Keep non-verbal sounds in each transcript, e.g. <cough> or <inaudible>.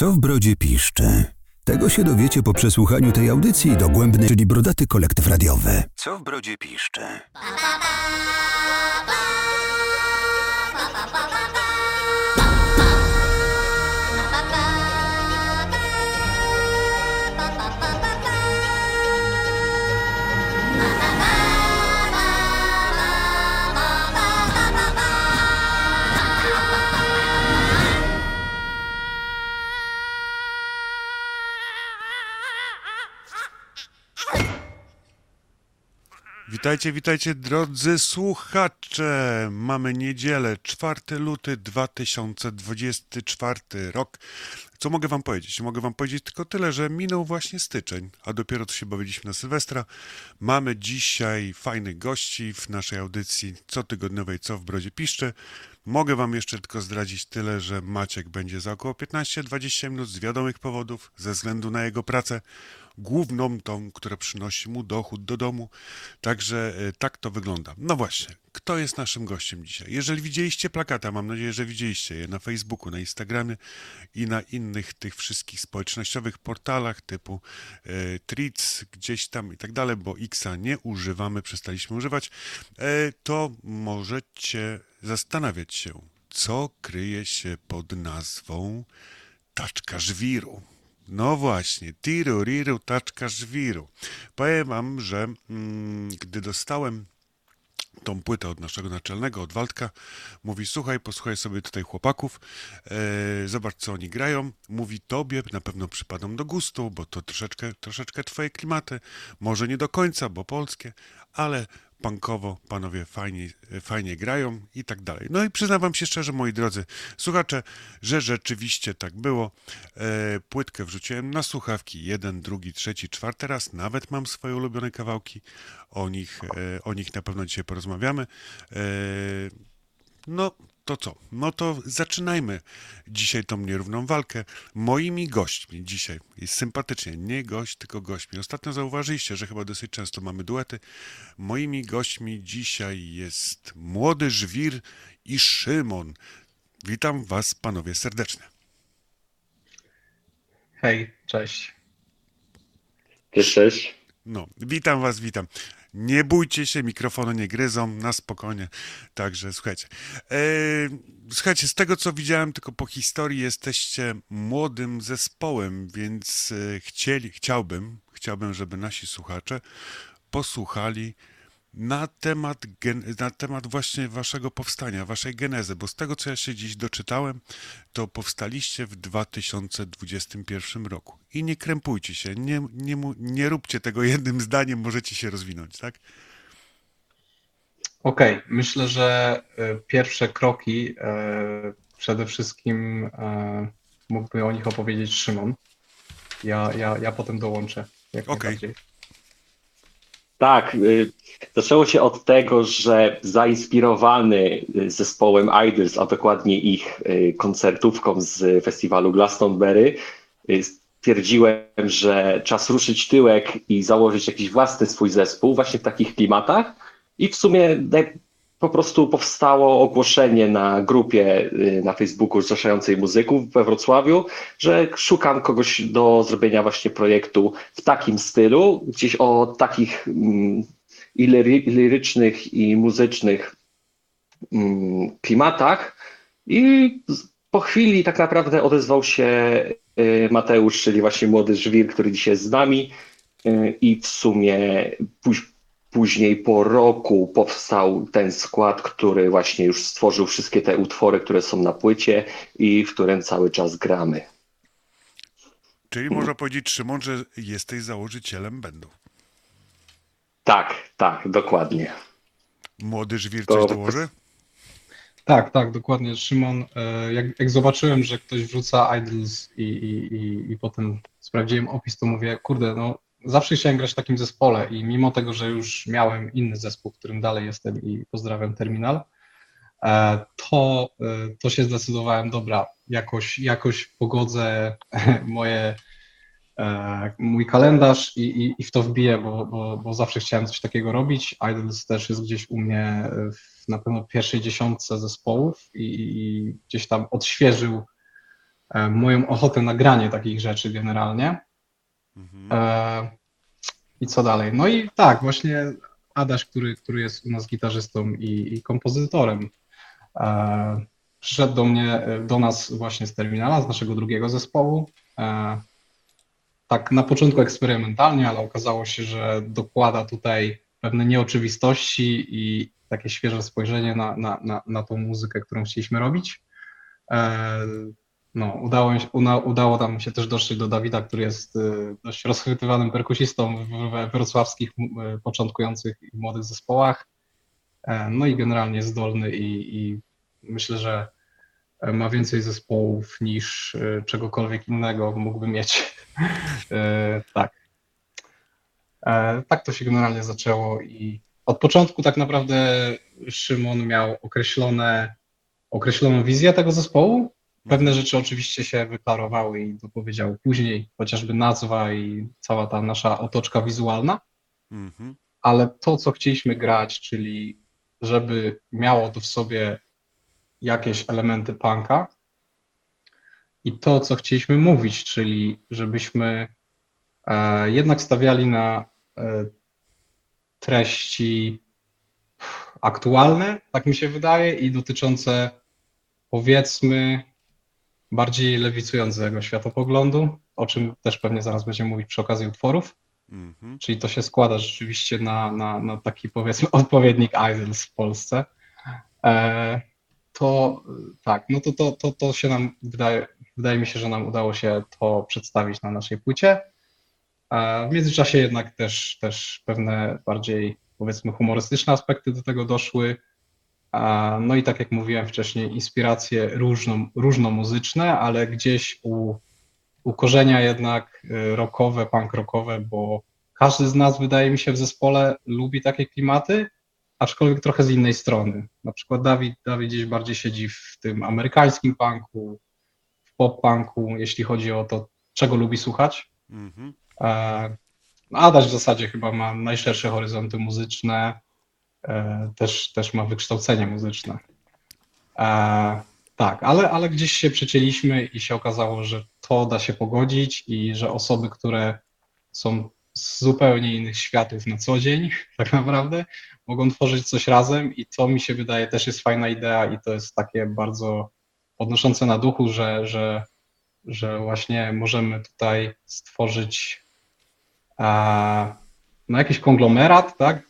Co w brodzie piszczy? Tego się dowiecie po przesłuchaniu tej audycji dogłębnej, czyli brodaty kolektyw radiowy. Co w brodzie piszczy? Witajcie, witajcie drodzy słuchacze. Mamy niedzielę, 4 luty 2024 rok. Co mogę wam powiedzieć? Mogę wam powiedzieć tylko tyle, że minął właśnie styczeń, a dopiero co się bawiliśmy na Sylwestra. Mamy dzisiaj fajnych gości w naszej audycji cotygodniowej Co w Brodzie Piszczy. Mogę wam jeszcze tylko zdradzić tyle, że Maciek będzie za około 15-20 minut z wiadomych powodów, ze względu na jego pracę główną tą, która przynosi mu dochód do domu. Także e, tak to wygląda. No właśnie, kto jest naszym gościem dzisiaj? Jeżeli widzieliście plakata, mam nadzieję, że widzieliście je na Facebooku, na Instagramie i na innych tych wszystkich społecznościowych portalach typu e, Tweets, gdzieś tam i tak dalej, bo Xa nie używamy, przestaliśmy używać, e, to możecie zastanawiać się, co kryje się pod nazwą taczka żwiru. No właśnie, tiru, riru, taczka, żwiru. Powiem wam, że mm, gdy dostałem tą płytę od naszego naczelnego, od Waldka, mówi, słuchaj, posłuchaj sobie tutaj chłopaków, e, zobacz, co oni grają. Mówi, tobie na pewno przypadą do gustu, bo to troszeczkę, troszeczkę twoje klimaty, może nie do końca, bo polskie, ale punkowo, panowie fajnie, fajnie grają i tak dalej. No i przyznam wam się szczerze, moi drodzy słuchacze, że rzeczywiście tak było. E, płytkę wrzuciłem na słuchawki, jeden, drugi, trzeci, czwarty raz, nawet mam swoje ulubione kawałki, o nich, e, o nich na pewno dzisiaj porozmawiamy. E, no, to co? No to zaczynajmy dzisiaj tą nierówną walkę. Moimi gośćmi dzisiaj jest sympatycznie, nie gość, tylko gośćmi. Ostatnio zauważyliście, że chyba dosyć często mamy duety. Moimi gośćmi dzisiaj jest młody żwir i Szymon. Witam Was, panowie, serdecznie. Hej, cześć. Cześć, cześć. No, witam Was, witam. Nie bójcie się, mikrofony nie gryzą, na spokojnie. Także słuchajcie. E, słuchajcie, z tego co widziałem, tylko po historii jesteście młodym zespołem, więc e, chcieli, chciałbym, chciałbym, żeby nasi słuchacze posłuchali na temat, na temat właśnie waszego powstania, waszej genezy, bo z tego, co ja się dziś doczytałem, to powstaliście w 2021 roku. I nie krępujcie się, nie, nie, nie róbcie tego jednym zdaniem, możecie się rozwinąć, tak? Okej, okay. myślę, że e, pierwsze kroki e, przede wszystkim e, mógłby o nich opowiedzieć Szymon. Ja, ja, ja potem dołączę. Jak okay. Tak, y, zaczęło się od tego, że zainspirowany y, zespołem Idols, a dokładnie ich y, koncertówką z festiwalu Glastonbury, stwierdziłem, że czas ruszyć tyłek i założyć jakiś własny swój zespół właśnie w takich klimatach. I w sumie po prostu powstało ogłoszenie na grupie y, na Facebooku zrzeszającej muzyków we Wrocławiu, że szukam kogoś do zrobienia właśnie projektu w takim stylu, gdzieś o takich mm, i lirycznych i muzycznych mm, klimatach. I po chwili tak naprawdę odezwał się y, Mateusz, czyli właśnie młody żwir, który dzisiaj jest z nami. Y, I w sumie Później po roku powstał ten skład, który właśnie już stworzył wszystkie te utwory, które są na płycie i w którym cały czas gramy. Czyli można powiedzieć, Szymon, że jesteś założycielem będą. Tak, tak, dokładnie. Młody żwir coś dołoży? Tak, tak, dokładnie. Szymon, e, jak, jak zobaczyłem, że ktoś wrzuca Idols i, i, i, i potem sprawdziłem opis, to mówię, kurde, no zawsze chciałem grać w takim zespole i mimo tego, że już miałem inny zespół, w którym dalej jestem i pozdrawiam Terminal, e, to, e, to się zdecydowałem, dobra, jakoś, jakoś pogodzę <laughs> moje, e, mój kalendarz i, i, i w to wbiję, bo, bo, bo zawsze chciałem coś takiego robić. Idols też jest gdzieś u mnie w, na pewno pierwszej dziesiątce zespołów i, i gdzieś tam odświeżył moją ochotę na granie takich rzeczy generalnie. Mhm. E, I co dalej? No i tak, właśnie Adaś, który, który jest u nas gitarzystą i, i kompozytorem, e, przyszedł do mnie, do nas właśnie z terminala, z naszego drugiego zespołu. E, tak na początku eksperymentalnie, ale okazało się, że dokłada tutaj pewne nieoczywistości i takie świeże spojrzenie na, na, na, na tą muzykę, którą chcieliśmy robić. E, no, udało, una, udało nam się też dotrzeć do Dawida, który jest y, dość rozchwytywanym perkusistą w wrocławskich początkujących i młodych zespołach. E, no i generalnie zdolny i, i myślę, że ma więcej zespołów niż y, czegokolwiek innego mógłby mieć. <laughs> E, tak. Tak to się generalnie zaczęło i od początku tak naprawdę Szymon miał określone, określoną wizję tego zespołu, Pewne rzeczy oczywiście się wyklarowały i dopowiedział później, chociażby nazwa i cała ta nasza otoczka wizualna, mhm. ale to, co chcieliśmy grać, czyli żeby miało to w sobie jakieś elementy punka i to, co chcieliśmy mówić, czyli żebyśmy e, jednak stawiali na e, treści aktualne, tak mi się wydaje, i dotyczące powiedzmy bardziej lewicującego światopoglądu, o czym też pewnie zaraz będziemy mówić przy okazji utworów. Mm-hmm. Czyli to się składa rzeczywiście na, na, na taki powiedzmy <laughs> odpowiednik Idols w Polsce. E, to tak, no to, to, to, to się nam wydaje, wydaje mi się, że nam udało się to przedstawić na naszej płycie. E, w międzyczasie jednak też, też pewne bardziej powiedzmy humorystyczne aspekty do tego doszły. No i tak jak mówiłem wcześniej, inspiracje różno, różnomuzyczne, ale gdzieś u, u korzenia jednak y, rockowe, punk rockowe, bo każdy z nas, wydaje mi się, w zespole lubi takie klimaty, aczkolwiek trochę z innej strony. Na przykład Dawid, Dawid gdzieś bardziej siedzi w tym amerykańskim punku, w pop-punku, jeśli chodzi o to, czego lubi słuchać. Mm-hmm. Adaś w zasadzie chyba ma najszersze horyzonty muzyczne, też, też ma wykształcenie muzyczne. E, tak, ale, ale gdzieś się przecięliśmy i się okazało, że to da się pogodzić i że osoby, które są z zupełnie innych światów na co dzień, <laughs> tak naprawdę, mogą tworzyć coś razem i to mi się wydaje też jest fajna idea i to jest takie bardzo podnoszące na duchu, że, że, że właśnie możemy tutaj stworzyć e, no, jakiś konglomerat, tak, E,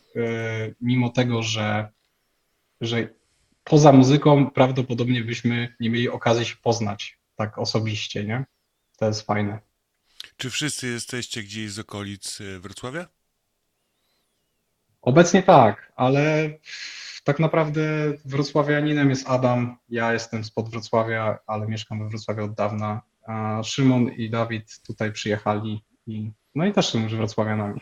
mimo tego, że, że poza muzyką prawdopodobnie byśmy nie mieli okazji się poznać tak osobiście, nie? To jest fajne. Czy wszyscy jesteście gdzieś z okolic e, Wrocławia? Obecnie tak, ale tak naprawdę wrocławianinem jest Adam. Ja jestem spod Wrocławia, ale mieszkam we Wrocławiu od dawna. A Szymon i Dawid tutaj przyjechali i no i też są już wrocławianami.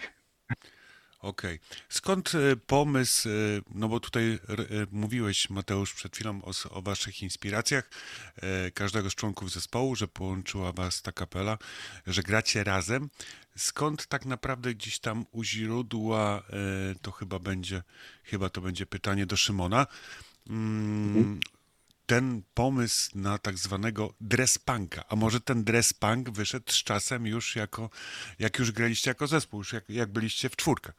Okej. Okay. Skąd e, pomysł, e, no bo tutaj e, mówiłeś Mateusz przed chwilą o, o, waszych inspiracjach każdego z członków zespołu, że połączyła was ta kapela, że gracie razem. Skąd tak naprawdę gdzieś tam u źródła, to chyba będzie, chyba to będzie pytanie do Szymona, mm, mhm. ten pomysł na tak zwanego dress punka, a może ten dress punk wyszedł z czasem już jako, jak już graliście jako zespół, już jak, jak byliście w czwórkę?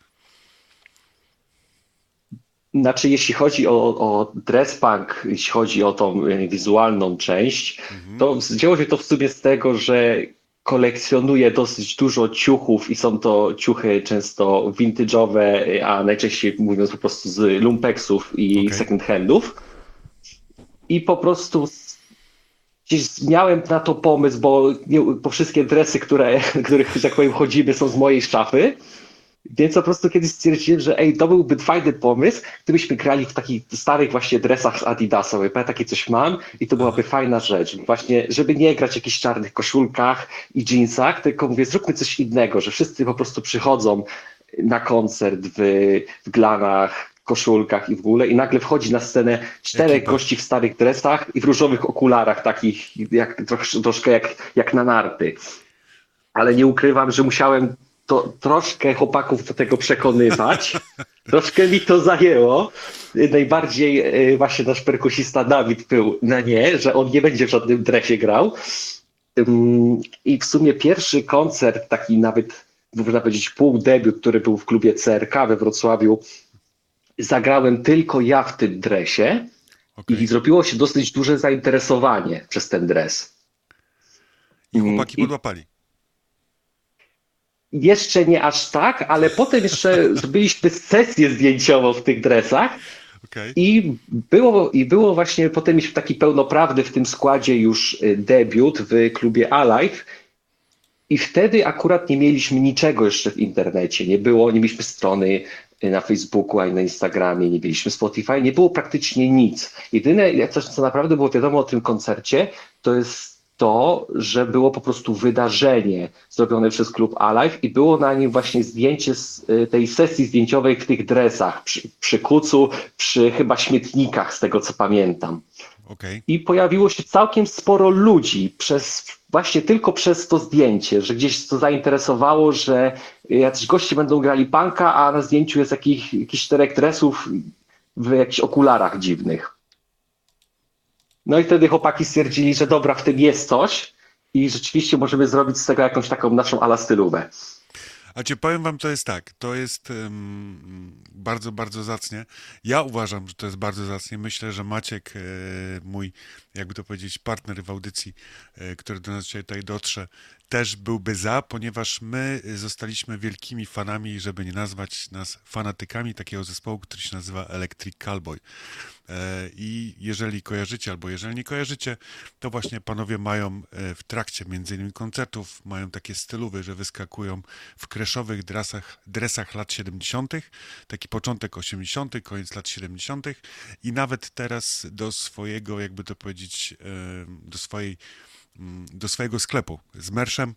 Znaczy, jeśli chodzi o, o dress punk, jeśli chodzi o tą e, wizualną część, mhm. to wzięło się to w sumie z tego, że kolekcjonuję dosyć dużo ciuchów i są to ciuchy często vintage'owe, a najczęściej mówiąc po prostu z lumpeksów i okay. second handów. I po prostu gdzieś miałem na to pomysł, bo, nie, bo wszystkie dresy, które, <laughs> których, że tak powiem, chodzimy są z mojej szafy. Więc po prostu kiedyś stwierdziłem, że ej, to byłby fajny pomysł, gdybyśmy grali w takich starych właśnie dresach z Adidasa, bo ja takie coś mam i to byłaby fajna rzecz. Właśnie, żeby nie grać w jakichś czarnych koszulkach i jeansach, tylko mówię, zróbmy coś innego, że wszyscy po prostu przychodzą na koncert w, w glanach, koszulkach i w ogóle i nagle wchodzi na scenę czterech Ekipa. gości w starych dresach i w różowych okularach takich, jak, trosz, troszkę jak, jak na narty. Ale nie ukrywam, że musiałem to troszkę chłopaków do tego przekonywać. <laughs> Troszkę mi to zajęło. Najbardziej e, właśnie nasz perkusista Dawid był na nie, że on nie będzie w żadnym dresie grał. I w sumie pierwszy koncert, taki nawet można powiedzieć pół debiut, który był w klubie CRK we Wrocławiu, zagrałem tylko ja w tym dresie okay. i zrobiło się dosyć duże zainteresowanie przez ten dres. I chłopaki podłapali. Jeszcze nie aż tak, ale potem jeszcze <laughs> zrobiliśmy sesję zdjęciową w tych dresach. Okay. I, było, I było właśnie potem mieliśmy taki pełnoprawny w tym składzie już y, debiut w klubie Alive. I wtedy akurat nie mieliśmy niczego jeszcze w internecie. Nie było, nie mieliśmy strony y, na Facebooku ani na Instagramie, nie mieliśmy Spotify, nie było praktycznie nic. Jedyne, coś, co naprawdę było wiadomo o tym koncercie, to jest to, że było po prostu wydarzenie zrobione przez klub Alive i było na nim właśnie zdjęcie z y, tej sesji zdjęciowej w tych dresach, przy, przy kucu, przy chyba śmietnikach, z tego co pamiętam. Okay. I pojawiło się całkiem sporo ludzi przez właśnie tylko przez to zdjęcie, że gdzieś to zainteresowało, że jacyś goście będą grali punka, a na zdjęciu jest jakich, jakiś czterech dresów w jakichś okularach dziwnych. No i wtedy chłopaki stwierdzili, że dobra, w tym jest coś i rzeczywiście możemy zrobić z tego jakąś taką naszą ala stylówę. A cię powiem wam, to jest tak, to jest um, bardzo, bardzo zacnie. Ja uważam, że to jest bardzo zacnie. Myślę, że Maciek, e, mój, jakby to powiedzieć, partner w audycji, e, który do nas dzisiaj tutaj dotrze, też byłby za, ponieważ my zostaliśmy wielkimi fanami, żeby nie nazwać nas fanatykami takiego zespołu, który się nazywa Electric Cowboy. E, I jeżeli kojarzycie, albo jeżeli nie kojarzycie, to właśnie panowie mają e, w trakcie między innymi koncertów, mają takie stylowy, że wyskakują w kreszowych dresach, dresach lat 70., taki początek 80., koniec lat 70. i nawet teraz do swojego, jakby to powiedzieć, e, do swojej Mm, do swojego sklepu z merszem,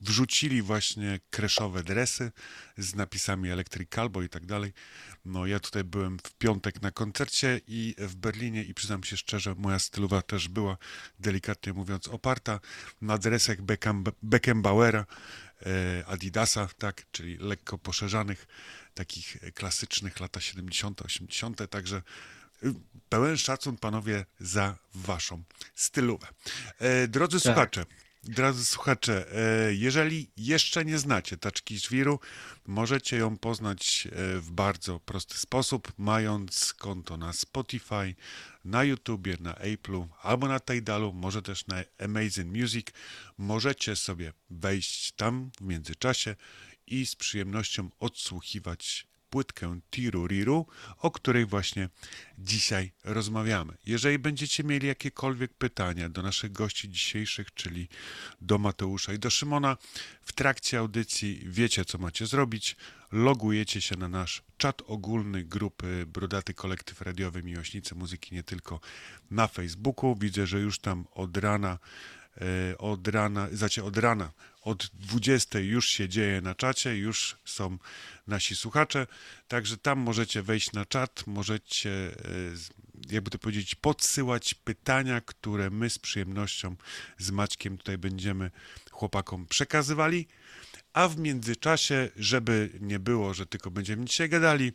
wrzucili właśnie kreszowe dresy z napisami Electric Calbo i tak dalej. No ja tutaj byłem w piątek na koncercie i w Berlinie i przyznam się szczerze, moja stylowa też była delikatnie mówiąc oparta na dresach Beckenbauera, e, Adidasa, tak, czyli lekko poszerzanych, takich klasycznych lata 70., 80., także pełen szacun, panowie, za waszą stylówę. E, drodzy tak. słuchacze, Drodzy słuchacze, e, jeżeli jeszcze nie znacie taczki żwiru, możecie ją poznać e, w bardzo prosty sposób, mając konto na Spotify, na YouTubie, na Apple'u albo na Tidalu, może też na Amazing Music. Możecie sobie wejść tam w międzyczasie i z przyjemnością odsłuchiwać płytkę Tiru Riru, o której właśnie dzisiaj rozmawiamy. Jeżeli będziecie mieli jakiekolwiek pytania do naszych gości dzisiejszych, czyli do Mateusza i do Szymona, w trakcie audycji wiecie, co macie zrobić. Logujecie się na nasz czat ogólny grupy Brodaty Kolektyw Radiowy Miłośnicy Muzyki nie tylko na Facebooku. Widzę, że już tam od rana E, od rana, znaczy od rana, od 20 już się dzieje na czacie, już są nasi słuchacze, także tam możecie wejść na czat, możecie, e, jakby to powiedzieć, podsyłać pytania, które my z przyjemnością z Maćkiem tutaj będziemy chłopakom przekazywali, a w międzyczasie, żeby nie było, że tylko będziemy dzisiaj gadali,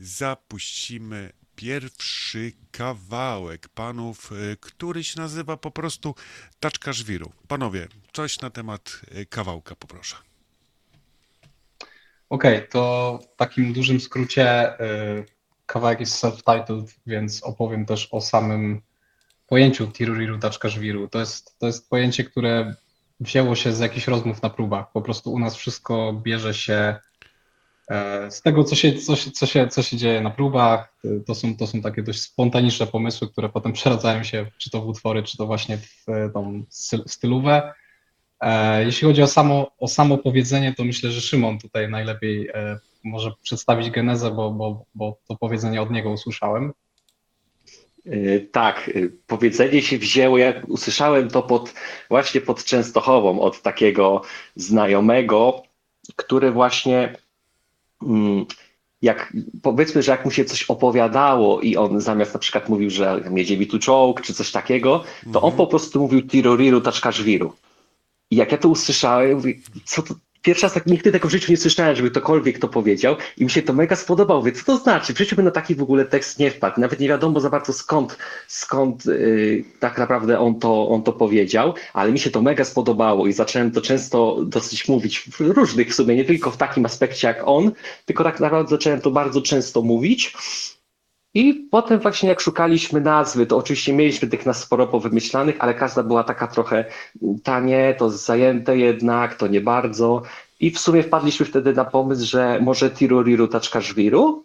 zapuścimy pierwszy kawałek panów, y, który się nazywa po prostu Taczka Żwiru. Panowie, coś na temat y, kawałka poproszę. Okej, okay, to w takim dużym skrócie y, kawałek jest self-titled, więc opowiem też o samym pojęciu Tiruriru Taczka Żwiru. To jest, to jest pojęcie, które wzięło się z jakichś rozmów na próbach. Po prostu u nas wszystko bierze się E, z tego, co się, co, się, co, się, co się dzieje na próbach, to są, to są takie dość spontaniczne pomysły, które potem przeradzają się czy to w utwory, czy to właśnie w e, tą stylówę. Jeśli chodzi o samo, o samo powiedzenie, to myślę, że Szymon tutaj najlepiej może przedstawić genezę, bo, bo, bo to powiedzenie od niego usłyszałem. Tak, powiedzenie się wzięło, jak usłyszałem to pod, właśnie pod Częstochową od takiego znajomego, który właśnie Mm, jak powiedzmy, że jak mu się coś opowiadało i on zamiast na przykład mówił, że jedzie mi tu czołg czy coś takiego, to mhm. on po prostu mówił tiroriru taczka żwiru. I jak ja to usłyszałem, mówię, co to pierwszy raz tak nigdy tego w życiu nie słyszałem, żeby ktokolwiek to powiedział i mi się to mega spodobało. Więc co to znaczy? W życiu bym na taki w ogóle tekst nie wpadł. Nawet nie wiadomo za bardzo skąd, skąd yy, tak naprawdę on to, on to powiedział, ale mi się to mega spodobało i zacząłem to często dosyć mówić w różnych w sumie, nie tylko w takim aspekcie jak on, tylko tak naprawdę zacząłem to bardzo często mówić. I potem właśnie jak szukaliśmy nazwy, to oczywiście mieliśmy tych nas sporo powymyślanych, ale każda była taka trochę tanie, to zajęte jednak, to nie bardzo. I w sumie wpadliśmy wtedy na pomysł, że może Tiruriru Taczkaszwiru,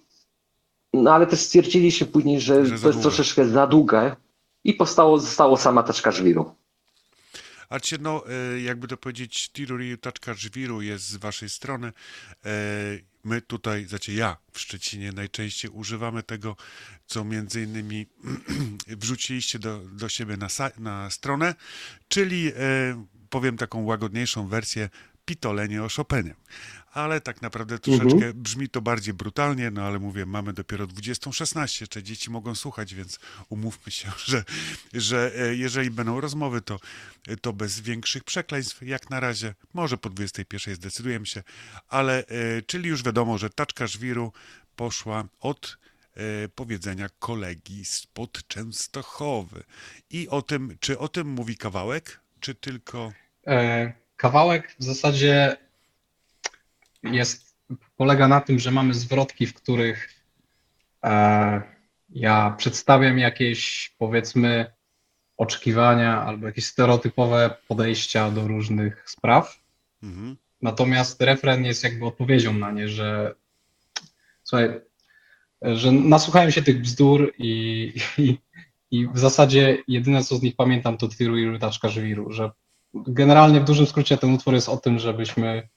no ale też stwierdziliśmy później, że, że to jest troszeczkę za długie i powstało, zostało sama Taczkaszwiru. A cię, no, e, jakby to powiedzieć, Tiruriru Taczkaszwiru jest z waszej strony. E, my tutaj, znaczy ja w Szczecinie najczęściej używamy tego, co między innymi <clears throat> wrzuciliście do, do siebie na, na stronę, czyli e, powiem taką łagodniejszą wersję pitolenie o Chopinie ale tak naprawdę troszeczkę mhm. brzmi to bardziej brutalnie, no ale mówię, mamy dopiero 20.16, czy dzieci mogą słuchać, więc umówmy się, <laughs> że, że e, jeżeli będą rozmowy, to, to bez większych przekleństw, jak na razie, może po 21.00 zdecydujemy się, ale e, czyli już wiadomo, że taczka żwiru poszła od e, powiedzenia kolegi spod Częstochowy. I o tym, czy o tym mówi kawałek, czy tylko... E, kawałek w zasadzie jest, polega na tym, że mamy zwrotki, w których e, ja przedstawiam jakieś, powiedzmy, oczekiwania albo jakieś stereotypowe podejścia do różnych spraw. Mhm. Natomiast refren jest jakby odpowiedzią na nie, że słuchaj, że nasłuchałem się tych bzdur i, i, i w zasadzie jedyne, co z nich pamiętam, to Twiru i Rytaczka Żwiru, że generalnie w dużym skrócie ten utwór jest o tym, żebyśmy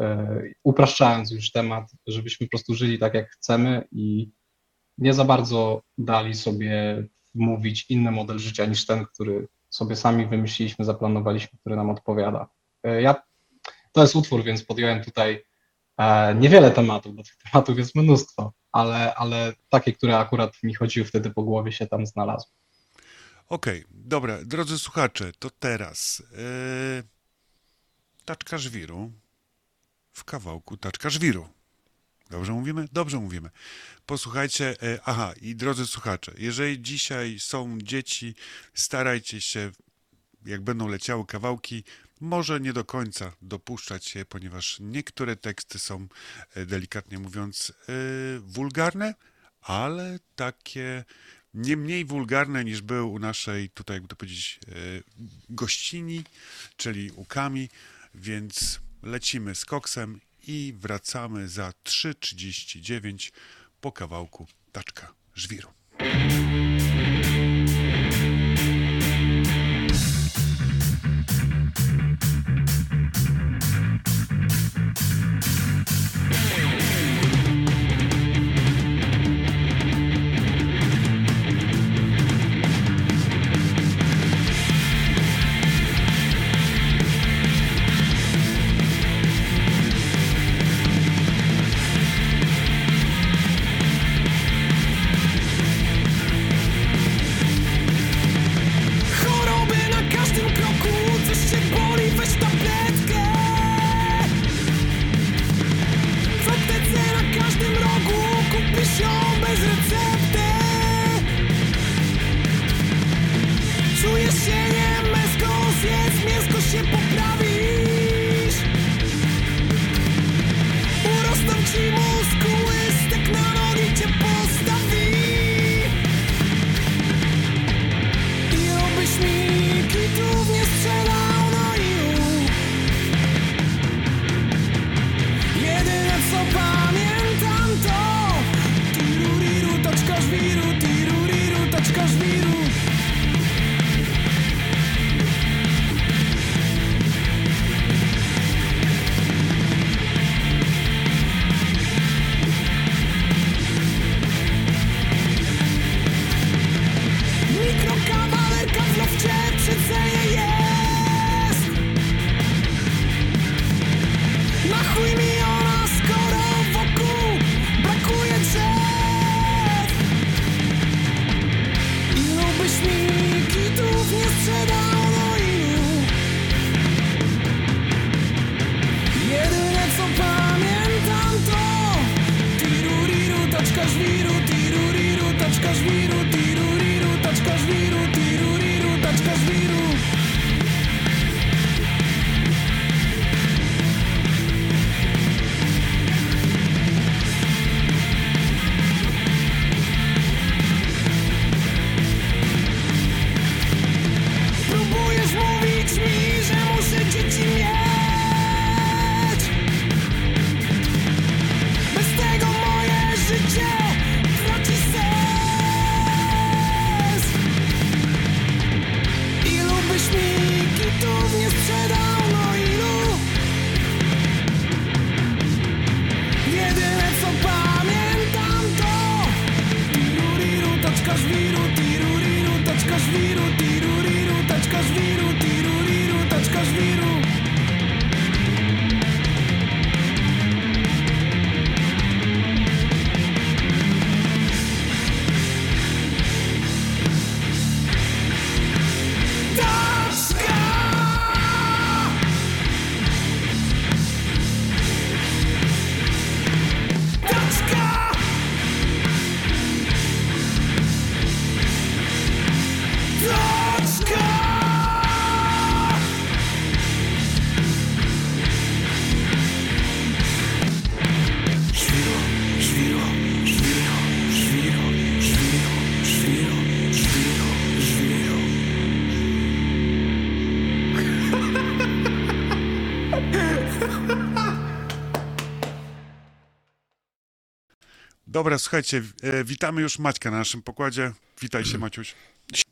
E, upraszczając już temat, żebyśmy po prostu żyli tak, jak chcemy i nie za bardzo dali sobie mówić inny model życia niż ten, który sobie sami wymyśliliśmy, zaplanowaliśmy, który nam odpowiada. E, ja, to jest utwór, więc podjąłem tutaj e, niewiele tematów, bo tych tematów jest mnóstwo, ale, ale takie, które akurat mi chodziły wtedy po głowie, się tam znalazły. Okej, okay, dobra, drodzy słuchacze, to teraz yy, taczka żwiru, w kawałku taczka żwiru. Dobrze mówimy? Dobrze mówimy. Posłuchajcie, e, aha, i drodzy słuchacze, jeżeli dzisiaj są dzieci, starajcie się, jak będą leciały kawałki, może nie do końca dopuszczać się, ponieważ niektóre teksty są, e, delikatnie mówiąc, e, wulgarne, ale takie nie mniej wulgarne niż był u naszej, tutaj jakby to powiedzieć, gościni, czyli u Kami, więc lecimy z koksem i wracamy za 3.39 po kawałku taczka żwiru. Dobra, słuchajcie, e, witamy już Maćka na naszym pokładzie. Witaj się, Maciuś.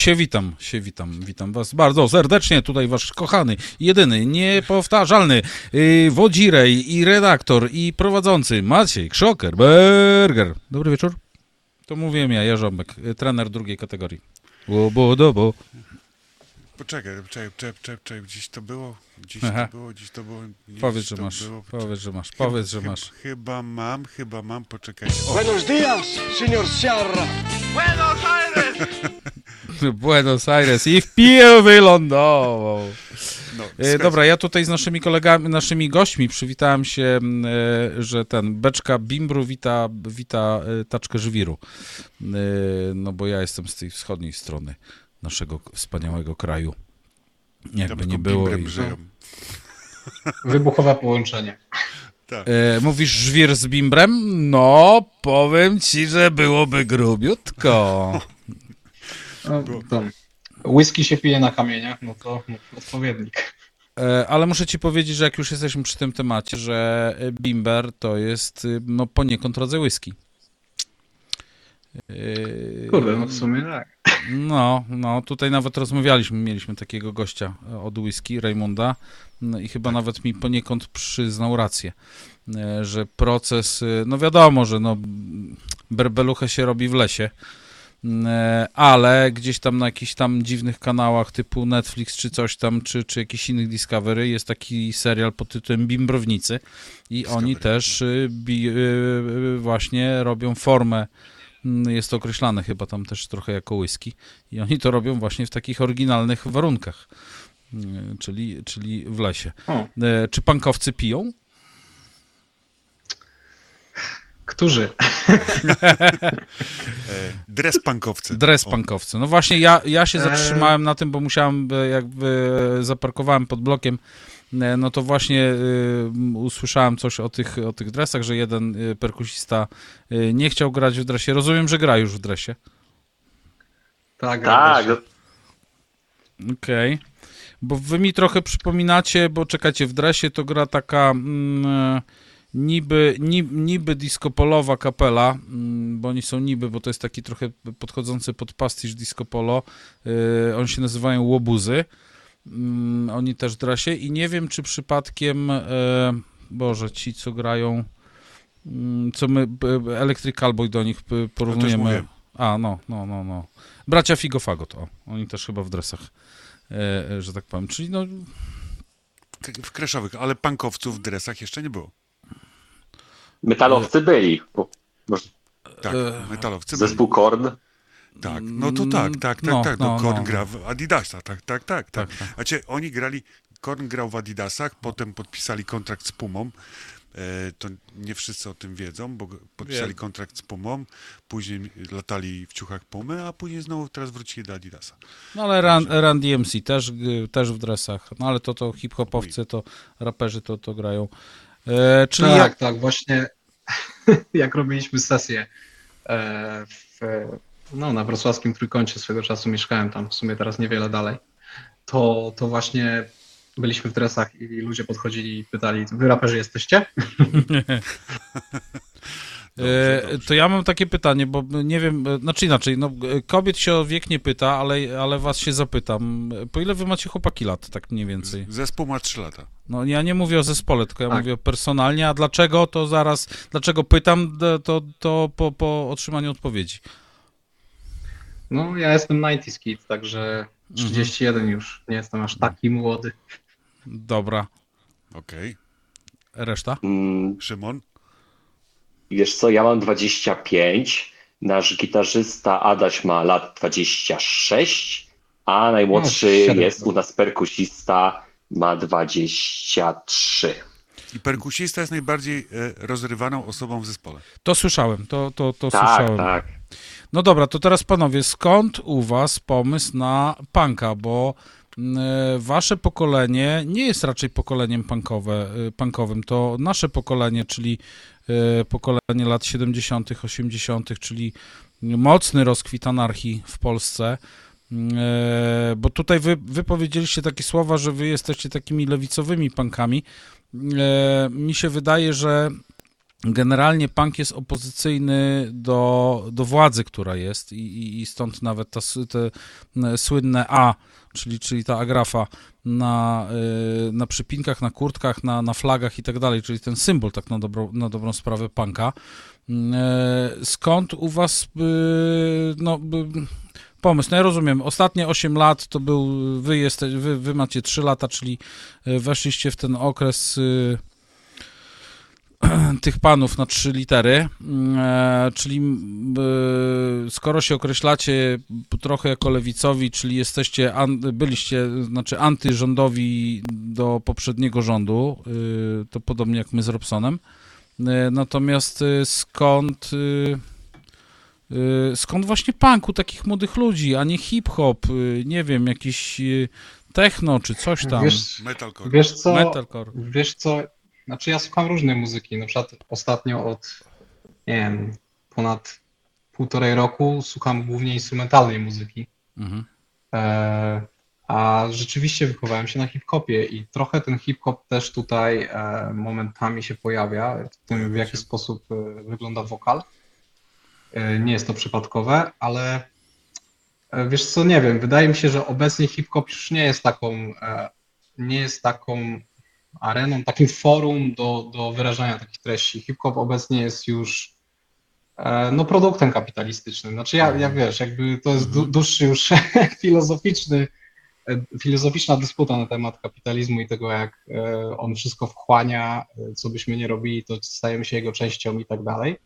Się witam, się witam, witam was bardzo serdecznie, tutaj wasz kochany, jedyny, niepowtarzalny yy, wodzirej i redaktor i prowadzący Maciej Krzoker-Berger. Dobry wieczór. To mówiłem ja, Jarząbek, y, trener drugiej kategorii. Łobo, Poczekaj, czekaj, czekaj, czekaj, czekaj, gdzieś to było, gdzieś Aha. to było, gdzieś to było. gdzieś Powiedz, że masz, było. powiedz, że masz, Chyba- powiedz, że chyba- masz. Chyba mam, chyba mam, poczekajcie. O, Buenos días, señor Sierra. Buenos Aires <laughs> i w pił wylądował. no, E, dobra, ja tutaj z naszymi kolegami, naszymi gośćmi przywitałem się, e, że ten beczka Bimbru wita, wita e, taczkę żwiru. E, no bo ja jestem z tej wschodniej strony naszego wspaniałego kraju. Jakby nie było. I, żyją. <laughs> Wybuchowe połączenie. Tak. e, mówisz żwir z Bimbrem? No, powiem ci, że byłoby grubiutko. No. Whisky się pije na kamieniach, no to odpowiednik. E, Ale muszę ci powiedzieć, że jak już jesteśmy przy tym temacie, że Bimber to jest y, no poniekąd rodzaj whisky. E, Kurde, no w sumie tak. No, no, tutaj nawet rozmawialiśmy, mieliśmy takiego gościa e, od whisky, Raymonda, no i chyba nawet mi poniekąd przyznał rację, e, że proces, e, no wiadomo, że no, berbeluchę się robi w lesie, ale gdzieś tam na jakichś tam dziwnych kanałach typu Netflix czy coś tam, czy, czy jakichś innych Discovery jest taki serial pod tytułem Bimbrownicy i oni Discovery, też y, bi, właśnie robią formę Jest to określane chyba tam też trochę jako whisky. I oni to robią właśnie w takich oryginalnych warunkach, Mm, czyli, czyli w lesie. O, E, Czy pankowcy piją? którzy? E, dres pankowcy. Dres pankowcy. No właśnie ja, ja się Eee. zatrzymałem na tym, bo musiałem, e, jakby e, zaparkowałem pod blokiem, e, no to właśnie e, usłyszałem coś o tych, o tych dresach, że jeden e, perkusista e, nie chciał grać w dresie. Rozumiem, że gra już w dresie. Tak, Tak. Okej. Bo wy mi trochę przypominacie, bo czekajcie, w dresie to gra taka mm, e, niby, niby, niby disco-polowa kapela, mm, bo oni są niby, bo to jest taki trochę podchodzący pod pastisz disco polo. E, oni się nazywają Łobuzy. Mm, oni też w dresie i nie wiem, czy przypadkiem, e, Boże, ci co grają, mm, co my, Electric Cowboy do nich porównujemy. A, no, no, no, no. Bracia Figofagot, o. Oni też chyba w dresach, e, e, że tak powiem. Czyli no, K- W kreszowych, ale pankowców w dresach jeszcze nie było. metalowcy byli. Bo, może Tak, E, metalowcy byli. zespół Korn. Tak, no to tak, tak, tak, No, tak. No, no, Korn no. gra w Adidasa, tak, tak, tak, tak. Tak, tak. Znaczy, oni grali, Korn grał w Adidasach, potem podpisali kontrakt z Pumą. E, to nie wszyscy o tym wiedzą, bo podpisali Wiem. kontrakt z Pumą, później latali w ciuchach Pumy, a później znowu teraz wrócili do Adidasa. no ale Run, Run DMC też, g- też w dresach. No ale to, to hip-hopowcy, to raperzy to, to grają. E, czyli tak, jak, tak, właśnie <laughs> jak robiliśmy sesję e, w, no, na wrocławskim Trójkącie, swego czasu mieszkałem tam, w sumie teraz niewiele dalej, to, to właśnie byliśmy w dresach i ludzie podchodzili i pytali, wy raperzy jesteście? <laughs> E, dobrze. To ja mam takie pytanie, bo nie wiem, e, znaczy inaczej, no, e, kobiet się o wiek nie pyta, ale, ale was się zapytam. Po ile wy macie chłopaki lat, tak mniej więcej? Zespół ma 3 lata. No ja nie mówię o zespole, tylko ja Tak. mówię personalnie, a dlaczego to zaraz, dlaczego pytam, to, to po, po otrzymaniu odpowiedzi. No, ja jestem 90s kid, także 31 już. Nie jestem aż taki młody. Dobra. Okej. Reszta? Mm, Szymon? Wiesz co, ja mam 25, nasz gitarzysta Adaś ma lat 26, a najmłodszy No, jest u nas perkusista, ma 23. I perkusista jest najbardziej e, rozrywaną osobą w zespole. To słyszałem, to, to, to Tak, słyszałem. tak. No dobra, to teraz panowie, skąd u was pomysł na punka, bo mm, e, wasze pokolenie nie jest raczej pokoleniem punkowe, e, punkowym, to nasze pokolenie, czyli e, pokolenie lat 70., 80., czyli mocny rozkwit anarchii w Polsce. Mm, Bo tutaj wy, wy powiedzieliście takie słowa, że wy jesteście takimi lewicowymi punkami. E, Mi się wydaje, że generalnie punk jest opozycyjny do, do władzy, która jest i, i, stąd nawet ta, te słynne A, czyli, czyli ta agrafa na, y, na przypinkach, na kurtkach, na, na flagach i tak dalej, czyli ten symbol tak na, dobro, na dobrą sprawę punka. E, Skąd u was y, no, y, pomysł? No ja rozumiem, ostatnie 8 lat to był, wy, jeste, wy, wy macie 3 lata, czyli y, weszliście w ten okres y, <clears throat> tych panów na trzy litery, e, czyli e, skoro się określacie trochę jako lewicowi, czyli jesteście, byliście, znaczy antyrządowi do poprzedniego rządu, e, to podobnie jak my z Robsonem, E, natomiast e, skąd skąd właśnie punk u takich młodych ludzi, a nie hip-hop, nie wiem, jakiś techno czy coś tam, Wiesz, Metalcore. wiesz co, metalcore. wiesz co, znaczy ja słucham różnej muzyki, na przykład ostatnio od, nie wiem, ponad półtorej roku słucham głównie instrumentalnej muzyki. Mhm. E, a rzeczywiście wychowałem się na hip-hopie i trochę ten hip-hop też tutaj e, momentami się pojawia, w tym w jaki sposób e, wygląda wokal. E, nie jest to przypadkowe, ale e, wiesz co, nie wiem, wydaje mi się, że obecnie hip-hop już nie jest taką, e, nie jest taką areną, takim forum do, do wyrażania takich treści. Hip-hop obecnie jest już e, no, produktem kapitalistycznym. Znaczy ja, ja wiesz, jakby to jest dłu- dłuższy już <laughs> filozoficzny, e, filozoficzna dysputa na temat kapitalizmu i tego, jak e, on wszystko wchłania, co byśmy nie robili, to stajemy się jego częścią i tak dalej.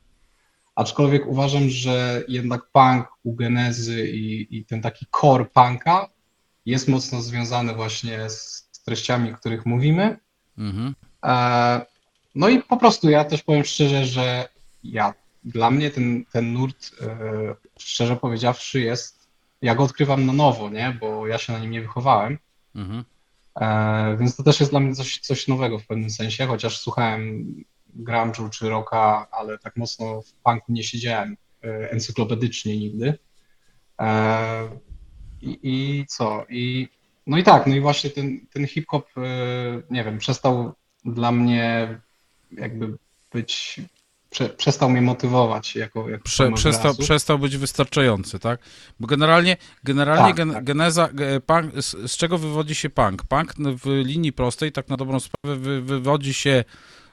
Aczkolwiek uważam, że jednak punk u genezy i, i ten taki core punka jest mocno związany właśnie z treściami, o których mówimy. Mhm. E, No i po prostu ja też powiem szczerze, że ja, dla mnie ten, ten nurt, e, szczerze powiedziawszy, jest, ja go odkrywam na nowo, nie? Bo ja się na nim nie wychowałem. Mhm. E, Więc to też jest dla mnie coś, coś nowego w pewnym sensie, chociaż słuchałem grunge'u czy rocka, ale tak mocno w punku nie siedziałem encyklopedycznie nigdy. I, i co? I, no i tak, no i właśnie ten, ten hip-hop, e, nie wiem, przestał dla mnie jakby być, prze, przestał mnie motywować jako, jako Prze, przestał, przestał być wystarczający, tak? Bo generalnie, generalnie Tak, gen, tak. geneza, ge- punk, z, z czego wywodzi się punk? Punk w linii prostej, tak na dobrą sprawę, wy, wywodzi się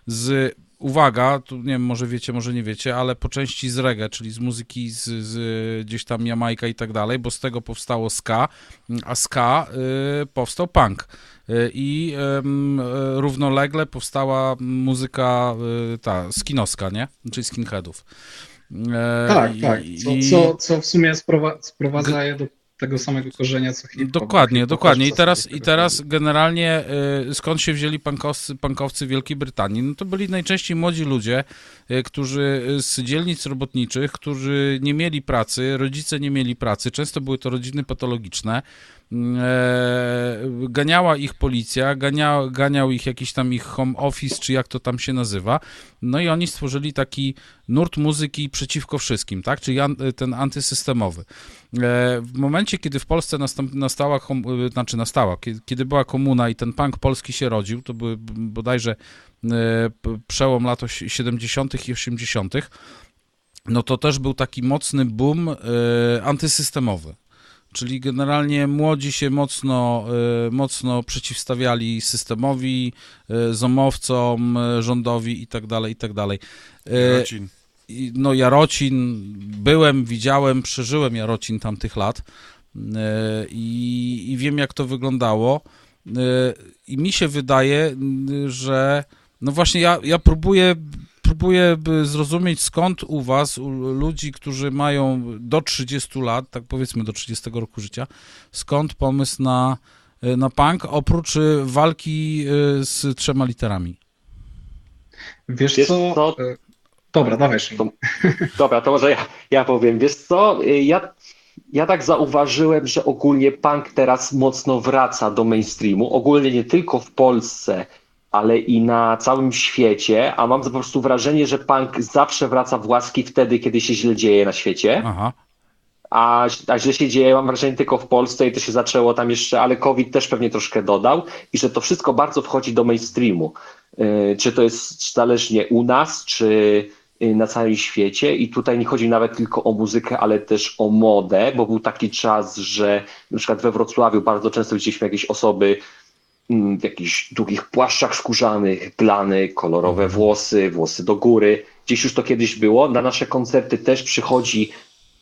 z, uwaga, tu nie wiem, może wiecie, może nie wiecie, ale po części z reggae, czyli z muzyki z, z gdzieś tam Jamajka i tak dalej, bo z tego powstało ska, a ska y, powstał punk. Y, I ym, y, równolegle powstała muzyka y, ta skinowska, nie? Czyli skinheadów. E, Tak, tak. Co, i- co, co w sumie sprowa, sprowadza je do tego samego korzenia, co hip-hop. Dokładnie, dokładnie. I teraz, i teraz generalnie y, skąd się wzięli pankowcy, pankowcy Wielkiej Brytanii? No to byli najczęściej młodzi ludzie, y, którzy y, z dzielnic robotniczych, którzy nie mieli pracy, rodzice nie mieli pracy, często były to rodziny patologiczne. E, ganiała ich policja, ganiał, ganiał ich jakiś tam ich home office, czy jak to tam się nazywa. No i oni stworzyli taki nurt muzyki przeciwko wszystkim, tak? Czyli an, ten antysystemowy. E, W momencie, kiedy w Polsce nastąp, nastała, e, znaczy nastała, kiedy, kiedy była komuna i ten punk polski się rodził, to były bodajże e, przełom lat oś- 70. i 80., no to też był taki mocny boom e, antysystemowy. Czyli generalnie młodzi się mocno, e, mocno przeciwstawiali systemowi, e, zomowcom, e, rządowi i tak dalej, i tak dalej. E, Rocin. no Jarocin, byłem, widziałem, przeżyłem Jarocin tamtych lat i, i wiem jak to wyglądało i mi się wydaje, że no właśnie ja, ja próbuję próbuję zrozumieć skąd u was, u ludzi, którzy mają do 30 lat, tak powiedzmy do 30 roku życia, skąd pomysł na, na punk, oprócz y, walki y, z trzema literami? Wiesz, Wiesz co? co? E, dobra, dawaj. To, dobra, to może ja, ja powiem. Wiesz co, y, ja, ja tak zauważyłem, że ogólnie punk teraz mocno wraca do mainstreamu. Ogólnie nie tylko w Polsce, ale i na całym świecie, a mam po prostu wrażenie, że punk zawsze wraca w łaski wtedy, kiedy się źle dzieje na świecie. Aha. A, a źle się dzieje, mam wrażenie, tylko w Polsce i to się zaczęło tam jeszcze, ale COVID też pewnie troszkę dodał i że to wszystko bardzo wchodzi do mainstreamu. Yy, czy to jest zależnie u nas, czy yy, na całym świecie i tutaj nie chodzi nawet tylko o muzykę, ale też o modę, bo był taki czas, że na przykład we Wrocławiu bardzo często widzieliśmy jakieś osoby w jakichś długich płaszczach skórzanych, glany, kolorowe mhm. włosy, włosy do góry. Gdzieś już to kiedyś było. Na nasze koncerty też przychodzi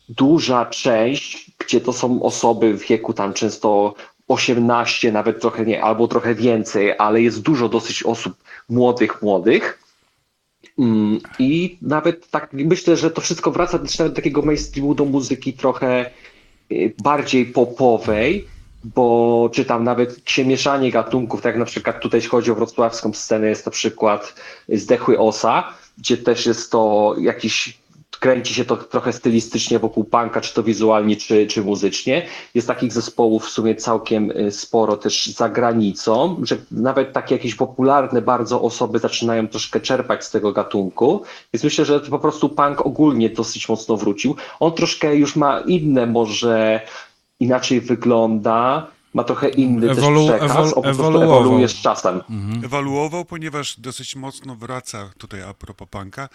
duża część, gdzie to są osoby w wieku tam często 18, nawet trochę nie, albo trochę więcej, ale jest dużo dosyć osób młodych, młodych. Mm, I nawet tak myślę, że to wszystko wraca też nawet do takiego mainstreamu, do muzyki trochę y, bardziej popowej bo czytam nawet przemieszanie gatunków, tak jak na przykład tutaj jeśli chodzi o wrocławską scenę, jest to przykład Zdechły Osa, gdzie też jest to jakiś kręci się to trochę stylistycznie wokół punka, czy to wizualnie, czy, czy muzycznie. Jest takich zespołów w sumie całkiem y, sporo też za granicą, że nawet takie jakieś popularne bardzo osoby zaczynają troszkę czerpać z tego gatunku. Więc myślę, że po prostu punk ogólnie dosyć mocno wrócił. On troszkę już ma inne może inaczej wygląda, ma trochę inny Ewolu, też przekaz, ewol, ewoluował. ewoluuje z czasem. Mhm. Ewoluował, ponieważ dosyć mocno wraca, tutaj a propos punka,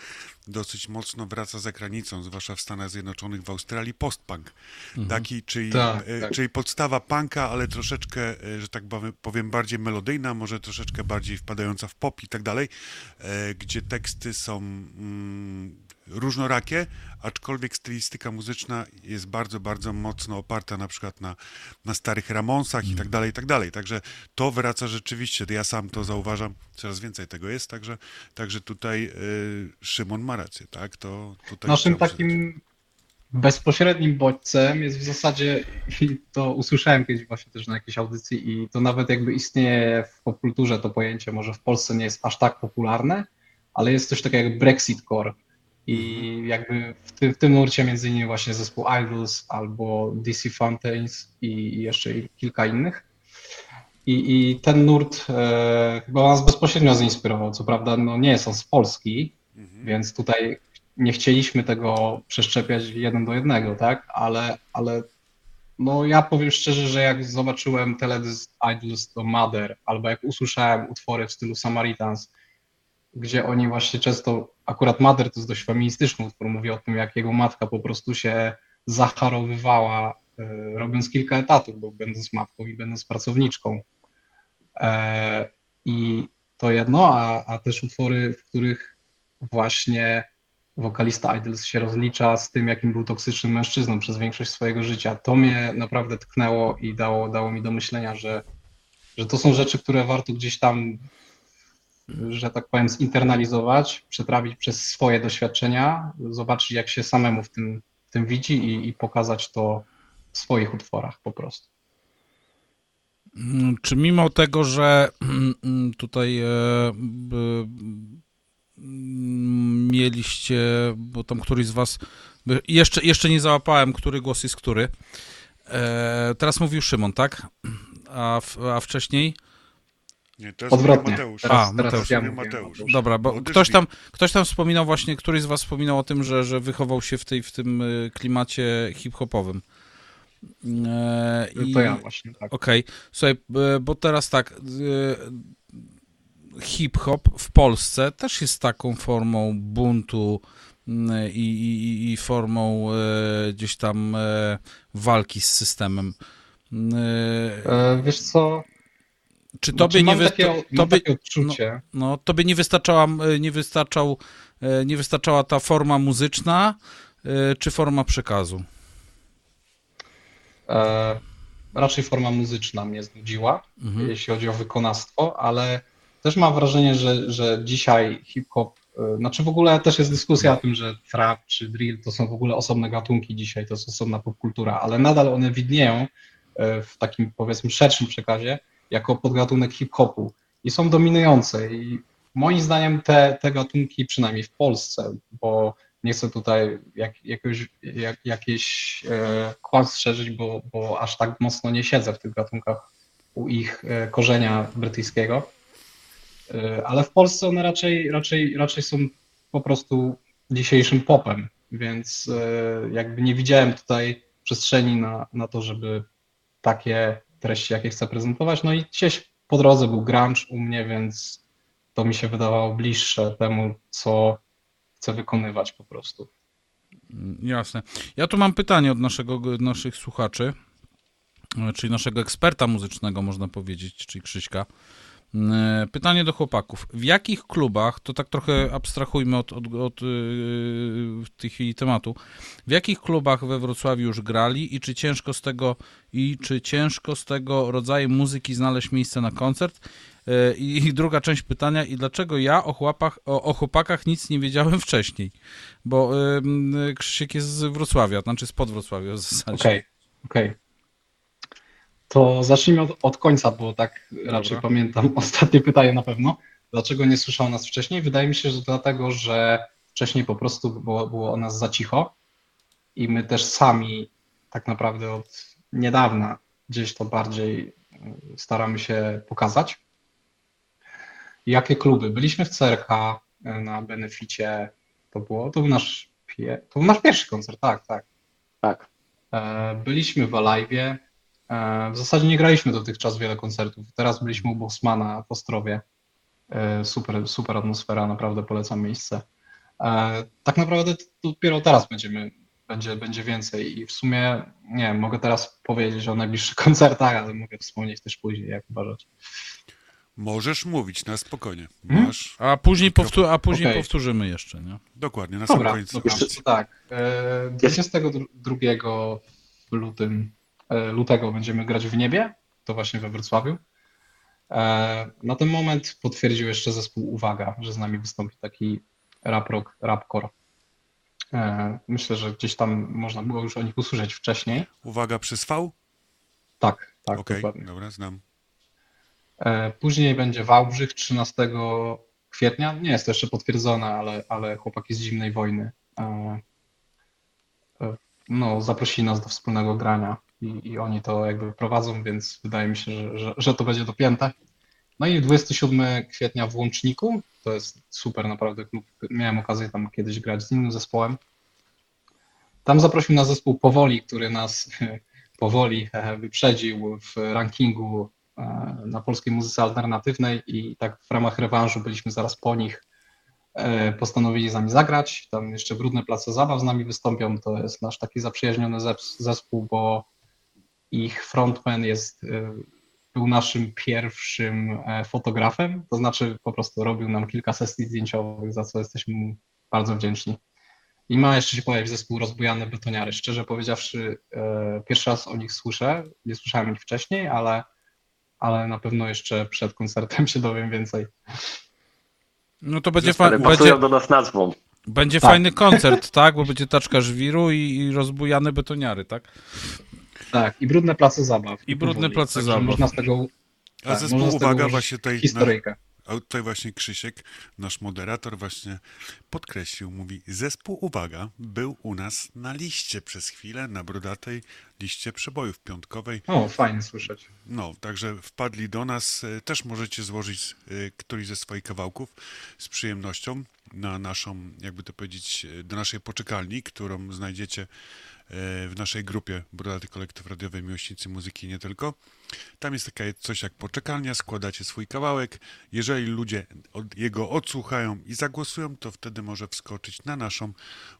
dosyć mocno wraca za granicą, zwłaszcza w Stanach Zjednoczonych, w Australii, postpunk. Mhm. Taki, czyli, tak, e, tak. czyli podstawa punka, ale troszeczkę, e, że tak powiem, bardziej melodyjna, może troszeczkę bardziej wpadająca w pop i tak dalej, e, gdzie teksty są... Mm, różnorakie, aczkolwiek stylistyka muzyczna jest bardzo, bardzo mocno oparta na przykład na, na starych Ramonsach mm. i tak dalej, i tak dalej. Także to wraca rzeczywiście, ja sam to zauważam, coraz więcej tego jest, także, także tutaj y, Szymon ma rację, tak? To tutaj Naszym takim bezpośrednim bodźcem jest w zasadzie, i to usłyszałem kiedyś właśnie też na jakiejś audycji i to nawet jakby istnieje w popkulturze to pojęcie, może w Polsce nie jest aż tak popularne, ale jest coś takiego jak Brexit Core, i jakby w, ty, w tym nurcie między innymi właśnie zespół Idols albo DC Fountains i jeszcze kilka innych. I, i ten nurt e, chyba nas bezpośrednio zinspirował. Co prawda no, nie jest on z Polski, mhm. więc tutaj nie chcieliśmy tego przeszczepiać jeden do jednego, tak? Ale, ale no ja powiem szczerze, że jak zobaczyłem teledysk Idols do Mother, albo jak usłyszałem utwory w stylu Samaritans, gdzie oni właśnie często, akurat Mother to jest dość feministyczny utwór, mówi o tym, jak jego matka po prostu się zacharowywała, e, robiąc kilka etatów, bo będąc matką i będąc pracowniczką. E, I to jedno, a, a też utwory, w których właśnie wokalista Idols się rozlicza z tym, jakim był toksycznym mężczyzną przez większość swojego życia. To mnie naprawdę tknęło i dało, dało mi do myślenia, że, że to są rzeczy, które warto gdzieś tam że tak powiem, zinternalizować, przetrawić przez swoje doświadczenia, zobaczyć, jak się samemu w tym, w tym widzi i, i pokazać to w swoich utworach po prostu. Czy mimo tego, że <clears throat> tutaj e, mieliście, bo tam któryś z was, jeszcze, jeszcze nie załapałem, który głos jest który. E, teraz mówił Szymon, tak? A, a wcześniej? Nie, teraz Odwrotnie. Mateusz. Teraz, A, Mateusz. Ja Mateusz. Dobra, bo ktoś tam, ktoś tam wspominał właśnie, któryś z was wspominał o tym, że, że wychował się w, tej, w tym y, klimacie hip-hopowym. E, i... To ja właśnie, tak. Okej, okay. słuchaj, bo teraz tak, y, hip-hop w Polsce też jest taką formą buntu y, i, i, i formą y, gdzieś tam walki z systemem. E, wiesz co, Czy znaczy, nie wy... takie, tobie... takie odczucie. No, no, tobie nie wystarczała, nie wystarczał, nie wystarczała ta forma muzyczna, czy forma przekazu? E, raczej forma muzyczna mnie znudziła, mhm. jeśli chodzi o wykonawstwo, ale też mam wrażenie, że, że dzisiaj hip-hop, e, znaczy w ogóle też jest dyskusja o tym, że trap czy drill to są w ogóle osobne gatunki dzisiaj, to jest osobna popkultura, ale nadal one widnieją e, w takim powiedzmy szerszym przekazie jako podgatunek hip-hopu. I są dominujące. I moim zdaniem te, te gatunki, przynajmniej w Polsce, bo nie chcę tutaj jak, jakoś, jak, jakieś e, kłamstw szerzyć, bo, bo aż tak mocno nie siedzę w tych gatunkach u ich e, korzenia brytyjskiego, e, ale w Polsce one raczej, raczej, raczej są po prostu dzisiejszym popem, więc e, jakby nie widziałem tutaj przestrzeni na, na to, żeby takie treści, jakie chcę prezentować. No i gdzieś po drodze był grunge u mnie, więc to mi się wydawało bliższe temu, co chcę wykonywać po prostu. Jasne. Ja tu mam pytanie od naszego, naszych słuchaczy, czyli naszego eksperta muzycznego, można powiedzieć, czyli Krzyśka. E, pytanie do chłopaków. W jakich klubach, to tak trochę abstrahujmy od, od, od yy, w tej chwili tematu, w jakich klubach we Wrocławiu już grali i czy ciężko z tego i czy ciężko z tego rodzaju muzyki znaleźć miejsce na koncert? E, I druga część pytania, i dlaczego ja o, chłopach, o, o chłopakach nic nie wiedziałem <laughs> wcześniej? Bo y, Krzysiek jest z Wrocławia, znaczy spod Wrocławia w zasadzie. Okej, okay, okej. Okay. To zacznijmy od, od, końca, bo tak Dobra. raczej pamiętam <laughs> ostatnie pytanie na pewno. Dlaczego nie słyszał nas wcześniej? Wydaje mi się, że dlatego, że wcześniej po prostu było, było o nas za cicho i my też sami tak naprawdę od niedawna gdzieś to bardziej staramy się pokazać. Jakie kluby? Byliśmy w CRK e, na beneficie. To było, to był nasz, to był nasz pierwszy koncert, tak, tak. Tak. E, byliśmy w Alive. E, w zasadzie nie graliśmy dotychczas wiele koncertów. Teraz byliśmy u Bosmana w Ostrowie. Super, super atmosfera, naprawdę polecam miejsce. Tak naprawdę dopiero teraz będziemy, będzie, będzie więcej i w sumie, nie wiem, mogę teraz powiedzieć o najbliższych <laughs> koncertach, ale mogę wspomnieć też później, jak uważać. Możesz mówić na spokojnie. Hmm? Masz a później, powtór a później okay. powtórzymy jeszcze, nie? Dokładnie, na Dobra, sam koniec. Jeszcze, tak. 22 e, w lutym, e, lutego będziemy grać w niebie, to właśnie we Wrocławiu. E, na ten moment potwierdził jeszcze zespół Uwaga, że z nami wystąpi taki rap rock, rapcore. Myślę, że gdzieś tam można było już o nich usłyszeć wcześniej. Uwaga przez V? Tak, tak, okay, dokładnie. Dobra, znam. E, później będzie Wałbrzych 13 kwietnia. Nie jest to jeszcze potwierdzone, ale, ale chłopaki z zimnej wojny e, e, no, zaprosili nas do wspólnego grania i, i oni to jakby prowadzą, więc wydaje mi się, że, że, że to będzie dopięte. No i 27 kwietnia w Łączniku, to jest super naprawdę klub. Miałem okazję tam kiedyś grać z innym zespołem. Tam zaprosił nas zespół Powoli, który nas <laughs> powoli <laughs> wyprzedził w rankingu E, na polskiej muzyce alternatywnej i tak w ramach rewanżu byliśmy zaraz po nich. E, postanowili z nami zagrać. Tam jeszcze Brudne Place Zabaw z nami wystąpią. To jest nasz taki zaprzyjaźniony zespół, bo ich frontman jest, e, był naszym pierwszym fotografem, to znaczy po prostu robił nam kilka sesji zdjęciowych, za co jesteśmy mu bardzo wdzięczni. I ma jeszcze się pojawić zespół Rozbujane Betoniary. Szczerze powiedziawszy, pierwszy raz o nich słyszę, nie słyszałem ich wcześniej, ale ale na pewno jeszcze przed koncertem <laughs> się dowiem więcej. No to będzie fajnie. Będzie do nas nazwą. Będzie tak. fajny koncert, tak? Bo będzie taczka żwiru i, i rozbujane betoniary, tak? Tak, i brudne place zabaw. I brudne place zabaw. Można z tego. A tak, zespół, uwaga, właśnie tutaj. Historyjkę. A tutaj właśnie Krzysiek, nasz moderator, właśnie podkreślił, mówi, zespół, uwaga, był u nas na liście przez chwilę, na brodatej liście przebojów piątkowej. O, fajnie słyszeć. No, także wpadli do nas. E, też możecie złożyć e, któryś ze swoich kawałków z przyjemnością na naszą, jakby to powiedzieć, e, do naszej poczekalni, którą znajdziecie w naszej grupie Brodaty Kolektyw Radiowej Miłośnicy Muzyki nie tylko. Tam jest taka coś jak poczekalnia, składacie swój kawałek. Jeżeli ludzie jego odsłuchają i zagłosują, to wtedy może wskoczyć na naszą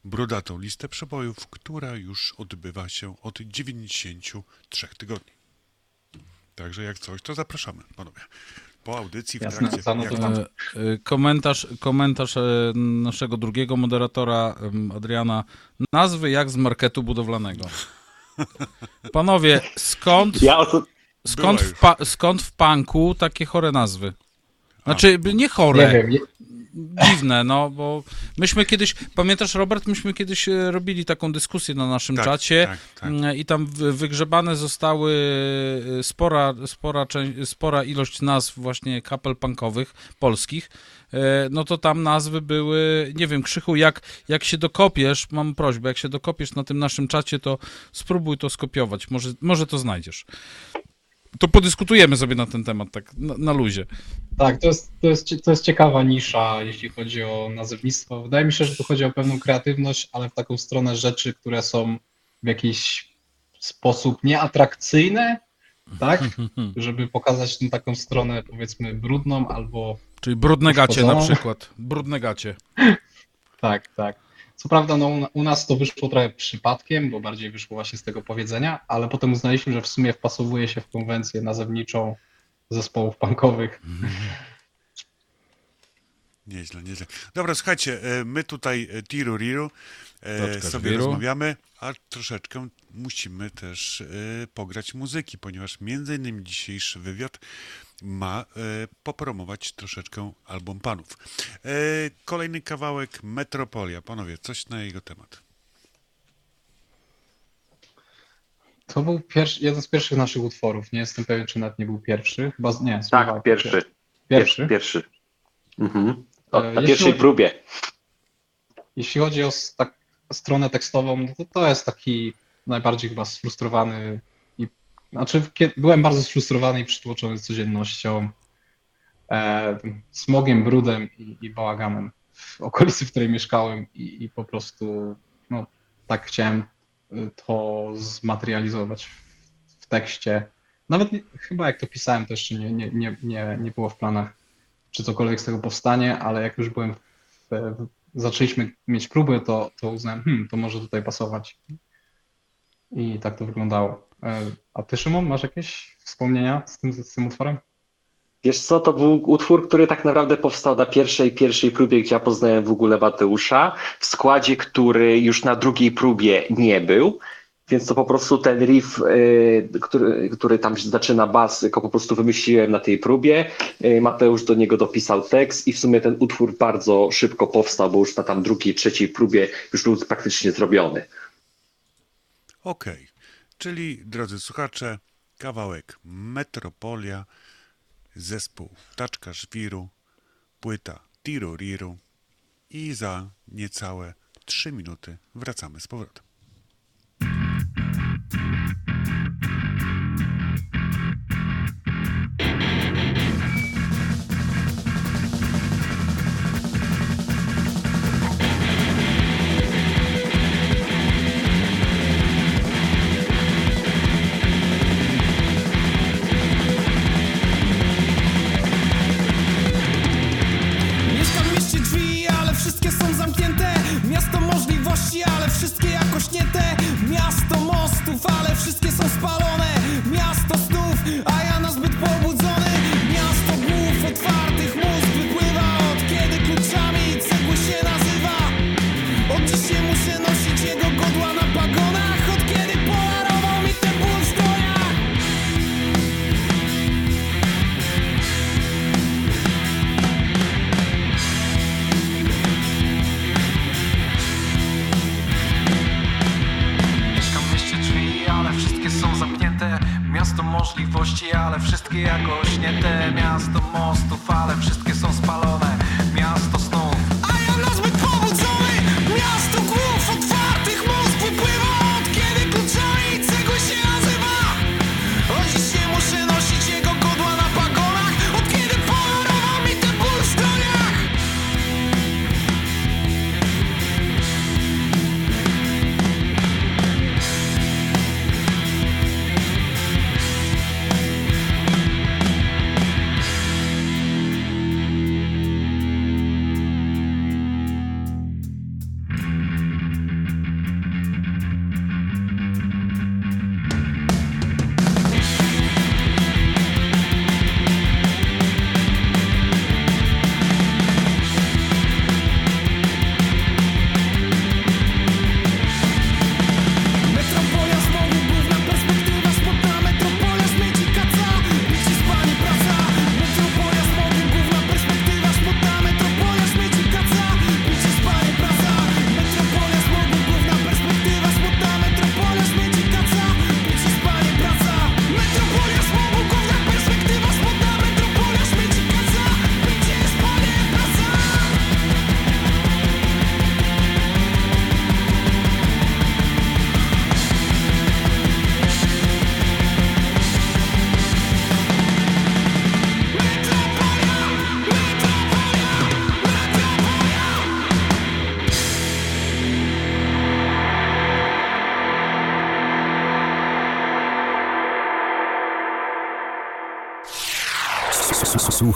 brodatą listę przebojów, która już odbywa się od 93 tygodni. Także jak coś, to zapraszamy, panowie. Po audycji w Jasne, trakcie. zanotowałem. jak- E, e, Komentarz, komentarz e, naszego drugiego moderatora, Adriana. Nazwy jak z marketu budowlanego. Panowie, skąd, Ja oso- skąd, w, skąd w punku takie chore nazwy? Znaczy, nie Nie chore, wiem, je- dziwne, no, bo myśmy kiedyś, pamiętasz Robert, myśmy kiedyś e, robili taką dyskusję na naszym Tak, czacie tak, tak. mm, i tam wy- wygrzebane zostały e, spora, spora, spora ilość nazw właśnie kapel punkowych polskich, E, no to tam nazwy były, nie wiem, Krzychu, jak, jak się dokopiesz, mam prośbę, jak się dokopiesz na tym naszym czacie, to spróbuj to skopiować, może, może to znajdziesz. To podyskutujemy sobie na ten temat, tak na, na luzie. Tak, to jest, to, jest, to jest ciekawa nisza, jeśli chodzi o nazewnictwo. Wydaje mi się, że tu chodzi o pewną kreatywność, ale w taką stronę rzeczy, które są w jakiś sposób nieatrakcyjne, tak? <laughs> Żeby pokazać tę taką stronę, powiedzmy, brudną albo. Czyli brudne gacie na przykład. Brudne gacie. <laughs> Tak, tak. Co prawda, no, u- nas to wyszło trochę przypadkiem, bo bardziej wyszło właśnie z tego powiedzenia, ale potem uznaliśmy, że w sumie wpasowuje się w konwencję nazewniczą zespołów punkowych. <laughs> Nieźle, nieźle. Dobra, słuchajcie, e, my tutaj e, tiru riru e, sobie żwiru. rozmawiamy, a troszeczkę musimy też e, pograć muzyki, ponieważ między innymi dzisiejszy wywiad ma e, popromować troszeczkę album panów. E, Kolejny kawałek Metropolia. Panowie, coś na jego temat. To był pierwszy, jeden z pierwszych naszych utworów. Nie jestem pewien, czy nawet nie był pierwszy. Chyba, nie, tak, pierwszy. Pierwszy. Pierwszy. Mhm. O, E, na jeśli pierwszej chodzi- próbie. Jeśli chodzi o tak, stronę tekstową, no to to jest taki najbardziej chyba sfrustrowany znaczy byłem bardzo sfrustrowany i przytłoczony codziennością, e, smogiem, brudem i, i bałaganem w okolicy, w której mieszkałem i, i po prostu no, tak chciałem y, to zmaterializować w tekście. Nawet nie, chyba jak to pisałem, to jeszcze nie, nie, nie, nie, nie było w planach, czy cokolwiek z tego powstanie, ale jak już byłem w, w, zaczęliśmy mieć próby, to, to uznałem, hmm, to może tutaj pasować. I tak to wyglądało. E, A ty, Szymon, masz jakieś wspomnienia z tym, z tym utworem? Wiesz co, to był utwór, który tak naprawdę powstał na pierwszej, pierwszej próbie, gdzie ja poznałem w ogóle Mateusza, w składzie, który już na drugiej próbie nie był, więc to po prostu ten riff, y, który, który tam zaczyna bas, tylko po prostu wymyśliłem na tej próbie. Y, Mateusz do niego dopisał tekst i w sumie ten utwór bardzo szybko powstał, bo już na tam drugiej, trzeciej próbie już był praktycznie zrobiony. Okej, czyli drodzy słuchacze, kawałek Metropolia, zespół Taczka Żwiru, płyta Tiru Riru i za niecałe 3 minuty wracamy z powrotem. Wszystkie możliwości, ale wszystkie jakoś nie te. Miasto mostów, ale wszystkie są spalone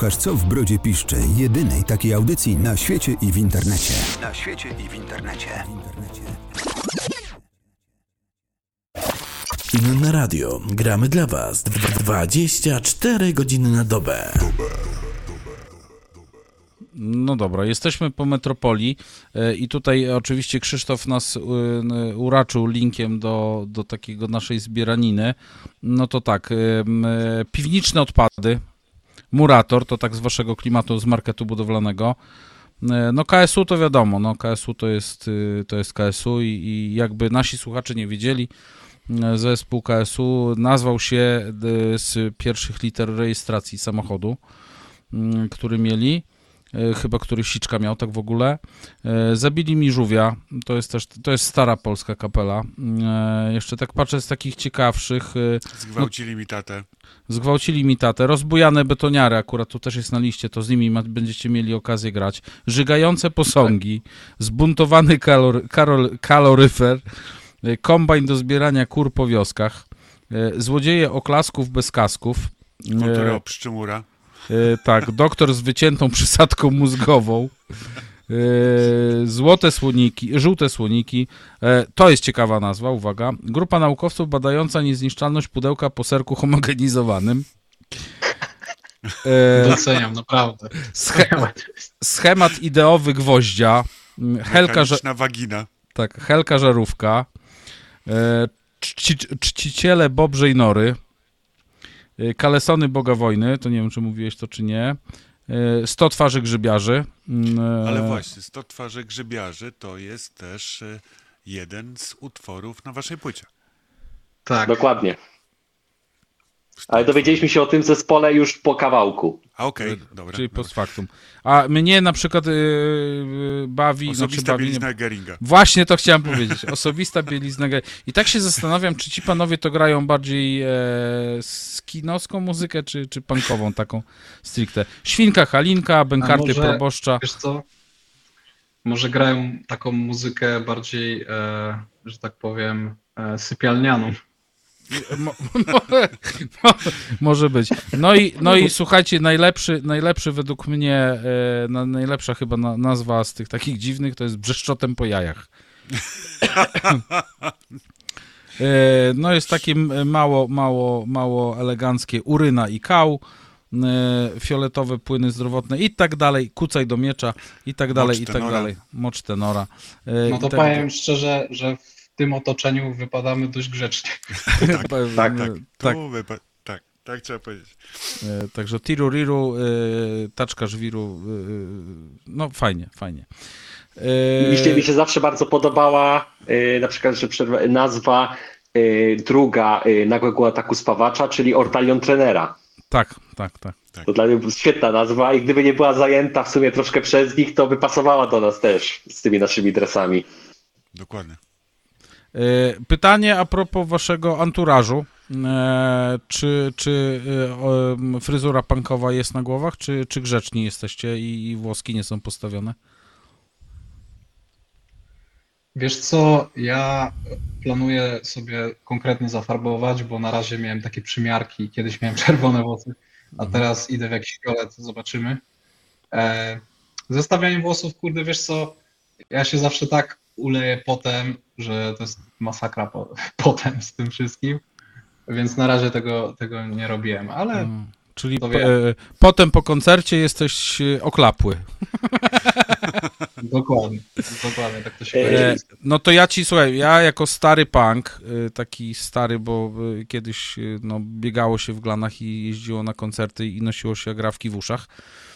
Słuchasz Co w Brodzie Piszczy, jedynej takiej audycji na świecie i w internecie. Na świecie i w internecie. Inne radio. Gramy dla Was 24 godziny na dobę. No dobra, jesteśmy po Metropolii e, i tutaj oczywiście Krzysztof nas e, uraczył linkiem do, do takiego naszej zbieraniny. No to tak, e, piwniczne odpady, Murator, to tak z waszego klimatu, z marketu budowlanego. No KSU to wiadomo, no KSU to jest, to jest KSU i, i jakby nasi słuchacze nie wiedzieli, zespół KSU nazwał się z pierwszych liter rejestracji samochodu, który mieli. E, chyba który Siczka miał tak w ogóle. E, zabili mi żółwia, to jest też, to jest stara polska kapela. E, jeszcze tak patrzę z takich ciekawszych. Zgwałcili no, mi tatę. Zgwałcili mi tatę. Rozbujane betoniary, akurat tu też jest na liście, to z nimi ma, będziecie mieli okazję grać. Żygające posągi, zbuntowany kalor, karol, kaloryfer, kombajn do zbierania kur po wioskach, złodzieje oklasków bez kasków. Kultura pszczymura. E, tak, doktor z wyciętą przysadką mózgową. E, złote słoniki, żółte słoniki. E, to jest ciekawa nazwa, uwaga. Grupa naukowców badająca niezniszczalność pudełka po serku homogenizowanym. Doceniam, naprawdę. Schemat, schemat ideowy gwoździa. Helka, na wagina. Tak, Helka żarówka. Czci, czciciele Bobrzej Nory. Y, Kalesony Boga Wojny, to nie wiem, czy mówiłeś to, czy nie. 100 y, twarzy grzybiarzy. Mm, e, Ale właśnie, 100 twarzy grzybiarzy to jest też y, jeden z utworów na waszej płycie. Tak. Dokładnie. Ale dowiedzieliśmy się o tym zespole już po kawałku. A okej, okay, dobra. Czyli post factum. A mnie na przykład yy, bawi... Osobista znaczy bawi, bielizna Geringa. Właśnie to chciałem powiedzieć. Osobista bielizna Geringa. I tak się zastanawiam, czy ci panowie to grają bardziej e, skinowską muzykę, czy, czy punkową taką stricte. Świnka Halinka, Bękarty może, Proboszcza. Wiesz co? Może grają taką muzykę bardziej, e, że tak powiem, e, sypialnianą. Mo, mo, mo, może być. No i, no i słuchajcie, najlepszy, najlepszy według mnie, e, najlepsza chyba na, nazwa z tych takich dziwnych to jest brzeszczotem po jajach. e, no jest takie mało, mało, mało eleganckie uryna i kał, e, fioletowe płyny zdrowotne i tak dalej, kucaj do miecza i tak dalej, i tak dalej. Mocz tenora. E, no to tak powiem szczerze, że tym otoczeniu wypadamy dość grzecznie. <laughs> tak, tak, tak, tak. Wypa- tak, tak trzeba powiedzieć. E, także tiru riru, e, taczka żwiru, e, no fajnie, fajnie. Mi się, mi się zawsze bardzo podobała na przykład, że nazwa druga nagłego ataku spawacza, czyli Ortalion Trenera. Tak, tak, tak. tak. To dla mnie świetna nazwa i gdyby nie była zajęta w sumie troszkę przez nich, to by pasowała do nas też z tymi naszymi dresami. Dokładnie. E, pytanie a propos waszego anturażu. E, czy, czy e, fryzura punkowa jest na głowach, czy, czy grzeczni jesteście i, i włoski nie są postawione? Wiesz co, ja planuję sobie konkretnie zafarbować, bo na razie miałem takie przymiarki, kiedyś miałem <laughs> czerwone włosy, a mhm. teraz idę w jakiś fiolet, zobaczymy. E, zestawianie włosów, kurde, wiesz co, ja się zawsze tak uleję potem, że to jest masakra po, <laughs> potem z tym wszystkim, więc na razie tego, tego nie robiłem, ale... Hmm. Czyli po, e, potem po koncercie jesteś e, oklapły. <laughs> dokładnie, dokładnie, tak to się e, No to ja ci, słuchaj, ja jako stary punk, e, taki stary, bo kiedyś no, biegało się w glanach i jeździło na koncerty i nosiło się agrawki w uszach, E,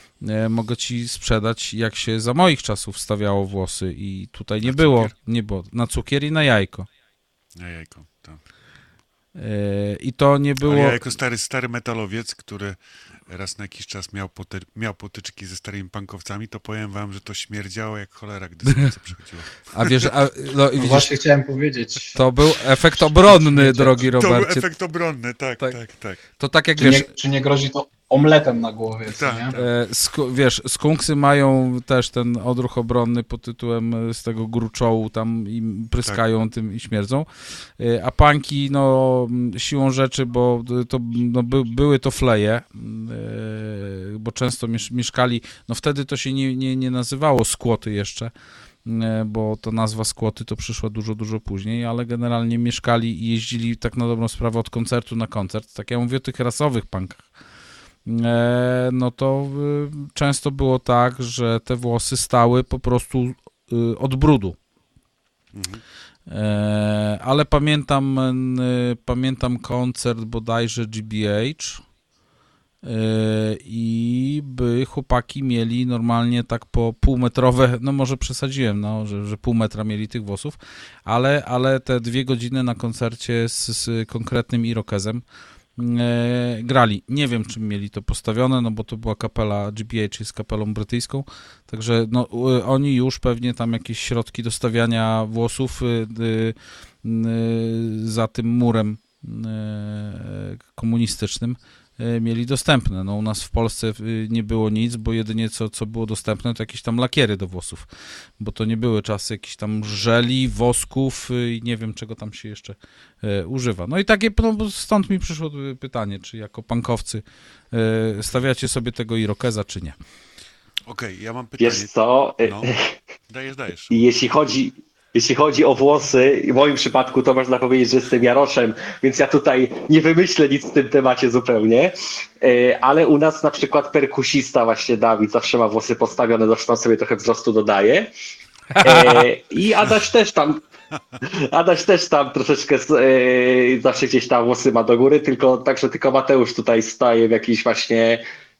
mogę ci sprzedać, jak się za moich czasów stawiało włosy i tutaj nie było, nie było, na cukier i na jajko. Na jajko, tak. E, I to nie było... Ale ja jako stary, stary metalowiec, który raz na jakiś czas miał, poty, miał potyczki ze starymi pankowcami, to powiem wam, że to śmierdziało jak cholera, gdy słońce przychodziło. A wiesz, a, no, widzisz, właśnie chciałem powiedzieć. To był efekt obronny, drogi Robercie. To był efekt obronny, tak, tak, tak. tak. To tak jak czy wiesz... Nie, czy nie grozi to omletem na głowie, tak, nie? Tak. E, wiesz, skunksy mają też ten odruch obronny pod tytułem e, z tego gruczołu tam i pryskają tak. tym i śmierdzą, e, a panki no siłą rzeczy, bo to no, by, były to fleje, bo często mieszkali, no wtedy to się nie, nie, nie nazywało skłoty jeszcze, bo to nazwa skłoty to przyszła dużo, dużo później, ale generalnie mieszkali i jeździli tak na dobrą sprawę od koncertu na koncert. Tak ja mówię o tych rasowych punkach. E, no to e, często było tak, że te włosy stały po prostu od brudu. Mhm. Ale pamiętam, pamiętam koncert bodajże GBH i by chłopaki mieli normalnie tak po półmetrowe, no może przesadziłem, no, że, że pół metra mieli tych włosów, ale, ale te dwie godziny na koncercie z, z konkretnym irokezem e, grali. Nie wiem, czym mieli to postawione, no bo to była kapela GBH, jest kapelą brytyjską, także no, oni już pewnie tam jakieś środki dostawiania włosów y, y, y, za tym murem e, komunistycznym E, mieli dostępne. No u nas w Polsce e, nie było nic, bo jedynie co, co było dostępne to jakieś tam lakiery do włosów, bo to nie były czasy jakichś tam żeli, wosków e, i nie wiem czego tam się jeszcze używa. No i takie, no, stąd mi przyszło pytanie, czy jako pankowcy stawiacie sobie tego irokeza, czy nie? Okej, okay, ja mam pytanie. Wiesz co? No. <laughs> Dajesz, dajesz. Jeśli chodzi, jeśli chodzi o włosy, w moim przypadku to można powiedzieć, że jestem Jaroszem, więc ja tutaj nie wymyślę nic w tym temacie zupełnie, e, ale u nas na przykład perkusista właśnie Dawid zawsze ma włosy postawione, zresztą sobie trochę wzrostu dodaje. E, I Adaś też tam <laughs> Adaś też tam troszeczkę e, zawsze gdzieś tam włosy ma do góry, tylko także tylko Mateusz tutaj staje w jakiejś właśnie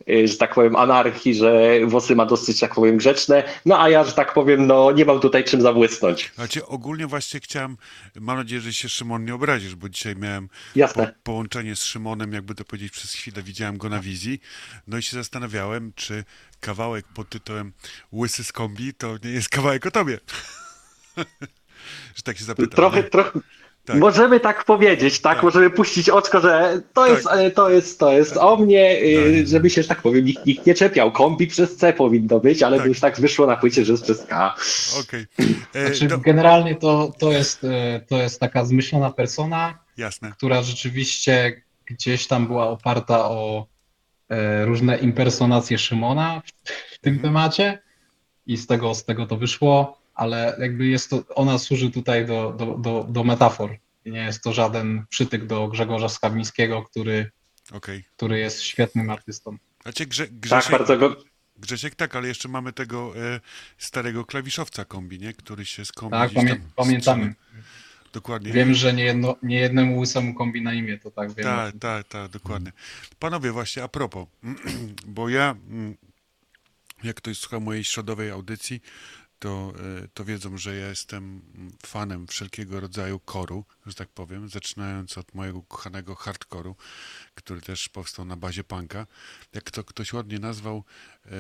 Y, że tak powiem, anarchii, że włosy ma dosyć, tak powiem, grzeczne, no a ja, że tak powiem, no nie mam tutaj czym zabłysnąć. Znaczy ogólnie właśnie chciałem, mam nadzieję, że się Szymon nie obrazisz, bo dzisiaj miałem po, połączenie z Szymonem, jakby to powiedzieć, przez chwilę widziałem go na wizji, no i się zastanawiałem, czy kawałek pod tytułem Łysy z kombi to nie jest kawałek o tobie. <laughs> że tak się zapytam. Trochę, trochę, tak. Możemy tak powiedzieć, tak? tak? Możemy puścić oczko, że to jest, tak. to jest, to jest o mnie, y, tak. żeby się, że tak powiem, nikt, nikt, nie czepiał. Kombi przez C powinno być, ale tak. już tak wyszło na płycie, że jest przez K. Okay. <clears throat> E, znaczy, Generalnie to, to, jest, e, to jest taka zmyślona persona, Jasne. która rzeczywiście gdzieś tam była oparta o e, różne impersonacje Szymona w, w tym mhm. temacie i z tego, z tego to wyszło ale jakby jest to, ona służy tutaj do, do, do, do metafor. Nie jest to żaden przytyk do Grzegorza Skawińskiego, który, okay. który jest świetnym artystą. Znaczy, Grze, Grzesiek, tak, bardzo go... Grzesiek, tak, ale jeszcze mamy tego e, starego klawiszowca kombi, nie? który się z kombi Tak, pamię pamiętamy. Dokładnie. Wiem, że nie, jedno, nie jednemu łysemu kombi na imię, to tak wiem. Tak, tak, tak, dokładnie. Panowie, właśnie a propos, <clears throat> bo ja, mm, jak ktoś słucha mojej środowej audycji, to, e, to wiedzą, że ja jestem fanem wszelkiego rodzaju koru, że tak powiem, zaczynając od mojego kochanego hardkoru, który też powstał na bazie punka. Jak to ktoś ładnie nazwał, e,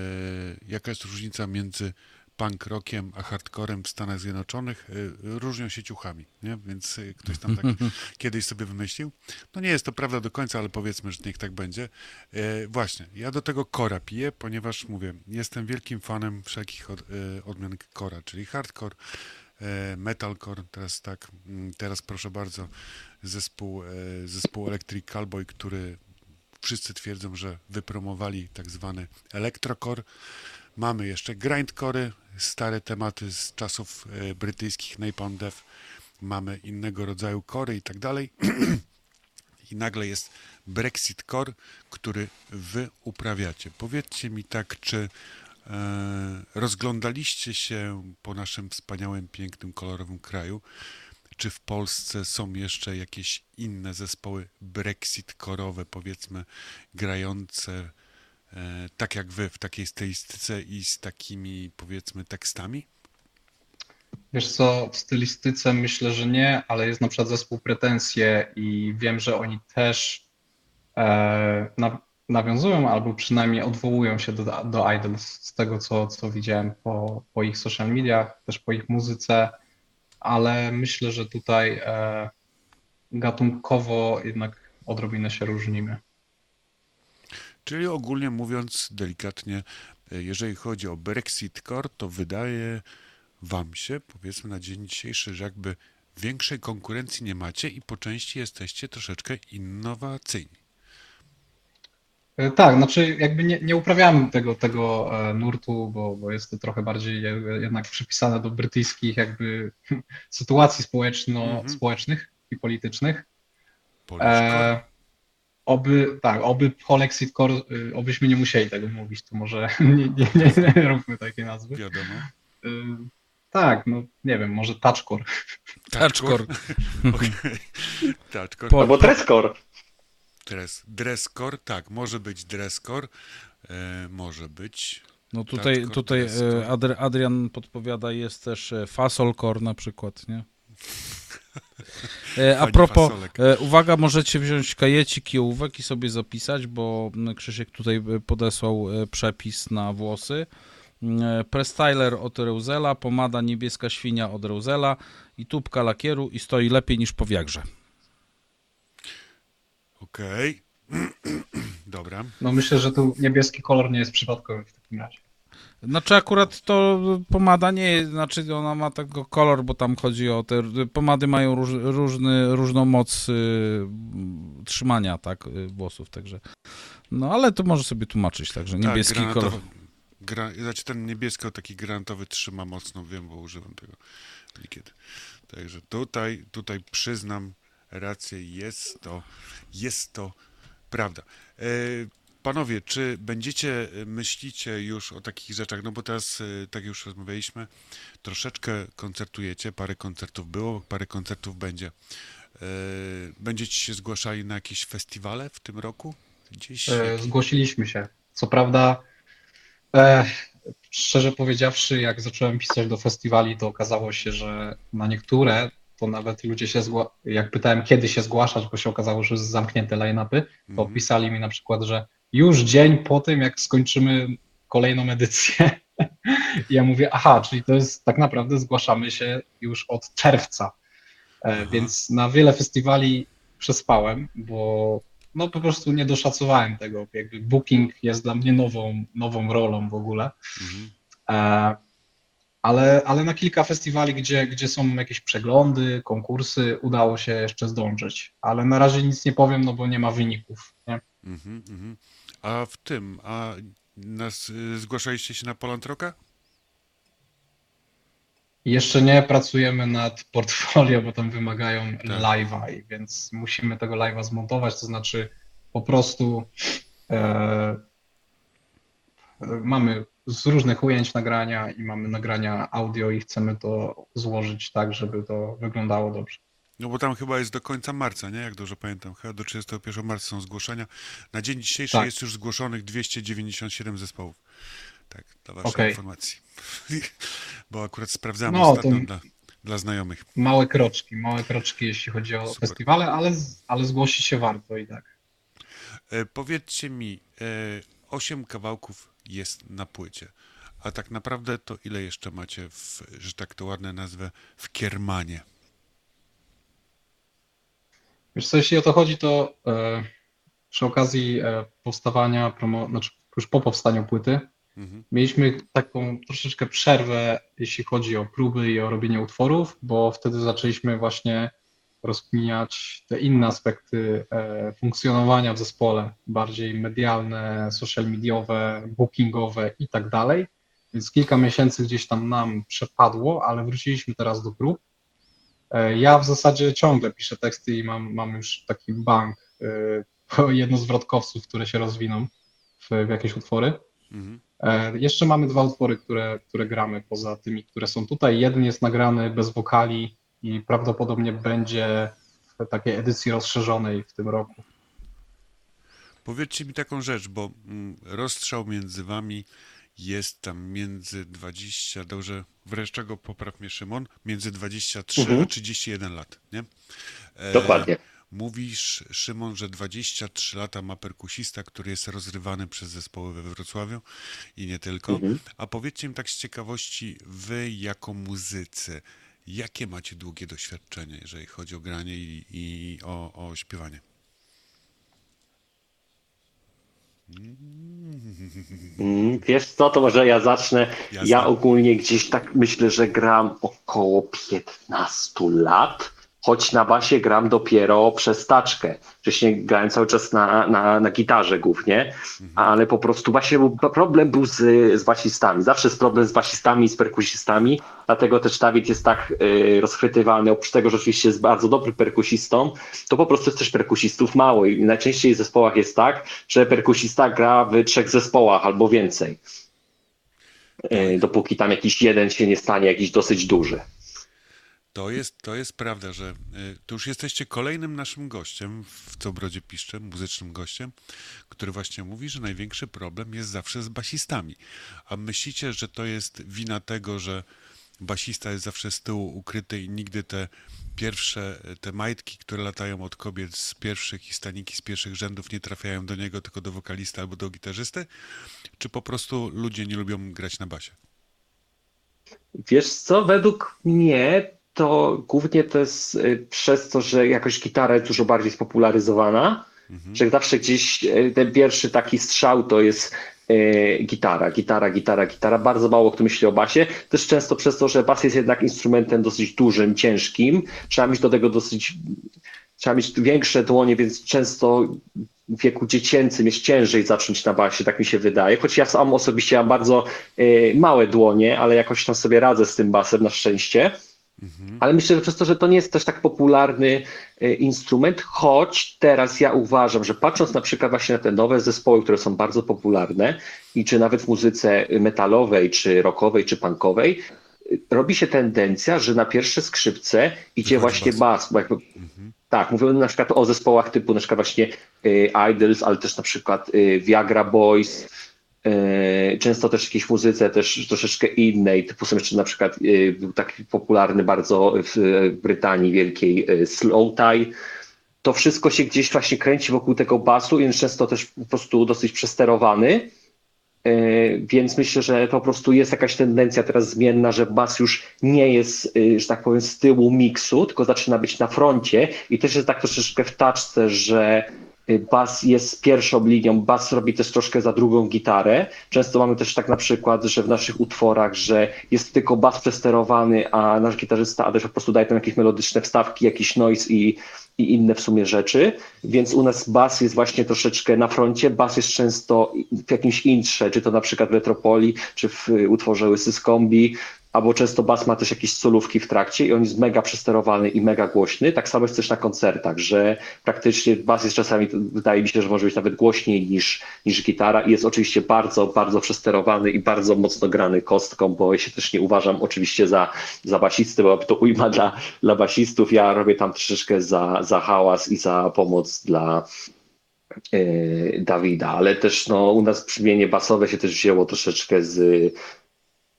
jaka jest różnica między punk rockiem a hardcorem w Stanach Zjednoczonych y, różnią się ciuchami, nie? Więc y, ktoś tam tak <laughs> kiedyś sobie wymyślił. No nie jest to prawda do końca, ale powiedzmy, że niech tak będzie. E, właśnie, ja do tego kora piję, ponieważ mówię, jestem wielkim fanem wszelkich od, odmian kora, czyli hardcore, metalcore, teraz tak, mm, teraz proszę bardzo, zespół, zespół Electric Cowboy, który wszyscy twierdzą, że wypromowali tak zwany elektrocore. Mamy jeszcze grindcore, stare tematy z czasów e, brytyjskich Napalm Death, mamy innego rodzaju kory i tak dalej. <clears throat> I nagle jest Brexit Core, który wy uprawiacie. Powiedzcie mi tak, czy e, rozglądaliście się po naszym wspaniałym, pięknym, kolorowym kraju? Czy w Polsce są jeszcze jakieś inne zespoły Brexit korowe, powiedzmy, grające tak jak wy, w takiej stylistyce i z takimi, powiedzmy, tekstami? Wiesz co, w stylistyce myślę, że nie, ale jest na przykład zespół Pretensje i wiem, że oni też e, na, nawiązują albo przynajmniej odwołują się do, do Idols z tego, co, co widziałem po, po ich social mediach, też po ich muzyce, ale myślę, że tutaj e, gatunkowo jednak odrobinę się różnimy. Czyli ogólnie mówiąc delikatnie, e, jeżeli chodzi o Brexit Core, to wydaje wam się, powiedzmy na dzień dzisiejszy, że jakby większej konkurencji nie macie i po części jesteście troszeczkę innowacyjni. E, tak, znaczy jakby nie, nie uprawiamy tego, tego e, nurtu, bo, bo jest to trochę bardziej jednak przypisane do brytyjskich jakby <laughs> sytuacji społeczno, mhm. społecznych i politycznych. E, oby, tak, oby Polexit Core, y, obyśmy nie musieli tego mówić, to może <laughs> nie, nie, nie, nie róbmy takiej nazwy. Wiadomo. Y, tak, no nie wiem, może Touchcore. Touchcore. <laughs> okay. Touchcore. Albo Dresscore. Dress, dresscore, tak, może być dresscore, e, może być. No tutaj, tutaj e, Adrian podpowiada, jest też e, fasolcore na przykład, nie? E, a propos, e, uwaga, możecie wziąć kajecik i ołówek i sobie zapisać, bo Krzysiek tutaj podesłał przepis na włosy. Prestyler od Reuzela, pomada niebieska świnia od Reuzela i tubka lakieru i stoi lepiej niż po wiagrze. Okej. Okay. <clears throat> Dobra. No myślę, że tu niebieski kolor nie jest przypadkowy w takim razie. Znaczy akurat to pomada nie jest, znaczy ona ma tego kolor, bo tam chodzi o te, pomady mają róż, różny, różną moc y, trzymania, tak, y, włosów, także, no ale to może sobie tłumaczyć, także tak, niebieski tak, kolor. Gra, znaczy ten niebieski taki granatowy trzyma mocno, wiem, bo używam tego niekiedy. Także tutaj, tutaj przyznam, rację, jest to, jest to prawda. E, panowie, czy będziecie, e, myślicie już o takich rzeczach, no bo teraz, e, tak już rozmawialiśmy, troszeczkę koncertujecie, parę koncertów było, parę koncertów będzie. Będziecie się zgłaszali na jakieś festiwale w tym roku? Gdzieś? Zgłosiliśmy się. Co prawda, e, szczerze powiedziawszy, jak zacząłem pisać do festiwali, to okazało się, że na niektóre to nawet ludzie się, zgła- jak pytałem kiedy się zgłaszać, bo się okazało, że jest zamknięte line-upy, to mm. pisali mi na przykład, że już dzień po tym, jak skończymy kolejną edycję. I <laughs> ja mówię, aha, czyli to jest tak naprawdę zgłaszamy się już od czerwca. E, więc na wiele festiwali przespałem, bo no po prostu nie doszacowałem tego. Jakby booking jest dla mnie nową, nową rolą w ogóle. Mhm. E, ale, ale na kilka festiwali, gdzie, gdzie są jakieś przeglądy, konkursy, udało się jeszcze zdążyć. Ale na razie nic nie powiem, no bo nie ma wyników. Nie? Mm-hmm, mm-hmm. A w tym, a nas, y, zgłaszaliście się na Poland Rocka? Jeszcze nie pracujemy nad portfolio, bo tam wymagają tak. live'a, więc musimy tego live'a zmontować, to znaczy po prostu e, mamy z różnych ujęć nagrania i mamy nagrania audio i chcemy to złożyć tak, żeby to wyglądało dobrze. No bo tam chyba jest do końca marca, nie? Jak dobrze pamiętam. Chyba do 31 marca są zgłoszenia. Na dzień dzisiejszy tak. jest już zgłoszonych 297 zespołów. Tak, dla waszej okay. informacji. <laughs> bo akurat sprawdzamy no, ostatnio dla, dla znajomych. Małe kroczki, małe kroczki, jeśli chodzi o Super. festiwale, ale, ale zgłosić się warto i tak. E, powiedzcie mi, e, 8 kawałków jest na płycie. A tak naprawdę to ile jeszcze macie, w, że tak to ładne nazwę, w Kiermanie? Wiesz co, jeśli o to chodzi, to e, przy okazji e, powstawania, promo, znaczy już po powstaniu płyty, mhm. mieliśmy taką troszeczkę przerwę, jeśli chodzi o próby i o robienie utworów, bo wtedy zaczęliśmy właśnie rozkminiać te inne aspekty e, funkcjonowania w zespole, bardziej medialne, social mediowe, bookingowe i tak dalej. Więc kilka miesięcy gdzieś tam nam przepadło, ale wróciliśmy teraz do grup. E, ja w zasadzie ciągle piszę teksty i mam, mam już taki bank e, jednozwrotkowców, które się rozwiną w, w jakieś utwory. Mhm. Jeszcze mamy dwa utwory, które, które gramy poza tymi, które są tutaj. Jeden jest nagrany bez wokali, i prawdopodobnie będzie w takiej edycji rozszerzonej w tym roku. Powiedzcie mi taką rzecz, bo mm, rozstrzał między wami jest tam między 20, dobrze, wreszcie go popraw mnie Szymon, między 23 mhm. a 31 lat, nie? E, Dokładnie. Mówisz, Szymon, że 23 lata ma perkusista, który jest rozrywany przez zespoły we Wrocławiu i nie tylko. Mhm. A powiedzcie mi tak z ciekawości, wy jako muzycy, Jakie macie długie doświadczenie, jeżeli chodzi o granie i, i o, o śpiewanie? Mm, wiesz co, to może ja zacznę. Ja ogólnie gdzieś tak myślę, że gram około 15 lat. Choć na basie gram dopiero przez taczkę. Wcześniej grałem cały czas na, na, na gitarze głównie, ale po prostu właśnie był, problem był z, z basistami. Zawsze jest problem z basistami i z perkusistami, dlatego też Dawid jest tak y, rozchwytywany. Oprócz tego, że oczywiście jest bardzo dobry perkusistą, to po prostu jest też perkusistów mało i najczęściej w zespołach jest tak, że perkusista gra w trzech zespołach albo więcej. Y, dopóki tam jakiś jeden się nie stanie jakiś dosyć duży. To jest, to jest prawda, że y, to już jesteście kolejnym naszym gościem w Co Brodzie Piszcze, muzycznym gościem, który właśnie mówi, że największy problem jest zawsze z basistami. A myślicie, że to jest wina tego, że basista jest zawsze z tyłu ukryty i nigdy te pierwsze, te majtki, które latają od kobiet z pierwszych i staniki z pierwszych rzędów nie trafiają do niego, tylko do wokalisty albo do gitarzysty? Czy po prostu ludzie nie lubią grać na basie? Wiesz co, według mnie to głównie to jest y, przez to, że jakoś gitara jest dużo bardziej spopularyzowana, mhm. że zawsze gdzieś y, ten pierwszy taki strzał to jest y, gitara, gitara, gitara, gitara. Bardzo mało kto myśli o basie. Też często przez to, że bas jest jednak instrumentem dosyć dużym, ciężkim. Trzeba mieć do tego dosyć, trzeba mieć większe dłonie, więc często w wieku dziecięcym jest ciężej zacząć na basie, tak mi się wydaje. Choć ja sam osobiście mam bardzo małe dłonie, ale jakoś tam sobie radzę z tym basem na szczęście. Mhm. Ale myślę, że przez to, że to nie jest też tak popularny e, instrument, choć teraz ja uważam, że patrząc na przykład właśnie na te nowe zespoły, które są bardzo popularne i czy nawet w muzyce metalowej, czy rockowej, czy punkowej, e, robi się tendencja, że na pierwsze skrzypce idzie właśnie bas. bas bo jakby, mhm. Tak, mówimy na przykład o zespołach typu na przykład właśnie y, Idols, ale też na przykład y, Viagra Boys, często też jakieś muzyce też troszeczkę innej, typu są jeszcze na przykład e, był taki popularny bardzo w Brytanii wielkiej e, Slow Tie. To wszystko się gdzieś właśnie kręci wokół tego basu i jest często też po prostu dosyć przesterowany. Więc myślę, że to po prostu jest jakaś tendencja teraz zmienna, że bas już nie jest, że tak powiem, z tyłu miksu, tylko zaczyna być na froncie i też jest tak troszeczkę w taczce, że bas jest pierwszą linią, bas robi też troszkę za drugą gitarę. Często mamy też tak na przykład, że w naszych utworach, że jest tylko bas przesterowany, a nasz gitarzysta Adaś po prostu daje tam jakieś melodyczne wstawki, jakiś noise i, i inne w sumie rzeczy. Więc u nas bas jest właśnie troszeczkę na froncie. Bas jest często w jakimś intrze, czy to na przykład w Metropolii, czy w utworze Łysy Skombi, albo często bas ma też jakieś solówki w trakcie i on jest mega przesterowany i mega głośny. Tak samo jest też na koncertach, że praktycznie bas jest czasami, wydaje mi się, że może być nawet głośniej niż, niż gitara i jest oczywiście bardzo, bardzo przesterowany i bardzo mocno grany kostką, bo ja się też nie uważam oczywiście za, za basisty, bo to ujma dla, dla basistów. Ja robię tam troszeczkę za, za hałas i za pomoc dla, e, Dawida, ale też no, u nas brzmienie basowe się też wzięło troszeczkę z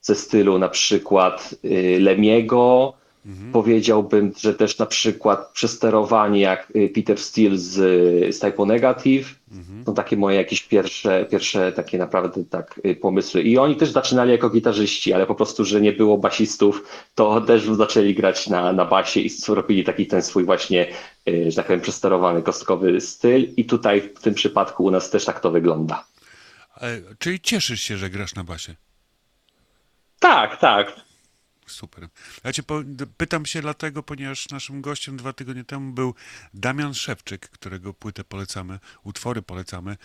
ze stylu na przykład y, Lemiego. Mhm. Powiedziałbym, że też na przykład przesterowanie jak y, Peter Steele z, z Typo Negative. Mhm. To takie moje jakieś pierwsze, pierwsze takie naprawdę tak y, pomysły. I oni też zaczynali jako gitarzyści, ale po prostu, że nie było basistów, to też zaczęli grać na, na basie i robili taki ten swój właśnie, że tak powiem, przesterowany kostkowy styl. I tutaj w tym przypadku u nas też tak to wygląda. E, czyli cieszysz się, że grasz na basie? Tak, tak. Super. Ja cię po, pytam się dlatego, ponieważ naszym gościem dwa tygodnie temu był Damian Szewczyk, którego płytę polecamy, utwory polecamy.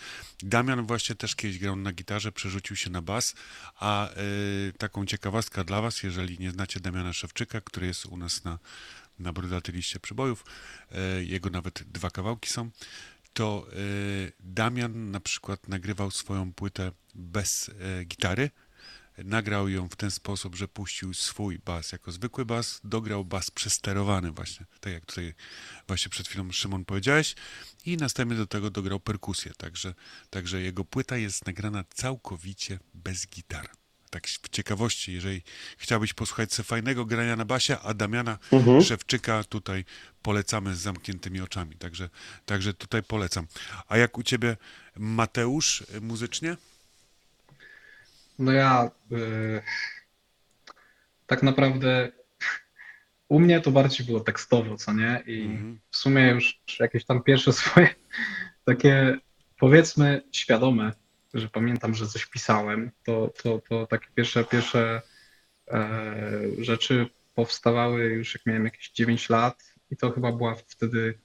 Damian właśnie też kiedyś grał na gitarze, przerzucił się na bas, a y, taką ciekawostkę dla was, jeżeli nie znacie Damiana Szewczyka, który jest u nas na, na Brodaty Liście Przybojów, y, jego nawet dwa kawałki są, to y, Damian na przykład nagrywał swoją płytę bez gitary, nagrał ją w ten sposób, że puścił swój bas jako zwykły bas, dograł bas przesterowany właśnie, tak jak tutaj właśnie przed chwilą Szymon powiedziałeś i następnie do tego dograł perkusję, także, także jego płyta jest nagrana całkowicie bez gitar. Tak w ciekawości, jeżeli chciałbyś posłuchać sobie fajnego grania na basie, a Damiana mhm. Szewczyka tutaj polecamy z zamkniętymi oczami, także, także tutaj polecam. A jak u ciebie Mateusz muzycznie? No ja y, tak naprawdę u mnie to bardziej było tekstowo, co nie? I mhm. w sumie już jakieś tam pierwsze <laughs> swoje takie powiedzmy świadome, że pamiętam, że coś pisałem, to, to, to takie pierwsze, pierwsze e, rzeczy powstawały już jak miałem jakieś 9 lat i to chyba była wtedy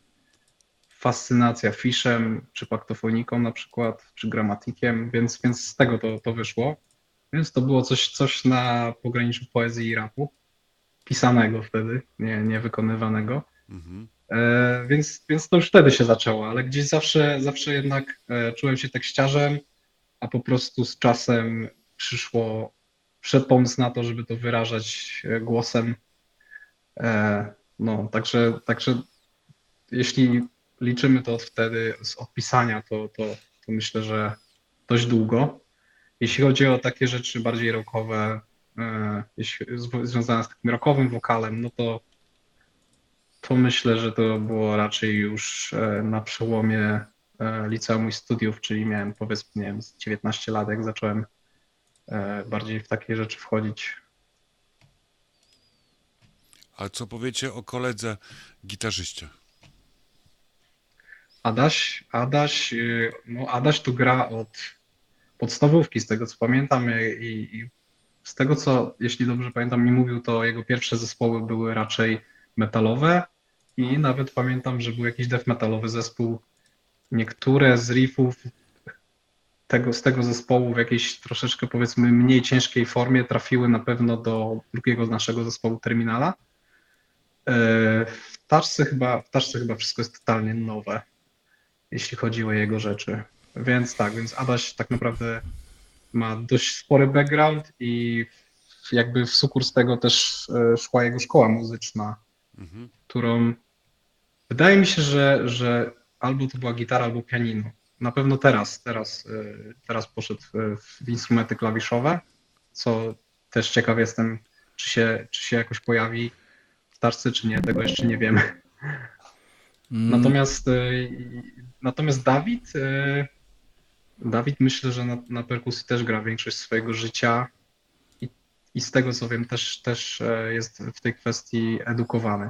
fascynacja Fishem, czy paktofoniką na przykład, czy gramatikiem, więc, więc z tego to, to wyszło. Więc to było coś, coś na pograniczu poezji i rapu, pisanego wtedy, nie, nie wykonywanego. Mhm. E, więc, więc to już wtedy się zaczęło, ale gdzieś zawsze, zawsze jednak e, czułem się tekściarzem, a po prostu z czasem przyszło, przyszedł pomysł na to, żeby to wyrażać e, głosem. E, no, także, także jeśli liczymy to od wtedy z odpisania, to, to, to myślę, że dość długo. Jeśli chodzi o takie rzeczy bardziej rockowe, e, jeśli, związane z takim rockowym wokalem, no to, to myślę, że to było raczej już e, na przełomie e, liceum i studiów, czyli miałem powiedzmy, nie wiem, z 19 lat, jak zacząłem bardziej w takie rzeczy wchodzić. A co powiecie o koledze gitarzyście? Adaś, Adaś, no Adaś tu gra od podstawówki, z tego co pamiętam y, i, i z tego co, jeśli dobrze pamiętam, mi mówił, to jego pierwsze zespoły były raczej metalowe i nawet pamiętam, że był jakiś death metalowy zespół. Niektóre z riffów tego, z tego zespołu w jakiejś troszeczkę powiedzmy mniej ciężkiej formie trafiły na pewno do drugiego z naszego zespołu Terminala. E, W Taszce chyba, w Taszce chyba wszystko jest totalnie nowe, jeśli chodzi o jego rzeczy. Więc tak, więc Adaś tak naprawdę ma dość spory background i jakby w sukurs z tego też e, szła jego szkoła muzyczna, Mhm. którą wydaje mi się, że, że albo to była gitara, albo pianino. Na pewno teraz, teraz, e, teraz poszedł w, w instrumenty klawiszowe, co też ciekaw jestem, czy się, czy się jakoś pojawi w Taszce, czy nie, tego jeszcze nie wiemy. Mm, Natomiast, e, natomiast Dawid, e, Dawid myślę, że na, na perkusji też gra większość swojego życia i, i z tego co wiem też, też e, jest w tej kwestii edukowany.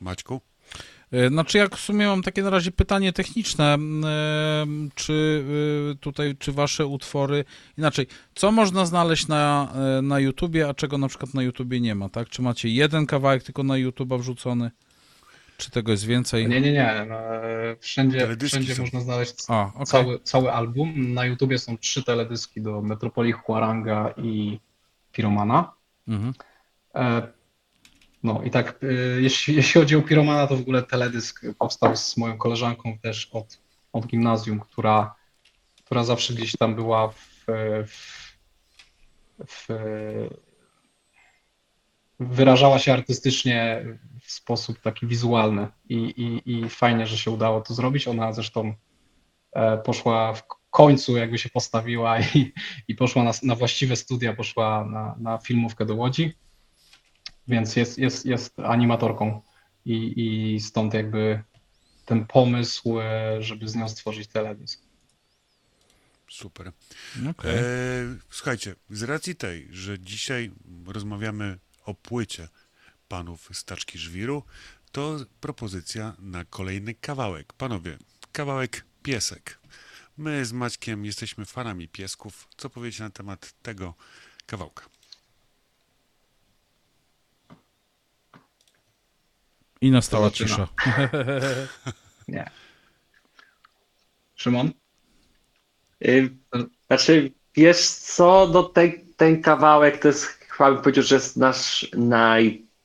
Maćku? E, Znaczy, jak w sumie mam takie na razie pytanie techniczne, em, czy tutaj, czy wasze utwory, inaczej, co można znaleźć na, e, na YouTubie, a czego na przykład na YouTubie nie ma, tak? Czy macie jeden kawałek tylko na YouTuba wrzucony? Czy tego jest więcej? Nie, nie, nie. no, Wszędzie, wszędzie są. można znaleźć A, okej. cały, cały album. Na YouTubie są trzy teledyski do Metropolii Huaranga i Piromana. Mhm. E, No i tak, e, jeśli, jeśli chodzi o Piromana, to w ogóle teledysk powstał z moją koleżanką też od, od gimnazjum, która, która zawsze gdzieś tam była w, w, w wyrażała się artystycznie sposób taki wizualny i, i, i fajnie, że się udało to zrobić. Ona zresztą e, poszła w końcu, jakby się postawiła i, i poszła na, na właściwe studia, poszła na, na filmówkę do Łodzi, więc jest, jest, jest animatorką i, i stąd jakby ten pomysł, e, żeby z nią stworzyć teledysk. Super. Okej. E, słuchajcie, z racji tej, że dzisiaj rozmawiamy o płycie panów z Taczki Żwiru, to propozycja na kolejny kawałek. Panowie, kawałek Piesek. My z Maćkiem jesteśmy fanami piesków. Co powiecie na temat tego kawałka? I nastała cisza. <laughs> Nie. Szymon? Y, Znaczy, wiesz co, no ten, ten kawałek to jest, chyba bym powiedział, że jest nasz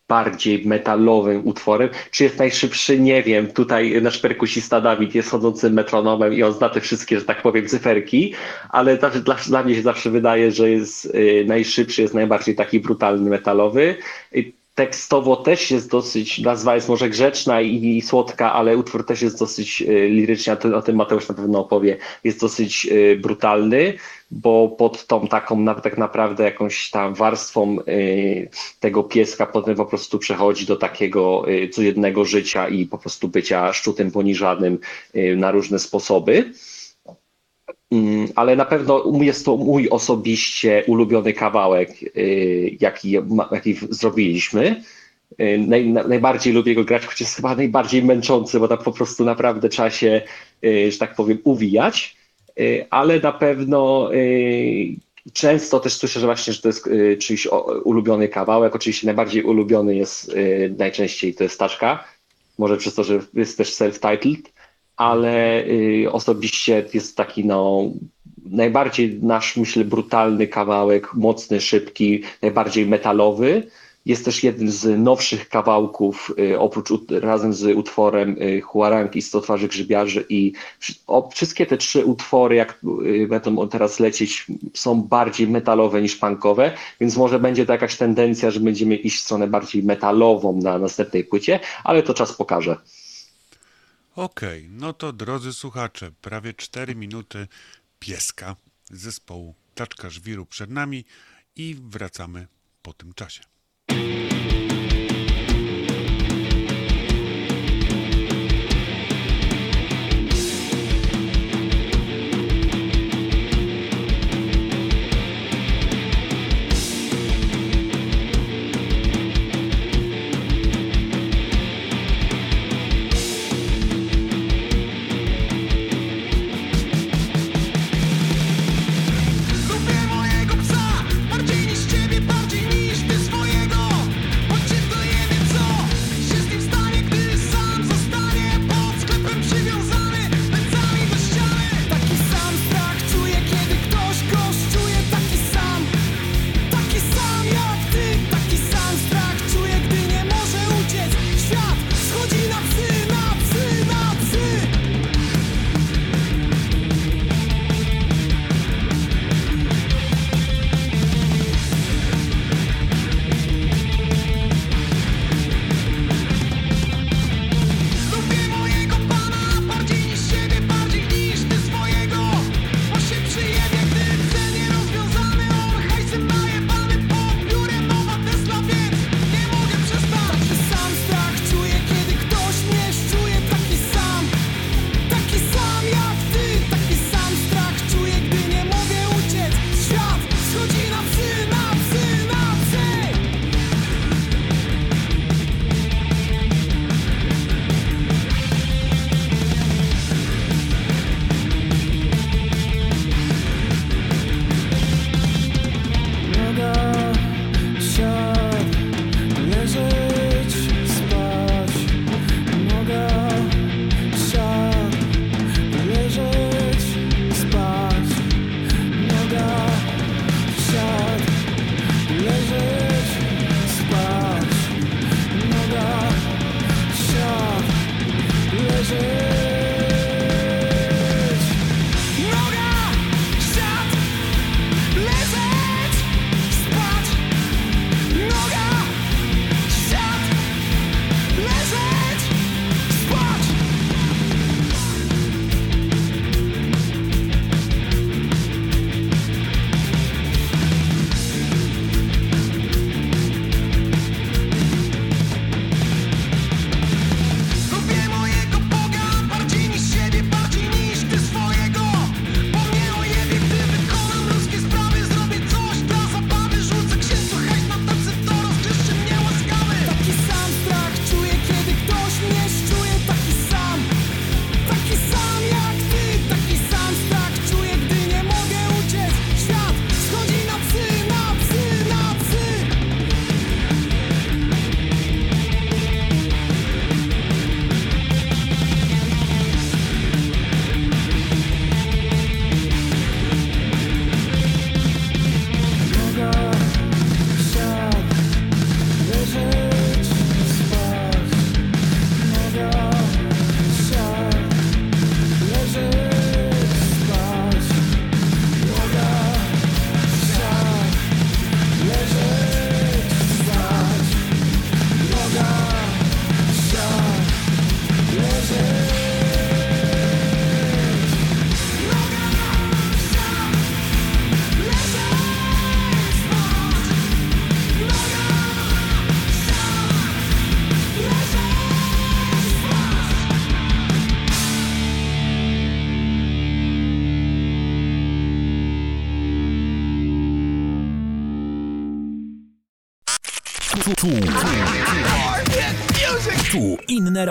najbardziej metalowym utworem. Czy jest najszybszy? Nie wiem. Tutaj nasz perkusista Dawid jest chodzącym metronomem i on zna te wszystkie, że tak powiem, cyferki, ale dla, dla, dla mnie się zawsze wydaje, że jest y, najszybszy, jest najbardziej taki brutalny, metalowy. Y, Tekstowo też jest dosyć, nazwa jest może grzeczna i, i słodka, ale utwór też jest dosyć y, liryczny, a ty, o tym Mateusz na pewno opowie, jest dosyć y, brutalny, bo pod tą taką na, tak naprawdę jakąś tam warstwą y, tego pieska potem po prostu przechodzi do takiego codziennego życia i po prostu bycia szczutym, poniżanym na różne sposoby. Mm, Ale na pewno jest to mój osobiście ulubiony kawałek, y, jaki, jaki zrobiliśmy. Y, Naj, na- najbardziej lubię go grać, chociaż jest chyba najbardziej męczący, bo tam po prostu naprawdę trzeba się, y, że tak powiem, uwijać. Ale na pewno Często też słyszę, że właśnie, że to jest czyjś ulubiony kawałek. Oczywiście najbardziej ulubiony jest najczęściej to jest taczka. Może przez to, że jest też self-titled, ale y, osobiście jest taki no najbardziej nasz, myślę, brutalny kawałek, mocny, szybki, najbardziej metalowy. Jest też jeden z nowszych kawałków, y, oprócz razem z utworem y, Huarang i Sto twarzy grzybiarzy i o, wszystkie te trzy utwory, jak będą teraz lecieć, są bardziej metalowe niż punkowe, więc może będzie to jakaś tendencja, że będziemy iść w stronę bardziej metalową na następnej płycie, ale to czas pokaże. Okej, okay, no to drodzy słuchacze, prawie 4 minuty pieska zespołu Taczka Żwiru przed nami i wracamy po tym czasie.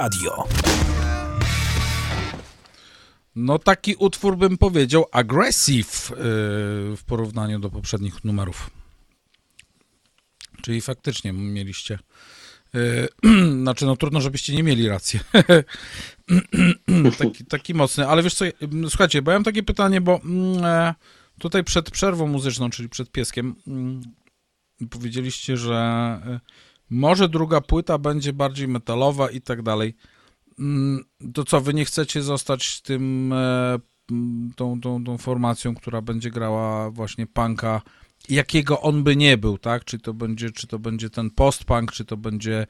Radio. No taki utwór bym powiedział aggressive yy, w porównaniu do poprzednich numerów. Czyli faktycznie mieliście. Yy, <clears throat> znaczy, no trudno, żebyście nie mieli racji. <clears throat> taki, taki mocny, ale wiesz co, słuchajcie, bo ja mam takie pytanie, bo e, tutaj przed przerwą muzyczną, czyli przed pieskiem, mm, powiedzieliście, że może druga płyta będzie bardziej metalowa i tak dalej. Mm, to co, wy nie chcecie zostać tym, e, tą, tą, tą formacją, która będzie grała właśnie punka, jakiego on by nie był, tak? Czy to będzie, czy to będzie ten post-punk, czy to będzie,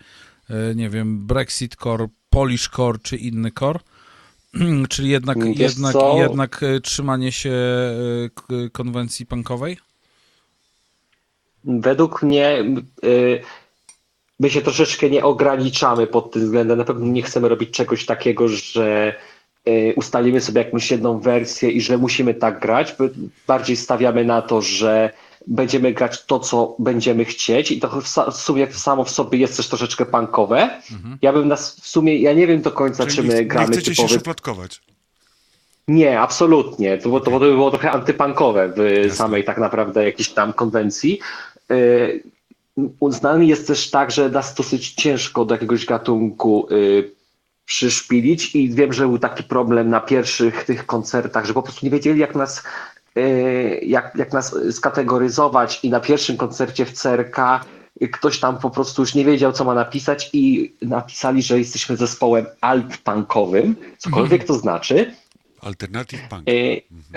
e, nie wiem, Brexit core, Polish core, czy inny core? <clears throat> Czyli jednak, jednak, jednak e, trzymanie się konwencji punkowej? Według mnie my się troszeczkę nie ograniczamy pod tym względem. Na pewno nie chcemy robić czegoś takiego, że y, ustalimy sobie jakąś jedną wersję i że musimy tak grać. Bardziej stawiamy na to, że będziemy grać to, co będziemy chcieć i to w sumie samo w sobie jest też troszeczkę punkowe. Mhm. Ja bym nas w sumie, ja nie wiem do końca, Czyli czy my nie, gramy nie chcecie typowy... się szufladkować. Nie, absolutnie. To, to, to by było trochę antypankowe w Jasne. samej tak naprawdę jakiejś tam konwencji. Y, Uznany jest też tak, że nas dosyć ciężko do jakiegoś gatunku y, przyszpilić i wiem, że był taki problem na pierwszych tych koncertach, że po prostu nie wiedzieli jak nas, y, jak, jak nas skategoryzować i na pierwszym koncercie w CRK ktoś tam po prostu już nie wiedział, co ma napisać i napisali, że jesteśmy zespołem alt-punkowym, cokolwiek mm. to znaczy. Alternative punk. E,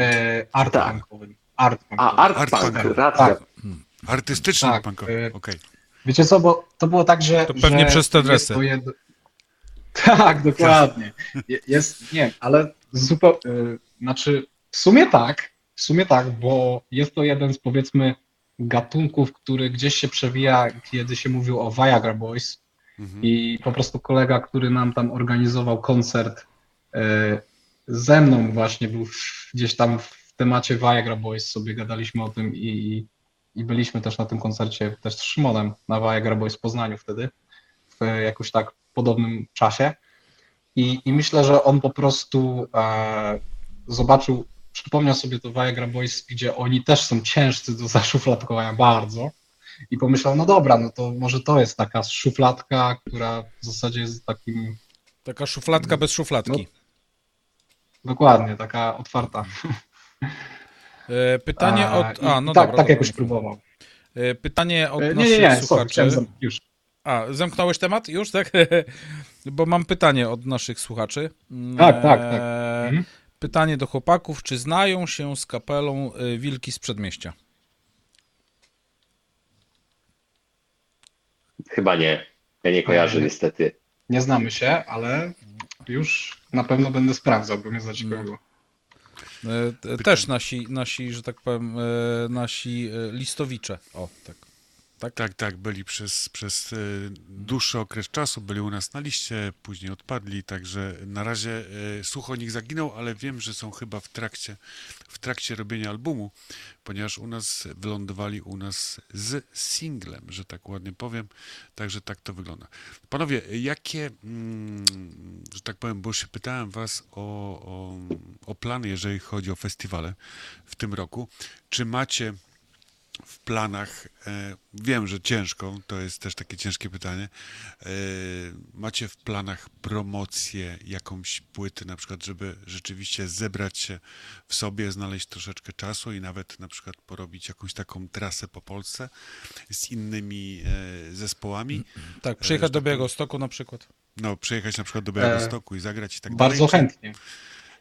e, art tak. Art punk. A, art, art punk, punk. racja. Artystyczny tak, punkowy, y, okej. Okay. Wiecie co, bo to było tak, że... To pewnie że przez te dresy. Jed... <laughs> Tak, dokładnie. Jest, nie, ale zupełnie, znaczy w sumie tak, w sumie tak, bo jest to jeden z powiedzmy gatunków, który gdzieś się przewija, kiedy się mówił o Viagra Boys mhm. i po prostu kolega, który nam tam organizował koncert yy, ze mną właśnie był gdzieś tam w temacie Viagra Boys, sobie gadaliśmy o tym i, i byliśmy też na tym koncercie też z Szymonem na Viagra Boys w Poznaniu wtedy, w jakoś tak podobnym czasie. I, i myślę, że on po prostu e, zobaczył, przypomniał sobie to Viagra Boys, gdzie oni też są ciężcy do zaszufladkowania bardzo. I pomyślał, no dobra, no to może to jest taka szufladka, która w zasadzie jest takim. Taka szufladka bez szufladki. No, dokładnie, taka otwarta. <laughs> E, pytanie od. A, no tak, dobra, tak jakoś próbował. E, pytanie od nie, naszych nie, nie, słuchaczy. Sorry, już. A, zamknąłeś temat już, tak? <laughs> Bo mam pytanie od naszych słuchaczy. Tak, tak, tak. Mhm. Pytanie do chłopaków, czy znają się z kapelą Wilki z Przedmieścia? Chyba nie. Ja nie kojarzę niestety. Nie znamy się, ale już na pewno będę sprawdzał, bo mnie zaciekawiło. E, też nasi, nasi, że tak powiem, e, nasi e, listowicze. O, tak. Tak, tak, tak byli przez, przez dłuższy okres czasu, byli u nas na liście, później odpadli, także na razie słuch o nich zaginął, ale wiem, że są chyba w trakcie, w trakcie robienia albumu, ponieważ u nas wylądowali u nas z singlem, że tak ładnie powiem, także tak to wygląda. Panowie, jakie, mm, że tak powiem, bo się pytałem was o, o, o plany, jeżeli chodzi o festiwale w tym roku, czy macie w planach, e, wiem, że ciężko, to jest też takie ciężkie pytanie, e, macie w planach promocję jakąś płyty, na przykład, żeby rzeczywiście zebrać się w sobie, znaleźć troszeczkę czasu i nawet na przykład porobić jakąś taką trasę po Polsce z innymi e, zespołami. Tak, przyjechać do Białego Stoku na przykład. No, przyjechać na przykład do Białego Stoku i zagrać i tak bardzo dalej. Bardzo chętnie.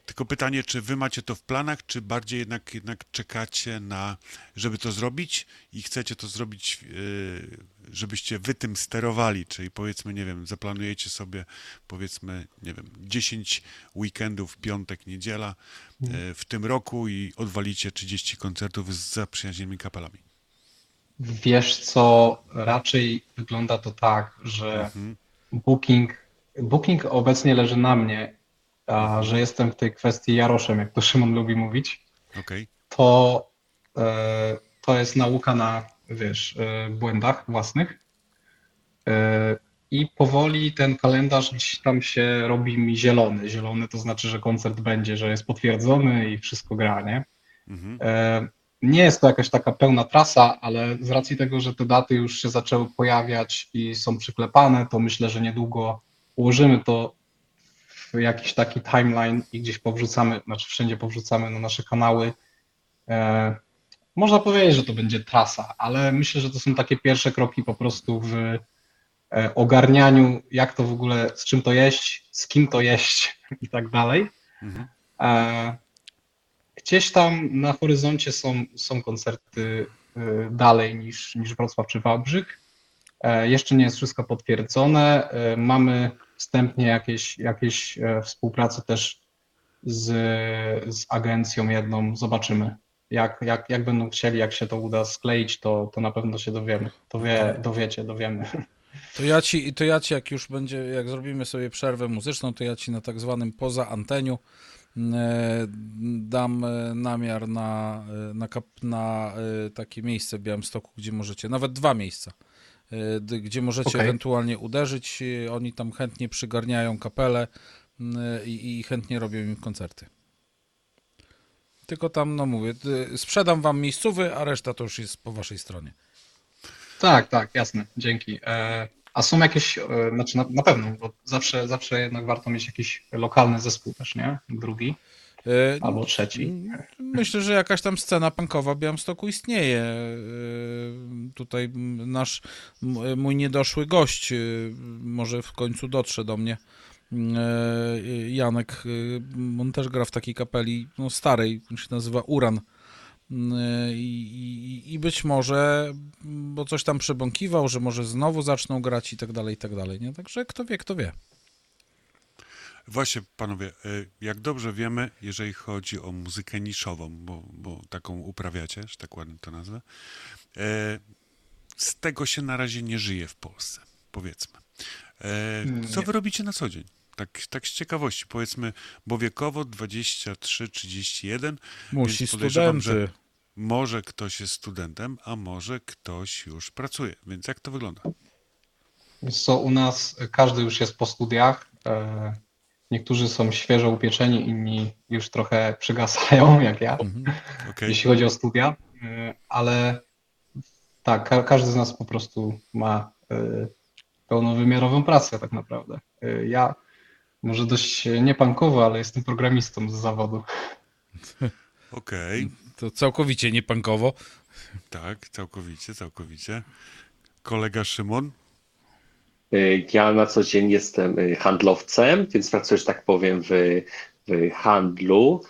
Tylko pytanie, czy wy macie to w planach, czy bardziej jednak, jednak czekacie na, żeby to zrobić i chcecie to zrobić, yy, żebyście wy tym sterowali, czyli powiedzmy, nie wiem, zaplanujecie sobie powiedzmy, nie wiem, 10 weekendów, piątek, niedziela yy, w tym roku i odwalicie 30 koncertów z zaprzyjaźnionymi kapelami. Wiesz co, raczej wygląda to tak, że mhm. booking, booking obecnie leży na mnie a, że jestem w tej kwestii Jaroszem, jak to Szymon lubi mówić, okay. to, e, to jest nauka na, wiesz, e, błędach własnych. E, I powoli ten kalendarz gdzieś tam się robi mi zielony. Zielony to znaczy, że koncert będzie, że jest potwierdzony i wszystko gra, nie? Mhm. Nie jest to jakaś taka pełna trasa, ale z racji tego, że te daty już się zaczęły pojawiać i są przyklepane, to myślę, że niedługo ułożymy to jakiś taki timeline i gdzieś powrzucamy, znaczy wszędzie powrzucamy na nasze kanały. E, można powiedzieć, że to będzie trasa, ale myślę, że to są takie pierwsze kroki po prostu w e, ogarnianiu, jak to w ogóle, z czym to jeść, z kim to jeść <laughs> i tak dalej. Mhm. E, Gdzieś tam na horyzoncie są, są koncerty dalej niż, niż Wrocław czy Wałbrzych. Jeszcze nie jest wszystko potwierdzone. Mamy wstępnie jakieś, jakieś e, współpracę też z, z agencją jedną. Zobaczymy. Jak, jak, jak będą chcieli, jak się to uda skleić, to, to na pewno się dowiemy. Dowie, dowiecie, dowiemy. To ja ci, to ja ci, jak już będzie, jak zrobimy sobie przerwę muzyczną, to ja ci na tak zwanym poza anteniu e, dam e, namiar na, na, kap, na takie miejsce w Białymstoku, gdzie możecie, nawet dwa miejsca, gdzie możecie Okej. ewentualnie uderzyć. E, Oni tam chętnie przygarniają kapelę m, i, i chętnie robią im koncerty. Tylko tam, no mówię, sprzedam wam miejscowy, a reszta to już jest po waszej stronie. Tak, tak, jasne, dzięki. E, A są jakieś, e, znaczy na, na pewno, bo zawsze, zawsze jednak warto mieć jakiś lokalny zespół też, nie? Drugi E, albo trzeci. Myślę, że jakaś tam scena punkowa w Białymstoku istnieje. Yy, Tutaj nasz, mój niedoszły gość yy, może w końcu dotrze do mnie. Janek, on też gra w takiej kapeli no, starej, on się nazywa Uran. I, i, I być może, bo coś tam przebąkiwał, że może znowu zaczną grać i tak dalej, i tak dalej. Nie? Także kto wie, kto wie. Właśnie, panowie, y, jak dobrze wiemy, jeżeli chodzi o muzykę niszową, bo, bo taką uprawiacie, że tak ładnie to nazwę, e, z tego się na razie nie żyje w Polsce, powiedzmy. E, Co wy robicie na co dzień? Tak, tak z ciekawości, powiedzmy, bo wiekowo 23-31, Musi studenty. że może ktoś jest studentem, a może ktoś już pracuje, więc jak to wygląda? Co u nas każdy już jest po studiach. Niektórzy są świeżo upieczeni, inni już trochę przygasają, <laughs> jak ja, Okej. jeśli chodzi o studia. E, Ale tak, ka- każdy z nas po prostu ma e, pełnowymiarową pracę tak naprawdę. E, Ja może dość niepankowo, ale jestem programistą z zawodu. <laughs> Okej, To całkowicie niepankowo. tak, całkowicie, całkowicie. Kolega Szymon? Y, Ja na co dzień jestem y, handlowcem, więc pracuję, że tak powiem, w, w handlu.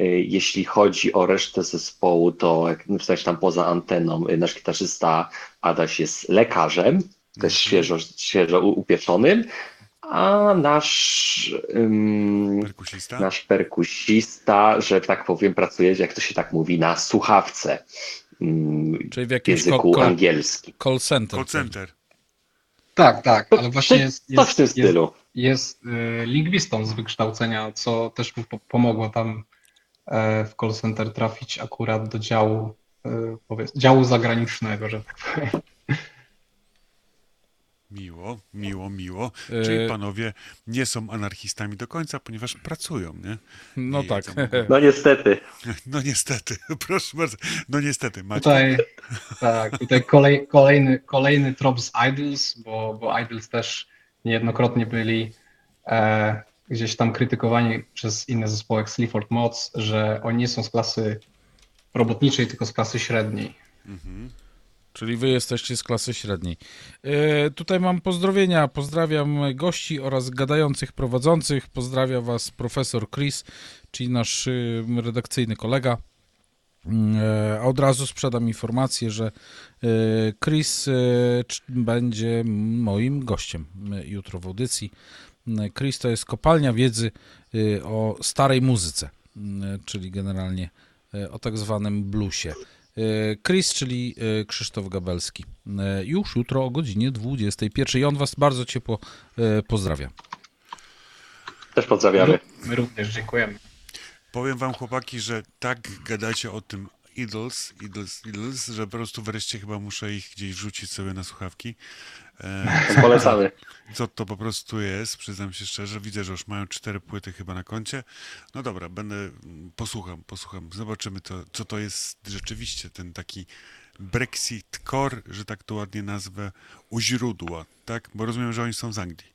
Y, Jeśli chodzi o resztę zespołu, to jak napisałeś tam poza anteną, nasz gitarzysta Adaś jest lekarzem, też świeżo, świeżo u- upieczonym, a nasz, ym, Perkusista? nasz perkusista, że tak powiem, pracuje, jak to się tak mówi, na słuchawce ym, Czyli w w jakimś języku call, call, angielskim. call center. Call center. Tak, tak, ale właśnie jest, Coś w tym jest, jest, stylu. jest y, lingwistą z wykształcenia, co też mu po- pomogło tam e, w call center trafić akurat do działu, y, powiedz, działu zagranicznego, że tak powiem. Miło, miło, miło. E, Czyli panowie nie są anarchistami do końca, ponieważ pracują, nie? No I tak. mogą- No niestety. <laughs> No niestety, <laughs> proszę bardzo. No niestety, macie. Tutaj, tak, tutaj kolej, kolejny, kolejny trop z Idols, bo, bo Idols też niejednokrotnie byli e, gdzieś tam krytykowani przez inne zespoły jak Sleaford Mods, że oni nie są z klasy robotniczej, tylko z klasy średniej. Czyli wy jesteście z klasy średniej. E, tutaj mam pozdrowienia. Pozdrawiam gości oraz gadających prowadzących. Pozdrawia was profesor Chris, czyli nasz redakcyjny kolega. E, A od razu sprzedam informację, że e, Chris będzie moim gościem jutro w audycji. E, Chris to jest kopalnia wiedzy o starej muzyce, e, czyli generalnie o tak zwanym bluesie. E, Chris, czyli e, Krzysztof Gabelski. E, Już jutro o godzinie 21. I on was bardzo ciepło pozdrawia. Też pozdrawiamy. My również dziękujemy. Powiem wam, chłopaki, że tak gadacie o tym Idols, Idols, Idols, że po prostu wreszcie chyba muszę ich gdzieś wrzucić sobie na słuchawki. E, <laughs> Polecamy. Co to po prostu jest, przyznam się szczerze. Widzę, że już mają cztery płyty chyba na koncie. No dobra, będę, posłucham, posłucham. Zobaczymy, to, co to jest rzeczywiście ten taki Brexit Core, że tak to ładnie nazwę, u źródła, tak? Bo rozumiem, że oni są z Anglii.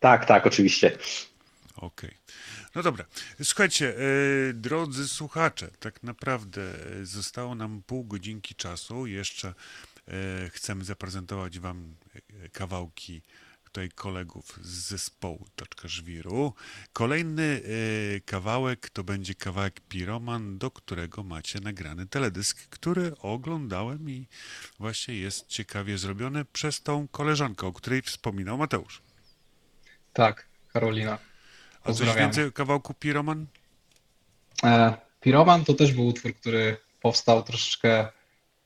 Tak, tak, oczywiście. Okej. Okay. No dobra. Słuchajcie, e, drodzy słuchacze, tak naprawdę zostało nam pół godzinki czasu. Jeszcze e, chcemy zaprezentować Wam e, kawałki tutaj kolegów z zespołu Taczka Żwiru. Kolejny kawałek to będzie kawałek Piroman, do którego macie nagrany teledysk, który oglądałem i właśnie jest ciekawie zrobiony przez tą koleżankę, o której wspominał Mateusz. Tak, Karolina. A coś więcej o kawałku Piroman? E, Piroman to też był utwór, który powstał troszeczkę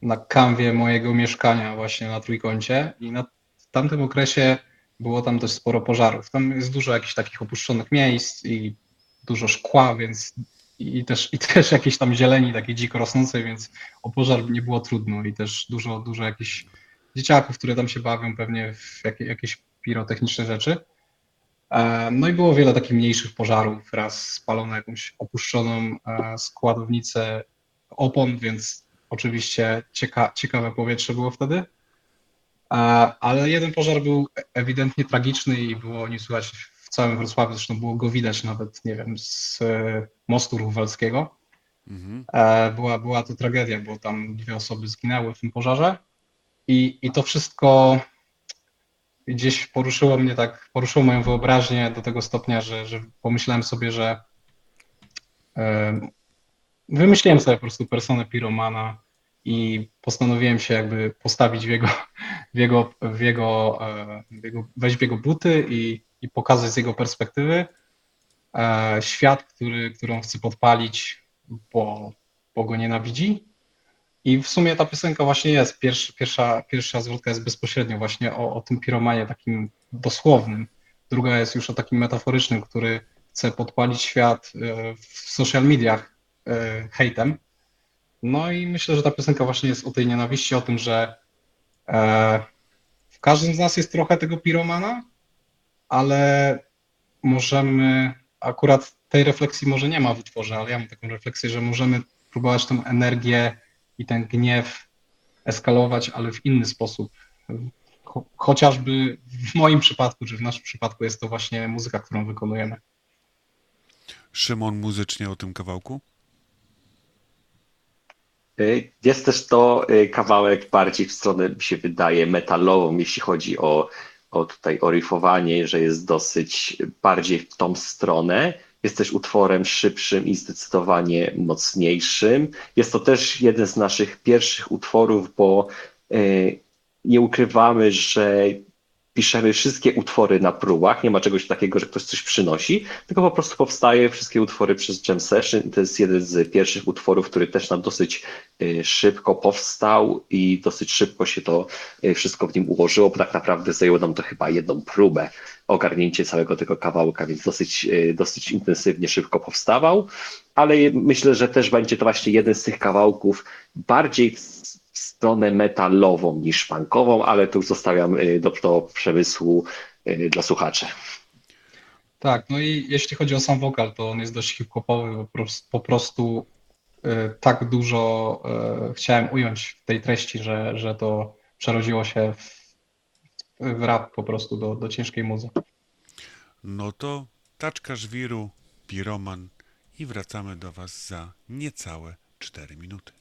na kanwie mojego mieszkania właśnie na Trójkącie i na w tamtym okresie było tam dość sporo pożarów. Tam jest dużo jakichś takich opuszczonych miejsc i dużo szkła, więc i też, i <laughs> też jakieś tam zieleni takiej dziko rosnącej, więc o pożar nie było trudno i też dużo, dużo jakichś dzieciaków, które tam się bawią pewnie w jakieś pirotechniczne rzeczy. E, no i było wiele takich mniejszych pożarów, raz spalono jakąś opuszczoną e, składownicę opon, więc oczywiście cieka ciekawe powietrze było wtedy. E, ale jeden pożar był ewidentnie tragiczny i było nie słychać w całym Wrocławiu, zresztą było go widać nawet, nie wiem, z mostu Ruchwalskiego. Mhm. Była, była to tragedia, bo tam dwie osoby zginęły w tym pożarze i, i to wszystko gdzieś poruszyło mnie tak, poruszyło moją wyobraźnię do tego stopnia, że, że pomyślałem sobie, że wymyśliłem sobie po prostu personę piromana i postanowiłem się jakby postawić w jego, w jego, w jego, w jego wejść w jego buty i, i pokazać z jego perspektywy e, świat, który, którą chce podpalić, bo, bo go nienawidzi i w sumie ta piosenka właśnie jest, pierwsza, pierwsza, pierwsza zwrotka jest bezpośrednio właśnie o, o tym piromanie takim dosłownym. Druga jest już o takim metaforycznym, który chce podpalić świat e, w social mediach e, hejtem. No i myślę, że ta piosenka właśnie jest o tej nienawiści, o tym, że e, w każdym z nas jest trochę tego piromana, ale możemy, akurat tej refleksji może nie ma w utworze, ale ja mam taką refleksję, że możemy próbować tą energię i ten gniew eskalować, ale w inny sposób. Chociażby w moim przypadku, czy w naszym przypadku jest to właśnie muzyka, którą wykonujemy. Szymon muzycznie o tym kawałku? Y, jest też to y, kawałek bardziej w stronę, mi się wydaje, metalową, jeśli chodzi o, o tutaj o riffowanie, że jest dosyć bardziej w tą stronę. Jest też utworem szybszym i zdecydowanie mocniejszym. Jest to też jeden z naszych pierwszych utworów, bo e, nie ukrywamy, że piszemy wszystkie utwory na próbach, nie ma czegoś takiego, że ktoś coś przynosi, tylko po prostu powstaje wszystkie utwory przez Jam Session. To jest jeden z pierwszych utworów, który też nam dosyć e, szybko powstał i dosyć szybko się to e, wszystko w nim ułożyło, bo tak naprawdę zajęło nam to chyba jedną próbę ogarnięcie całego tego kawałka, więc dosyć, e, dosyć intensywnie, szybko powstawał, ale myślę, że też będzie to właśnie jeden z tych kawałków bardziej stronę metalową niż punkową, ale tu zostawiam y, do, do przemysłu y, dla słuchaczy. Tak, no i jeśli chodzi o sam wokal, to on jest dość hip-hopowy, po prostu, po prostu tak dużo chciałem ująć w tej treści, że, że to przerodziło się w, w rap po prostu do, do ciężkiej muzyki. No to taczka żwiru, piroman i wracamy do Was za niecałe 4 minuty.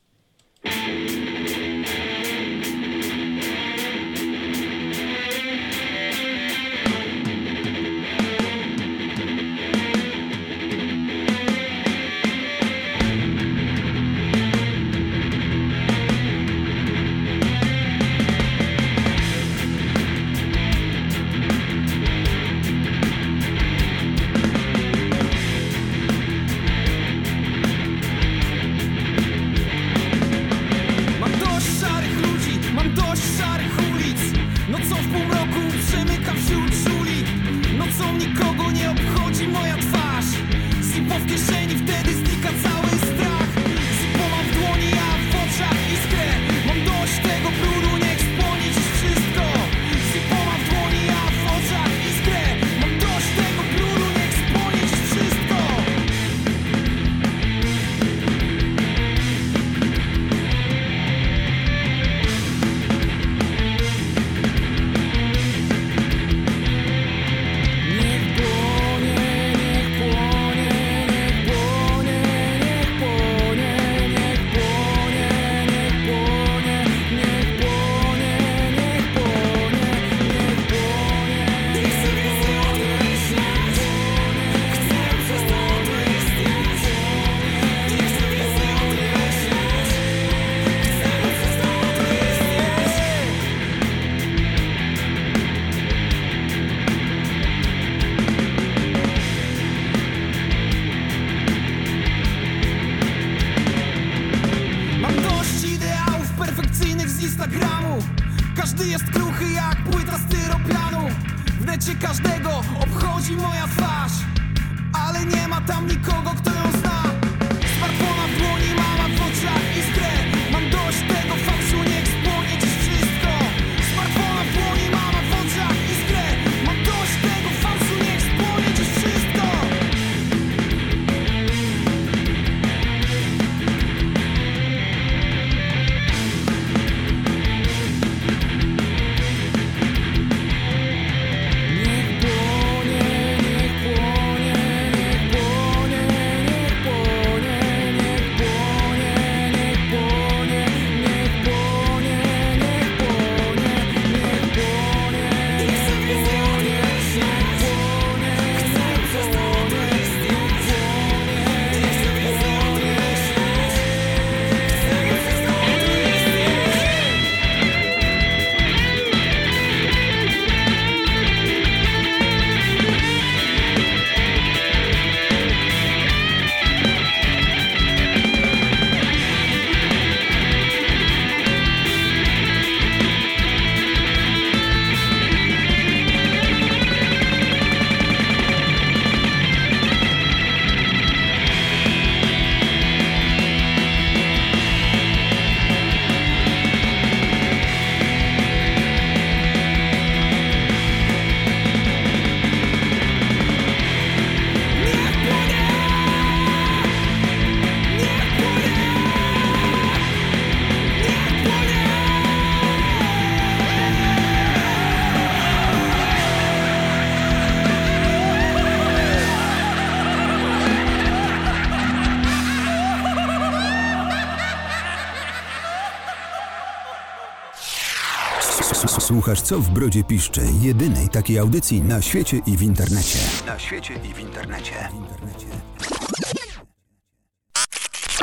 Słuchasz co w brodzie piszczy, jedynej takiej audycji na świecie i w internecie. Na świecie i w internecie.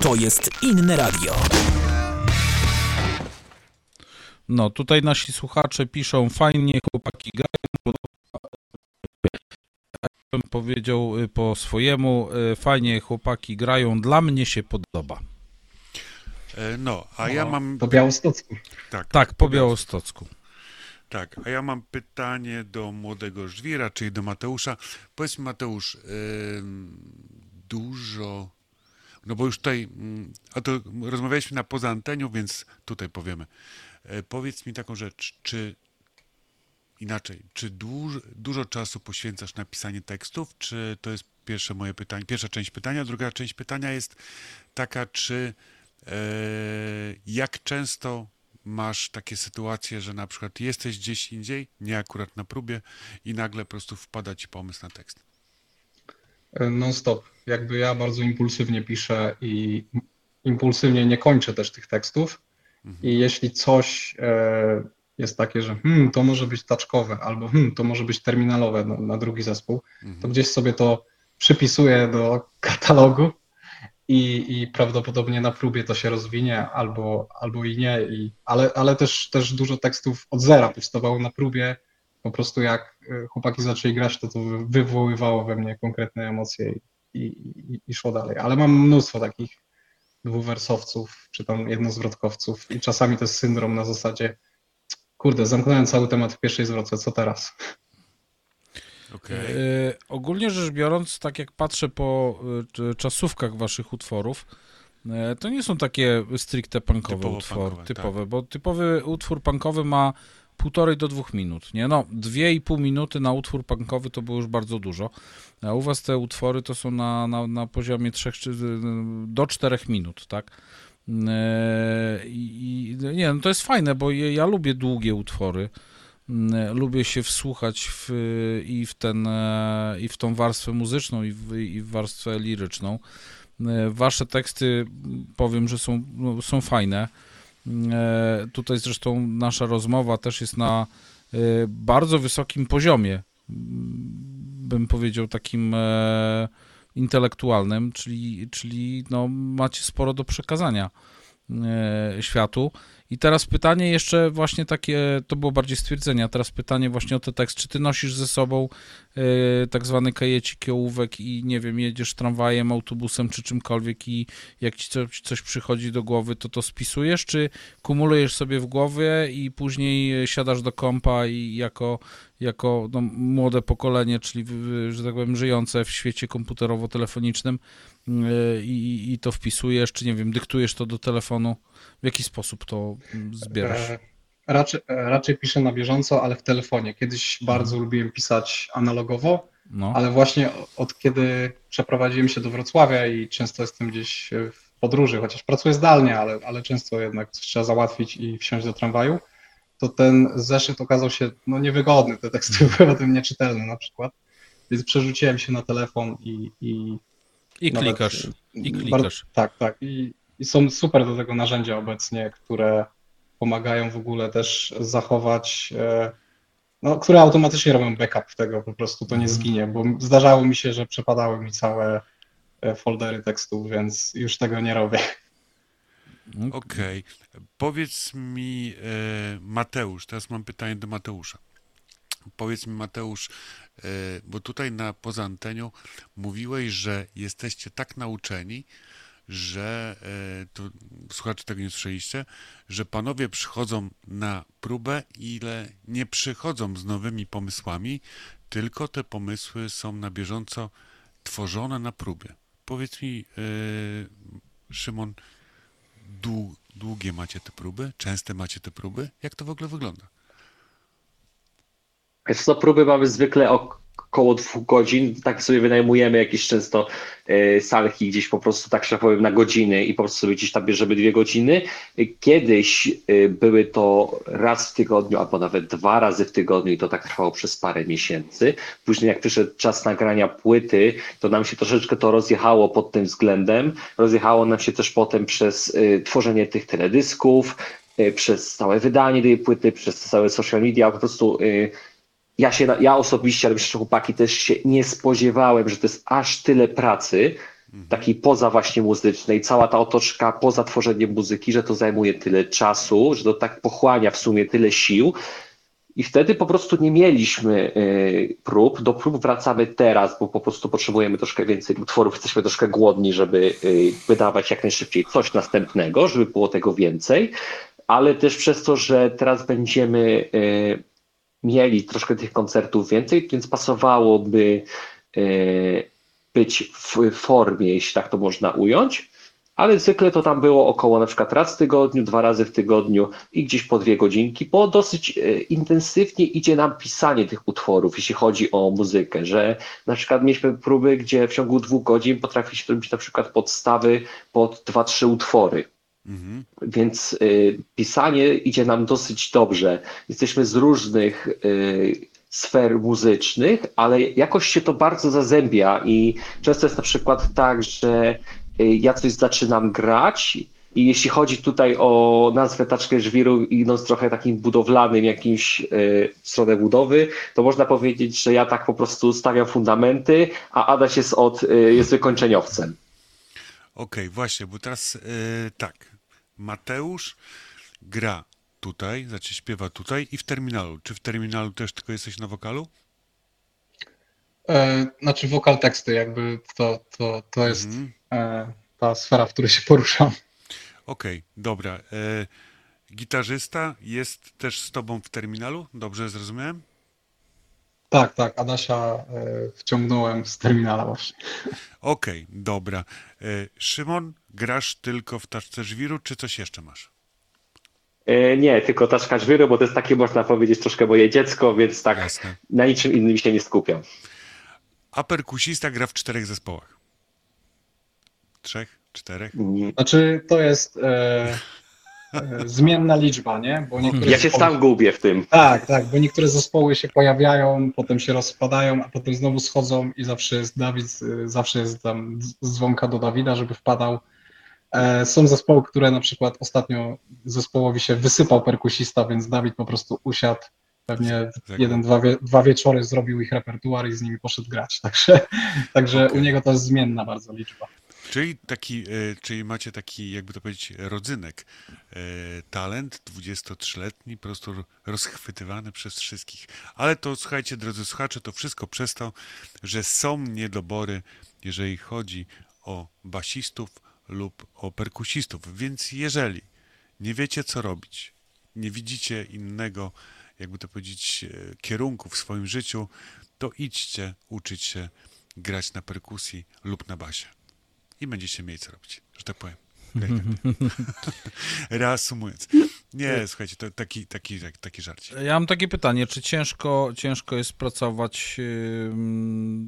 To jest inne radio. No, tutaj nasi słuchacze piszą, fajnie chłopaki grają, bym powiedział y, po swojemu, y, fajnie chłopaki grają, dla mnie się podoba. E, No, a ja mam... Po Białostocku. Tak, Tak, po Białostocku. Tak, a ja mam pytanie do młodego żwira, czyli do Mateusza. Powiedz mi, Mateusz, dużo. No bo już tutaj, mm, a to rozmawialiśmy na poza antenią, więc tutaj powiemy. E, powiedz mi taką rzecz, czy inaczej, czy dużo, dużo czasu poświęcasz na pisanie tekstów, czy to jest pierwsze moje pytanie, pierwsza część pytania, druga część pytania jest taka, czy e, jak często masz takie sytuacje, że na przykład jesteś gdzieś indziej, nie akurat na próbie i nagle po prostu wpada ci pomysł na tekst. Non-stop. Jakby ja bardzo impulsywnie piszę i impulsywnie nie kończę też tych tekstów. I jeśli coś e, jest takie, że hmm, to może być taczkowe, albo hmm, to może być terminalowe na, na drugi zespół, to gdzieś sobie to przypisuję do katalogu i, i prawdopodobnie na próbie to się rozwinie, albo, albo i nie. I, ale ale też, też dużo tekstów od zera powstawało na próbie. Po prostu jak e, chłopaki zaczęli grać, to to wywoływało we mnie konkretne emocje i, i, i szło dalej. Ale mam mnóstwo takich dwuwersowców, czy tam jednozwrotkowców i czasami to jest syndrom na zasadzie kurde, zamknąłem cały temat w pierwszej zwrotce, co teraz? Okej. Y, ogólnie rzecz biorąc, tak jak patrzę po y, czy- czasówkach waszych utworów, y, to nie są takie stricte punkowe Typowo utwory, punkowe, typowe, bo typowy utwór punkowy ma półtorej do dwóch minut, nie? No, dwie i pół minuty na utwór punkowy to było już bardzo dużo, a u was te utwory to są na, na, na poziomie trzech czy do czterech minut, tak? I, i nie, no to jest fajne, bo ja, ja lubię długie utwory. Mm, Lubię się wsłuchać w, i, w ten, e, i w tą warstwę muzyczną, i w, i w warstwę liryczną. E, Wasze teksty, m, powiem, że są, no, są fajne. E, Tutaj zresztą nasza rozmowa też jest na bardzo wysokim poziomie, m, bym powiedział takim intelektualnym, czyli, czyli no, macie sporo do przekazania światu. I teraz pytanie jeszcze właśnie takie, to było bardziej stwierdzenie, a teraz pytanie właśnie o ten tekst. Czy ty nosisz ze sobą y, tak zwany kajecik ołówek i nie wiem, jedziesz tramwajem, autobusem czy czymkolwiek i jak ci coś, coś przychodzi do głowy, to to spisujesz, czy kumulujesz sobie w głowie i później siadasz do kompa i jako, jako no, młode pokolenie, czyli że tak powiem żyjące w świecie komputerowo-telefonicznym i, i to wpisujesz, czy nie wiem, dyktujesz to do telefonu? W jaki sposób to zbierasz? E, raczej, e, raczej piszę na bieżąco, ale w telefonie. Kiedyś bardzo lubiłem pisać analogowo, no. ale właśnie od kiedy przeprowadziłem się do Wrocławia i często jestem gdzieś w podróży, chociaż pracuję zdalnie, ale, ale często jednak coś trzeba załatwić i wsiąść do tramwaju, to ten zeszyt okazał się no, niewygodny, te teksty były potem nieczytelne na przykład, więc przerzuciłem się na telefon i... I, I klikasz, i klikasz. Tak, tak, i i są super do tego narzędzia obecnie, które pomagają w ogóle też zachować, e, no, które automatycznie robią backup tego, po prostu to nie mhm. zginie, bo zdarzało mi się, że przepadały mi całe e, foldery tekstów, więc już tego nie robię. <laughs> Okej. Okay. Powiedz mi, e, Mateusz, teraz mam pytanie do Mateusza. Powiedz mi, Mateusz, bo tutaj na poza antenią mówiłeś, że jesteście tak nauczeni, że e, to słuchacze tego nie słyszeliście, że panowie przychodzą na próbę, ile nie przychodzą z nowymi pomysłami, tylko te pomysły są na bieżąco tworzone na próbie. Powiedz mi, yy, Szymon, długie macie te próby? Częste macie te próby? Jak to w ogóle wygląda? Jest to próby mamy zwykle o około dwóch godzin. Tak sobie wynajmujemy jakieś często e, salki gdzieś po prostu, tak że powiem, na godziny i po prostu sobie gdzieś tam bierzemy dwie godziny. Kiedyś e, były to raz w tygodniu, albo nawet dwa razy w tygodniu i to tak trwało przez parę miesięcy. Później jak przyszedł czas nagrania płyty, to nam się troszeczkę to rozjechało pod tym względem. Rozjechało nam się też potem przez e, tworzenie tych teledysków, przez całe wydanie tej płyty, przez całe social media, po prostu ja się, ja osobiście, ale myślę, że chłopaki też się nie spodziewałem, że to jest aż tyle pracy, mhm. takiej poza właśnie muzycznej, cała ta otoczka poza tworzeniem muzyki, że to zajmuje tyle czasu, że to tak pochłania w sumie tyle sił. I wtedy po prostu nie mieliśmy y, prób. Do prób wracamy teraz, bo po prostu potrzebujemy troszkę więcej utworów, jesteśmy troszkę głodni, żeby y, wydawać jak najszybciej coś następnego, żeby było tego więcej. Ale też przez to, że teraz będziemy y, mieli troszkę tych koncertów więcej, więc pasowałoby e, być w formie, jeśli tak to można ująć, ale zwykle to tam było około na przykład raz w tygodniu, dwa razy w tygodniu i gdzieś po dwie godzinki, bo dosyć e, intensywnie idzie nam pisanie tych utworów, jeśli chodzi o muzykę, że na przykład mieliśmy próby, gdzie w ciągu dwóch godzin potrafi się na przykład podstawy pod dwa, trzy utwory. Mhm. Więc y, pisanie idzie nam dosyć dobrze. Jesteśmy z różnych y, sfer muzycznych, ale jakoś się to bardzo zazębia i często jest na przykład tak, że y, ja coś zaczynam grać i jeśli chodzi tutaj o nazwę Taczkę Żwiru, idąc trochę takim budowlanym jakimś y, w stronę budowy, to można powiedzieć, że ja tak po prostu stawiam fundamenty, a Adaś jest od, y, jest wykończeniowcem. Okej, okay, właśnie, bo teraz yy, tak, Mateusz gra tutaj, znaczy śpiewa tutaj i w terminalu. Czy w terminalu też tylko jesteś na wokalu? E, znaczy wokal teksty, jakby to, to, to jest mhm. e, ta sfera, w której się poruszam. Okej, okay, dobra. E, gitarzysta jest też z tobą w terminalu? Dobrze zrozumiałem? Tak, tak. Adasia e, wciągnąłem z terminala właśnie. Okej, okay, dobra. E, Szymon, grasz tylko w taczce żwiru, czy coś jeszcze masz? E, nie, tylko taczka żwiru, bo to jest takie, można powiedzieć, troszkę moje dziecko, więc tak Jasne. na niczym innym się nie skupiam. A perkusista gra w czterech zespołach? Trzech? Czterech? Znaczy, to jest... E zmienna liczba, nie? Bo niektóre ja się zespoły... sam gubię w tym. Tak, tak, bo niektóre zespoły się pojawiają, potem się rozpadają, a potem znowu schodzą i zawsze jest Dawid, zawsze jest tam dzwonka do Dawida, żeby wpadał. E, są zespoły, które na przykład ostatnio zespołowi się wysypał perkusista, więc Dawid po prostu usiadł, pewnie jeden, dwa, wie, dwa wieczory zrobił ich repertuar i z nimi poszedł grać. <laughs> Także, także okay. u niego to jest zmienna bardzo liczba. Czyli, taki, e, czyli macie taki, jakby to powiedzieć, rodzynek, e, talent 23-letni, po prostu rozchwytywany przez wszystkich. Ale to, słuchajcie, drodzy słuchacze, to wszystko przez to, że są niedobory, jeżeli chodzi o basistów lub o perkusistów. Więc jeżeli nie wiecie, co robić, nie widzicie innego, jakby to powiedzieć, e, kierunku w swoim życiu, to idźcie uczyć się grać na perkusji lub na basie. I będziecie mieli co robić, że tak powiem. <laughs> Reasumując. Nie, słuchajcie, to taki, taki, taki żarcie. Ja mam takie pytanie, czy ciężko, ciężko jest pracować,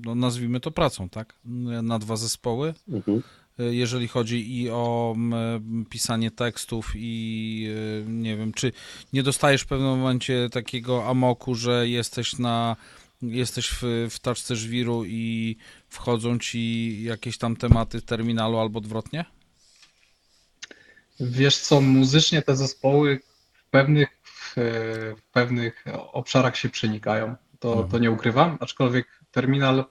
no nazwijmy to pracą, tak? Na dwa zespoły? Mhm. Jeżeli chodzi i o pisanie tekstów i nie wiem, czy nie dostajesz w pewnym momencie takiego amoku, że jesteś na jesteś w, w taczce żwiru i wchodzą ci jakieś tam tematy terminalu albo odwrotnie? Wiesz co, muzycznie te zespoły w pewnych, w pewnych obszarach się przenikają. To, mhm. to nie ukrywam, aczkolwiek terminal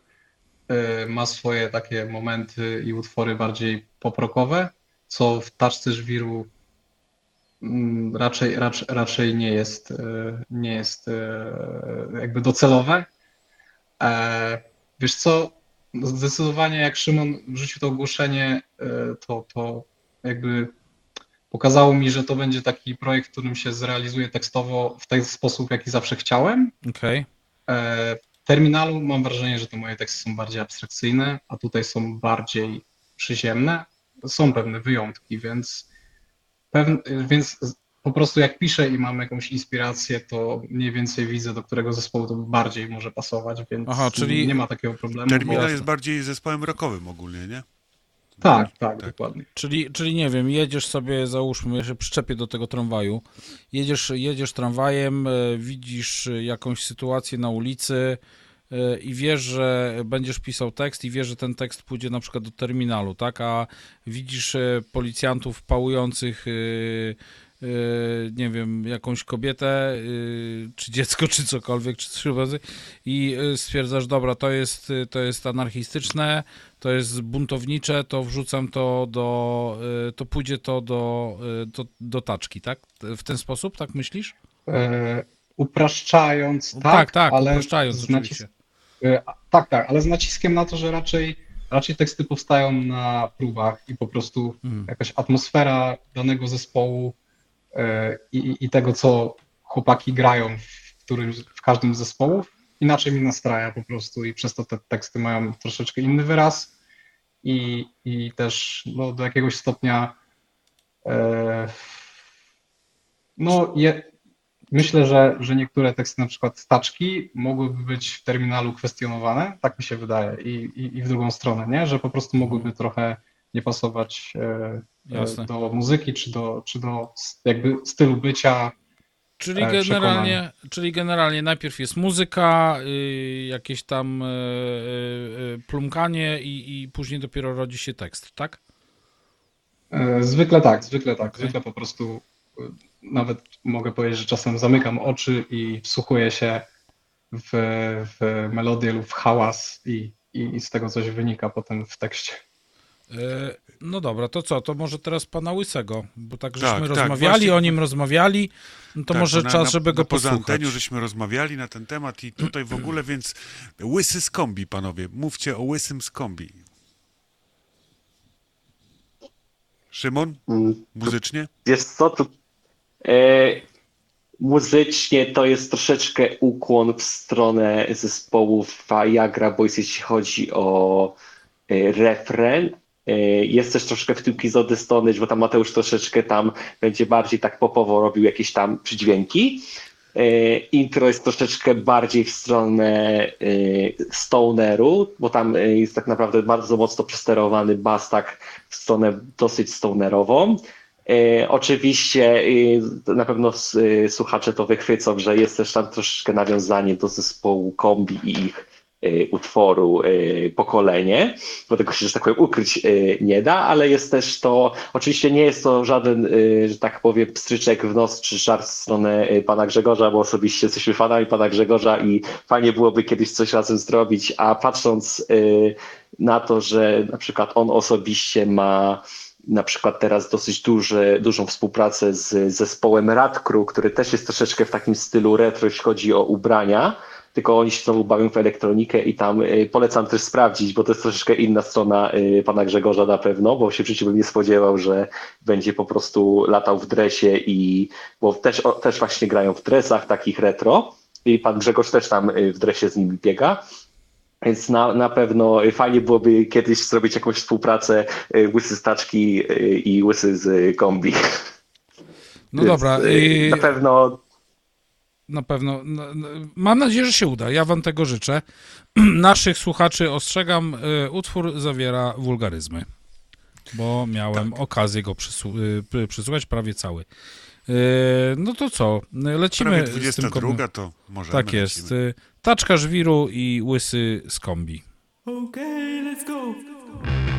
e, ma swoje takie momenty i utwory bardziej poprokowe, co w taczce żwiru mm, raczej, raczej, raczej nie jest, e, nie jest e, jakby docelowe. Wiesz co, zdecydowanie jak Szymon wrzucił to ogłoszenie, to, to jakby pokazało mi, że to będzie taki projekt, w którym się zrealizuje tekstowo w ten sposób, jaki zawsze chciałem. Okay. E, w terminalu mam wrażenie, że te moje teksty są bardziej abstrakcyjne, a tutaj są bardziej przyziemne. Są pewne wyjątki, więc, pewne, więc po prostu jak piszę i mam jakąś inspirację, to mniej więcej widzę, do którego zespołu to bardziej może pasować, więc Aha, czyli nie ma takiego problemu. Terminal jest bardziej zespołem rockowym ogólnie, nie? Tak, tak, tak, dokładnie. Czyli, czyli nie wiem, jedziesz sobie, załóżmy, ja się przyczepię do tego tramwaju, jedziesz, jedziesz tramwajem, e, widzisz jakąś sytuację na ulicy e, i wiesz, że będziesz pisał tekst i wiesz, że ten tekst pójdzie na przykład do terminalu, tak, a widzisz e, policjantów pałujących nie wiem, jakąś kobietę, yy, czy dziecko, czy cokolwiek, czy razy i yy, stwierdzasz, dobra, to jest, to jest anarchistyczne, to jest buntownicze, to wrzucam to do, to pójdzie to do, do, do taczki, tak? W ten sposób, tak myślisz? E, upraszczając, tak, tak, tak ale upraszczając oczywiście. E, tak, tak, ale z naciskiem na to, że raczej raczej teksty powstają na próbach i po prostu hmm. jakaś atmosfera danego zespołu i, i tego, co chłopaki grają w, którym, w każdym z zespołów, inaczej mi nastraja po prostu i przez to te teksty mają troszeczkę inny wyraz i, i też no, do jakiegoś stopnia e, no je, myślę, że, że niektóre teksty, na przykład staczki, mogłyby być w terminalu kwestionowane, tak mi się wydaje, i, i, i w drugą stronę, nie? że po prostu mogłyby trochę nie pasować e, Jasne. do muzyki, czy do, czy do jakby stylu bycia. Czyli e, generalnie, czyli generalnie najpierw jest muzyka, y, jakieś tam y, plumkanie i, i później dopiero rodzi się tekst, tak? Zwykle tak, zwykle tak. Zwykle po prostu nawet mogę powiedzieć, że czasem zamykam oczy i wsłuchuję się w, w melodię lub w hałas i, i z tego coś wynika potem w tekście. No dobra, to co? To może teraz pana Łysego, bo tak żeśmy tak, rozmawiali, właśnie... o nim rozmawiali, no to tak, może czas, żeby go posłuchać. Poza anteniu żeśmy rozmawiali na ten temat i tutaj w ogóle, więc Łysy z kombi, panowie. Mówcie o Łysym z kombi. Szymon? Mm, muzycznie? Wiesz co, to e, muzycznie to jest troszeczkę ukłon w stronę zespołów Viagra Boys, jeśli chodzi o e, refren, jest też troszkę w z Odystony, bo tam Mateusz troszeczkę tam będzie bardziej tak popowo robił jakieś tam przydźwięki. E, intro jest troszeczkę bardziej w stronę e, stoneru, bo tam jest tak naprawdę bardzo mocno przesterowany bas tak w stronę dosyć stonerową. Oczywiście na pewno słuchacze to wychwycą, że jest też tam troszeczkę nawiązanie do zespołu kombi i ich utworu y, pokolenie, bo tego się, że tak powiem, ukryć y, nie da, ale jest też to, oczywiście nie jest to żaden, że tak powiem, pstryczek w nos czy żart w stronę pana Grzegorza, bo osobiście jesteśmy fanami pana Grzegorza i fajnie byłoby kiedyś coś razem zrobić, a patrząc na to, że na przykład on osobiście ma na przykład teraz dosyć duży, dużą współpracę z zespołem Radcrew, który też jest troszeczkę w takim stylu retro, jeśli chodzi o ubrania, tylko oni się znowu bawią w elektronikę i tam y, polecam też sprawdzić, bo to jest troszeczkę inna strona y, pana Grzegorza na pewno, bo się w życiu bym nie spodziewał, że będzie po prostu latał w dresie i bo też, też właśnie grają w dresach takich retro i pan Grzegorz też tam y, w dresie z nimi biega. Więc na, na pewno fajnie byłoby kiedyś zrobić jakąś współpracę łysy z taczki i łysy z kombi. No Więc dobra. Na pewno. Na pewno. No, no, mam nadzieję, że się uda. Ja wam tego życzę. <clears throat> Naszych słuchaczy ostrzegam, utwór zawiera wulgaryzmy, bo miałem tak. okazję go przysłuchać prawie cały. No to co? Lecimy Prawie 22 z tym to może. Tak jest. Lecimy. Taczka żwiru i łysy z kombi. Okay, let's go.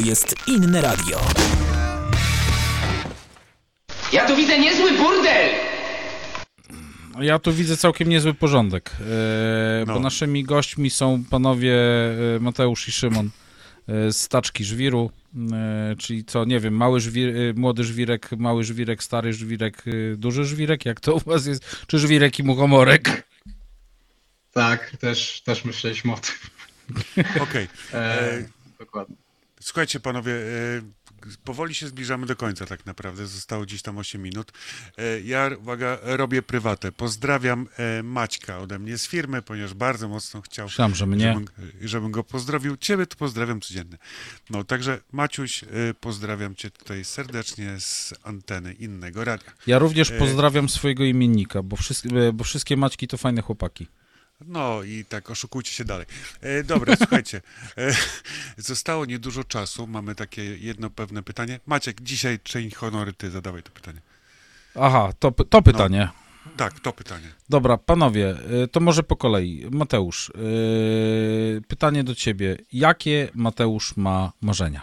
Jest inne radio. Ja tu widzę niezły burdel! Ja tu widzę całkiem niezły porządek, e, no. bo naszymi gośćmi są panowie e, Mateusz i Szymon e, z Taczki Żwiru, czyli co, nie wiem, mały żwir, młody żwirek, mały żwirek, stary żwirek, duży żwirek, jak to u was jest, czy żwirek i muchomorek? Tak, też, też myśleliśmy o tym. Okej. E, dokładnie. Słuchajcie, panowie, e, powoli się zbliżamy do końca tak naprawdę. Zostało gdzieś tam 8 minut. E, Ja, uwaga, robię prywatę. Pozdrawiam e, Maćka ode mnie z firmy, ponieważ bardzo mocno chciał, Myślałem, że mnie. Żebym, żebym go pozdrowił. Ciebie to pozdrawiam codziennie. No, także Maciuś, pozdrawiam cię tutaj serdecznie z anteny innego radia. Ja również pozdrawiam swojego imiennika, bo bo wszystkie Maćki to fajne chłopaki. No i tak, oszukujcie się dalej. E, dobra, <laughs> słuchajcie, e, zostało niedużo czasu, mamy takie jedno pewne pytanie. Maciek, dzisiaj czyń honory, ty zadawaj to pytanie. Aha, to, to pytanie. Tak, to pytanie. Dobra, panowie, y, to może po kolei. Mateusz, yy, pytanie do ciebie. Jakie Mateusz ma marzenia?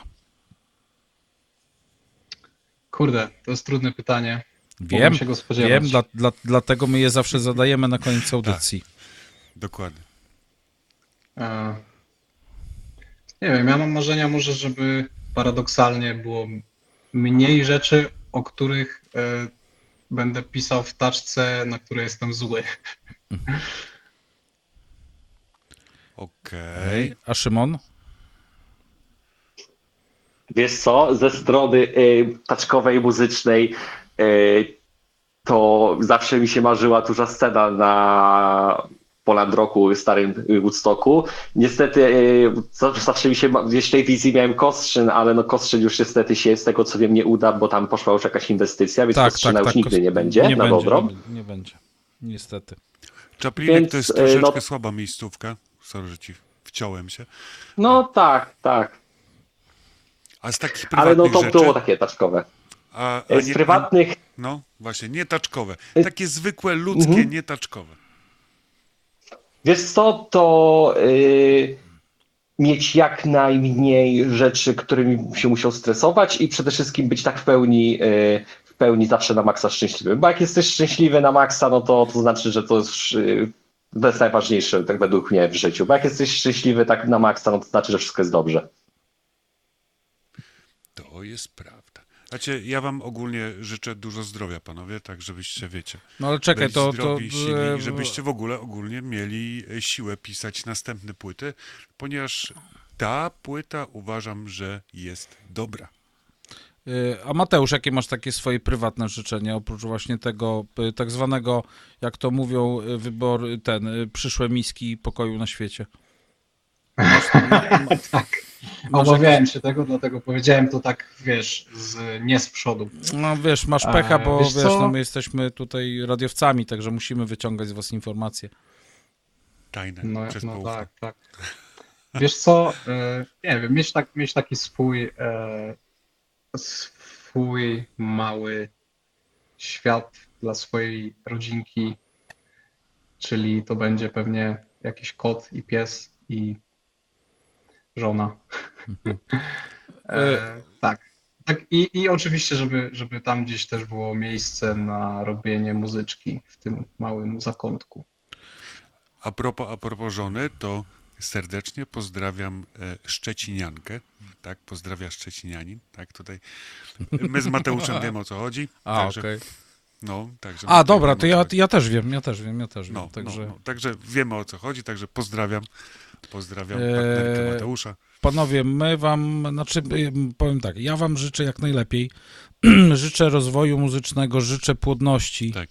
Kurde, to jest trudne pytanie. Wiem, wiem, dla, dla, dlatego my je zawsze zadajemy na koniec audycji. Dokładnie. E, Nie wiem, ja mam marzenia może, żeby paradoksalnie było mniej rzeczy, o których e, będę pisał w taczce, na które jestem zły. <laughs> Okej. A Szymon? Wiesz co, ze strony y, taczkowej, muzycznej, y, to zawsze mi się marzyła duża scena na Poland Rocku, starym Woodstocku. Niestety y, zawsze- mi się, w tej wizji miałem Kostrzyn, ale no Kostrzyn już niestety się z tego co wiem nie uda, bo tam poszła już jakaś inwestycja, więc Kostrzyna już nigdy kos- nie będzie, nie na będzie, dobrą. Nie, nie będzie, niestety. Czaplinek Więc, to jest e, troszeczkę no- słaba miejscówka. Sorry, że ci wciąłem się. No tak, tak. A z takich Ale prywatnych no to rzeczy... było takie taczkowe. A, E, Z prywatnych No, właśnie, nietaczkowe. E, Takie zwykłe, ludzkie, mhm. nietaczkowe. Wiesz co, to y, mieć jak najmniej rzeczy, którymi się musiał stresować i przede wszystkim być tak w pełni, y, w pełni zawsze na maksa szczęśliwym. Bo jak jesteś szczęśliwy na maksa, no to, to znaczy, że to jest, y, to jest najważniejsze, tak według mnie w życiu. Bo jak jesteś szczęśliwy tak na maksa, no to znaczy, że wszystko jest dobrze. To jest prawda. Znaczy, ja wam ogólnie życzę dużo zdrowia, panowie, tak żebyście, wiecie, No ale czekaj, to... to zdrowi, silni e, żebyście w ogóle ogólnie mieli e, siłę pisać następne płyty, ponieważ ta płyta uważam, że jest dobra. y, A Mateusz, jakie masz takie swoje prywatne życzenia, oprócz właśnie tego tak zwanego, jak to mówią, wybor, ten, przyszłe miski pokoju na świecie? <laughs> tak. Obawiałem się tego, dlatego powiedziałem to tak, wiesz, z, nie z przodu. No wiesz, masz pecha, A, bo wiesz wiesz, co? no my jesteśmy tutaj radiowcami, także musimy wyciągać z was informacje. Tajne, No, no tak, tak. Wiesz co, e, nie wiem, mieć, tak, mieć taki swój, e, swój mały świat dla swojej rodzinki, czyli to będzie pewnie jakiś kot i pies i żona. <laughs> E, tak. tak i, I oczywiście, żeby, żeby tam gdzieś też było miejsce na robienie muzyczki w tym małym zakątku. A propos, a propos żony, to serdecznie pozdrawiam e, Szczeciniankę. Tak, pozdrawia Szczecinianin. Tak, tutaj <laughs> my z Mateuszem wiemy o co chodzi. A, także, okej. No, także A, dobra, to ja, ja też wiem, ja też wiem, ja też wiem. No, także... no, no, także wiemy o co chodzi, także pozdrawiam. Pozdrawiam Eee, partnerkę Mateusza. Panowie, my wam, znaczy y, powiem tak, ja wam życzę jak najlepiej. <clears throat> życzę rozwoju muzycznego, życzę płodności Tak.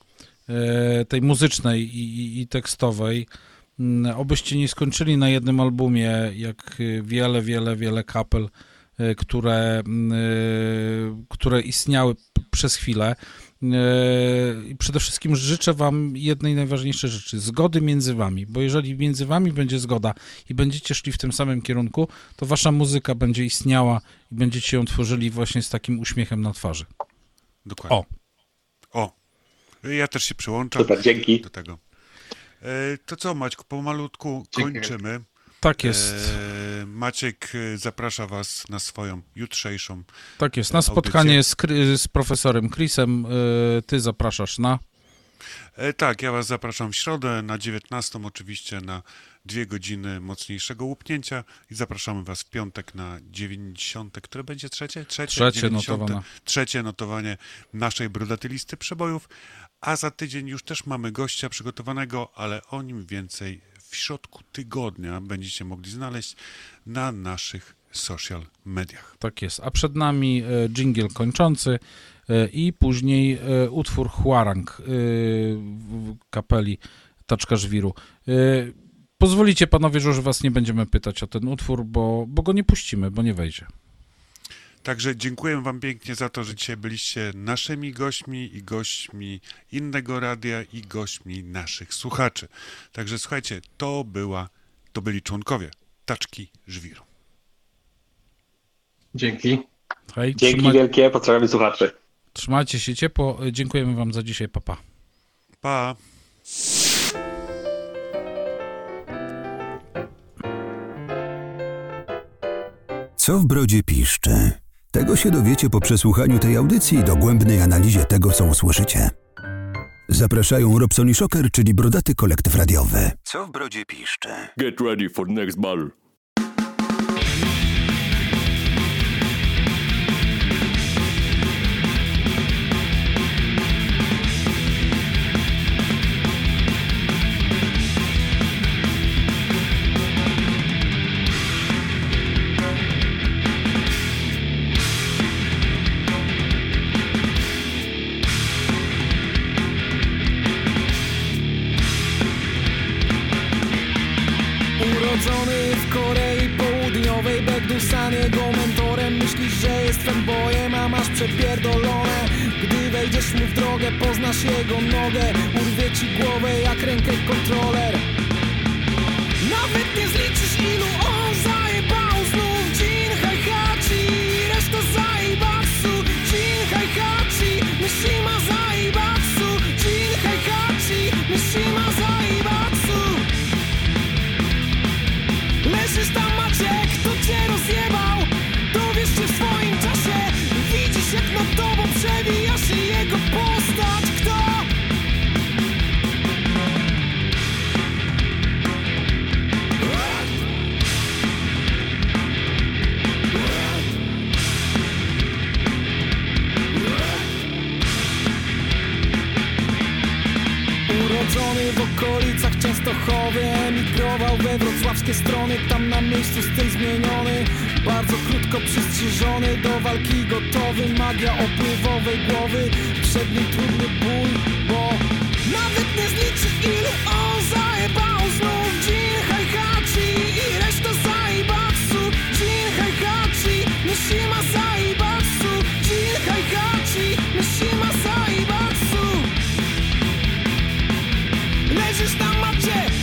e, tej muzycznej i, i, i tekstowej. Mm, Obyście nie skończyli na jednym albumie, jak y, wiele, wiele, wiele kapel, y, które, mm, które istniały przez chwilę. Y, I przede wszystkim życzę Wam jednej najważniejszej rzeczy zgody między Wami, bo jeżeli między Wami będzie zgoda i będziecie szli w tym samym kierunku, to Wasza muzyka będzie istniała i będziecie ją tworzyli właśnie z takim uśmiechem na twarzy. Dokładnie. O. O. Ja też się przyłączam Super, dzięki. do tego. E, to co, Maćku, pomalutku Dziękuję. kończymy. Tak jest. E, Maciek e, zaprasza Was na swoją jutrzejszą. Tak jest. Na audycję. spotkanie z, z profesorem Chrisem y, ty zapraszasz na. E, tak, ja Was zapraszam w środę na 19, oczywiście na dwie godziny mocniejszego łupnięcia i zapraszamy Was w piątek na 90, które będzie trzecie? Trzecie, Trzecie 90, notowane. Trzecie notowanie naszej brodatej listy przebojów, a za tydzień już też mamy gościa przygotowanego, ale o nim więcej w środku tygodnia będziecie mogli znaleźć na naszych social mediach. Tak jest. A przed nami e, dżingiel kończący e, i później e, utwór Huarang kapeli Taczka Żwiru. Pozwolicie panowie, że już was nie będziemy pytać o ten utwór, bo, bo go nie puścimy, bo nie wejdzie. Także dziękuję Wam pięknie za to, że dzisiaj byliście naszymi gośćmi i gośćmi innego radia i gośćmi naszych słuchaczy. Także słuchajcie, to była, to byli członkowie Taczki Żwiru. Dzięki. Hej, Dzięki trzyma... wielkie, pozdrawiamy słuchaczy. Trzymajcie się ciepło. Dziękujemy Wam za dzisiaj. Papa. Pa. pa. Co w brodzie piszczy? Tego się dowiecie po przesłuchaniu tej audycji i dogłębnej analizie tego, co usłyszycie. Zapraszają Robson i Shocker, czyli brodaty kolektyw radiowy. Co w brodzie piszczy? Get ready for next battle. San jego mentorem Myślisz, że jest fanboyem, a masz przepierdolone. Gdy wejdziesz mu w drogę, poznasz jego nogę Urwie ci głowę jak rękę kontroler. Nawet nie zliczysz ilu on zajebał znów. Jin Hachi, reszta zajebaksu. Jin Hachi, Mishima zajebaksu. Jin Hachi, Mishima zajebaksu. Leżysz tam Maciek, cię rozjebał. Dowiesz się w swoim czasie. Widzisz jak nad tobą przewija się jego postać. Kto? Urodzony w okolicach Częstochowy Emigrował we wrocławskie strony Tam na miejscu styl zmieniony. Bardzo krótko przystrzyżony Do walki gotowy Magia opływowej głowy. Przed nim trudny bój Bo nawet nie zliczy ilu on zajebał znów. Jin Hachi i reszta zajebaksu Jin Hachi, Mishima zajebaksu Jin Hachi, Mishima zajebaksu Leżysz tam Yeah.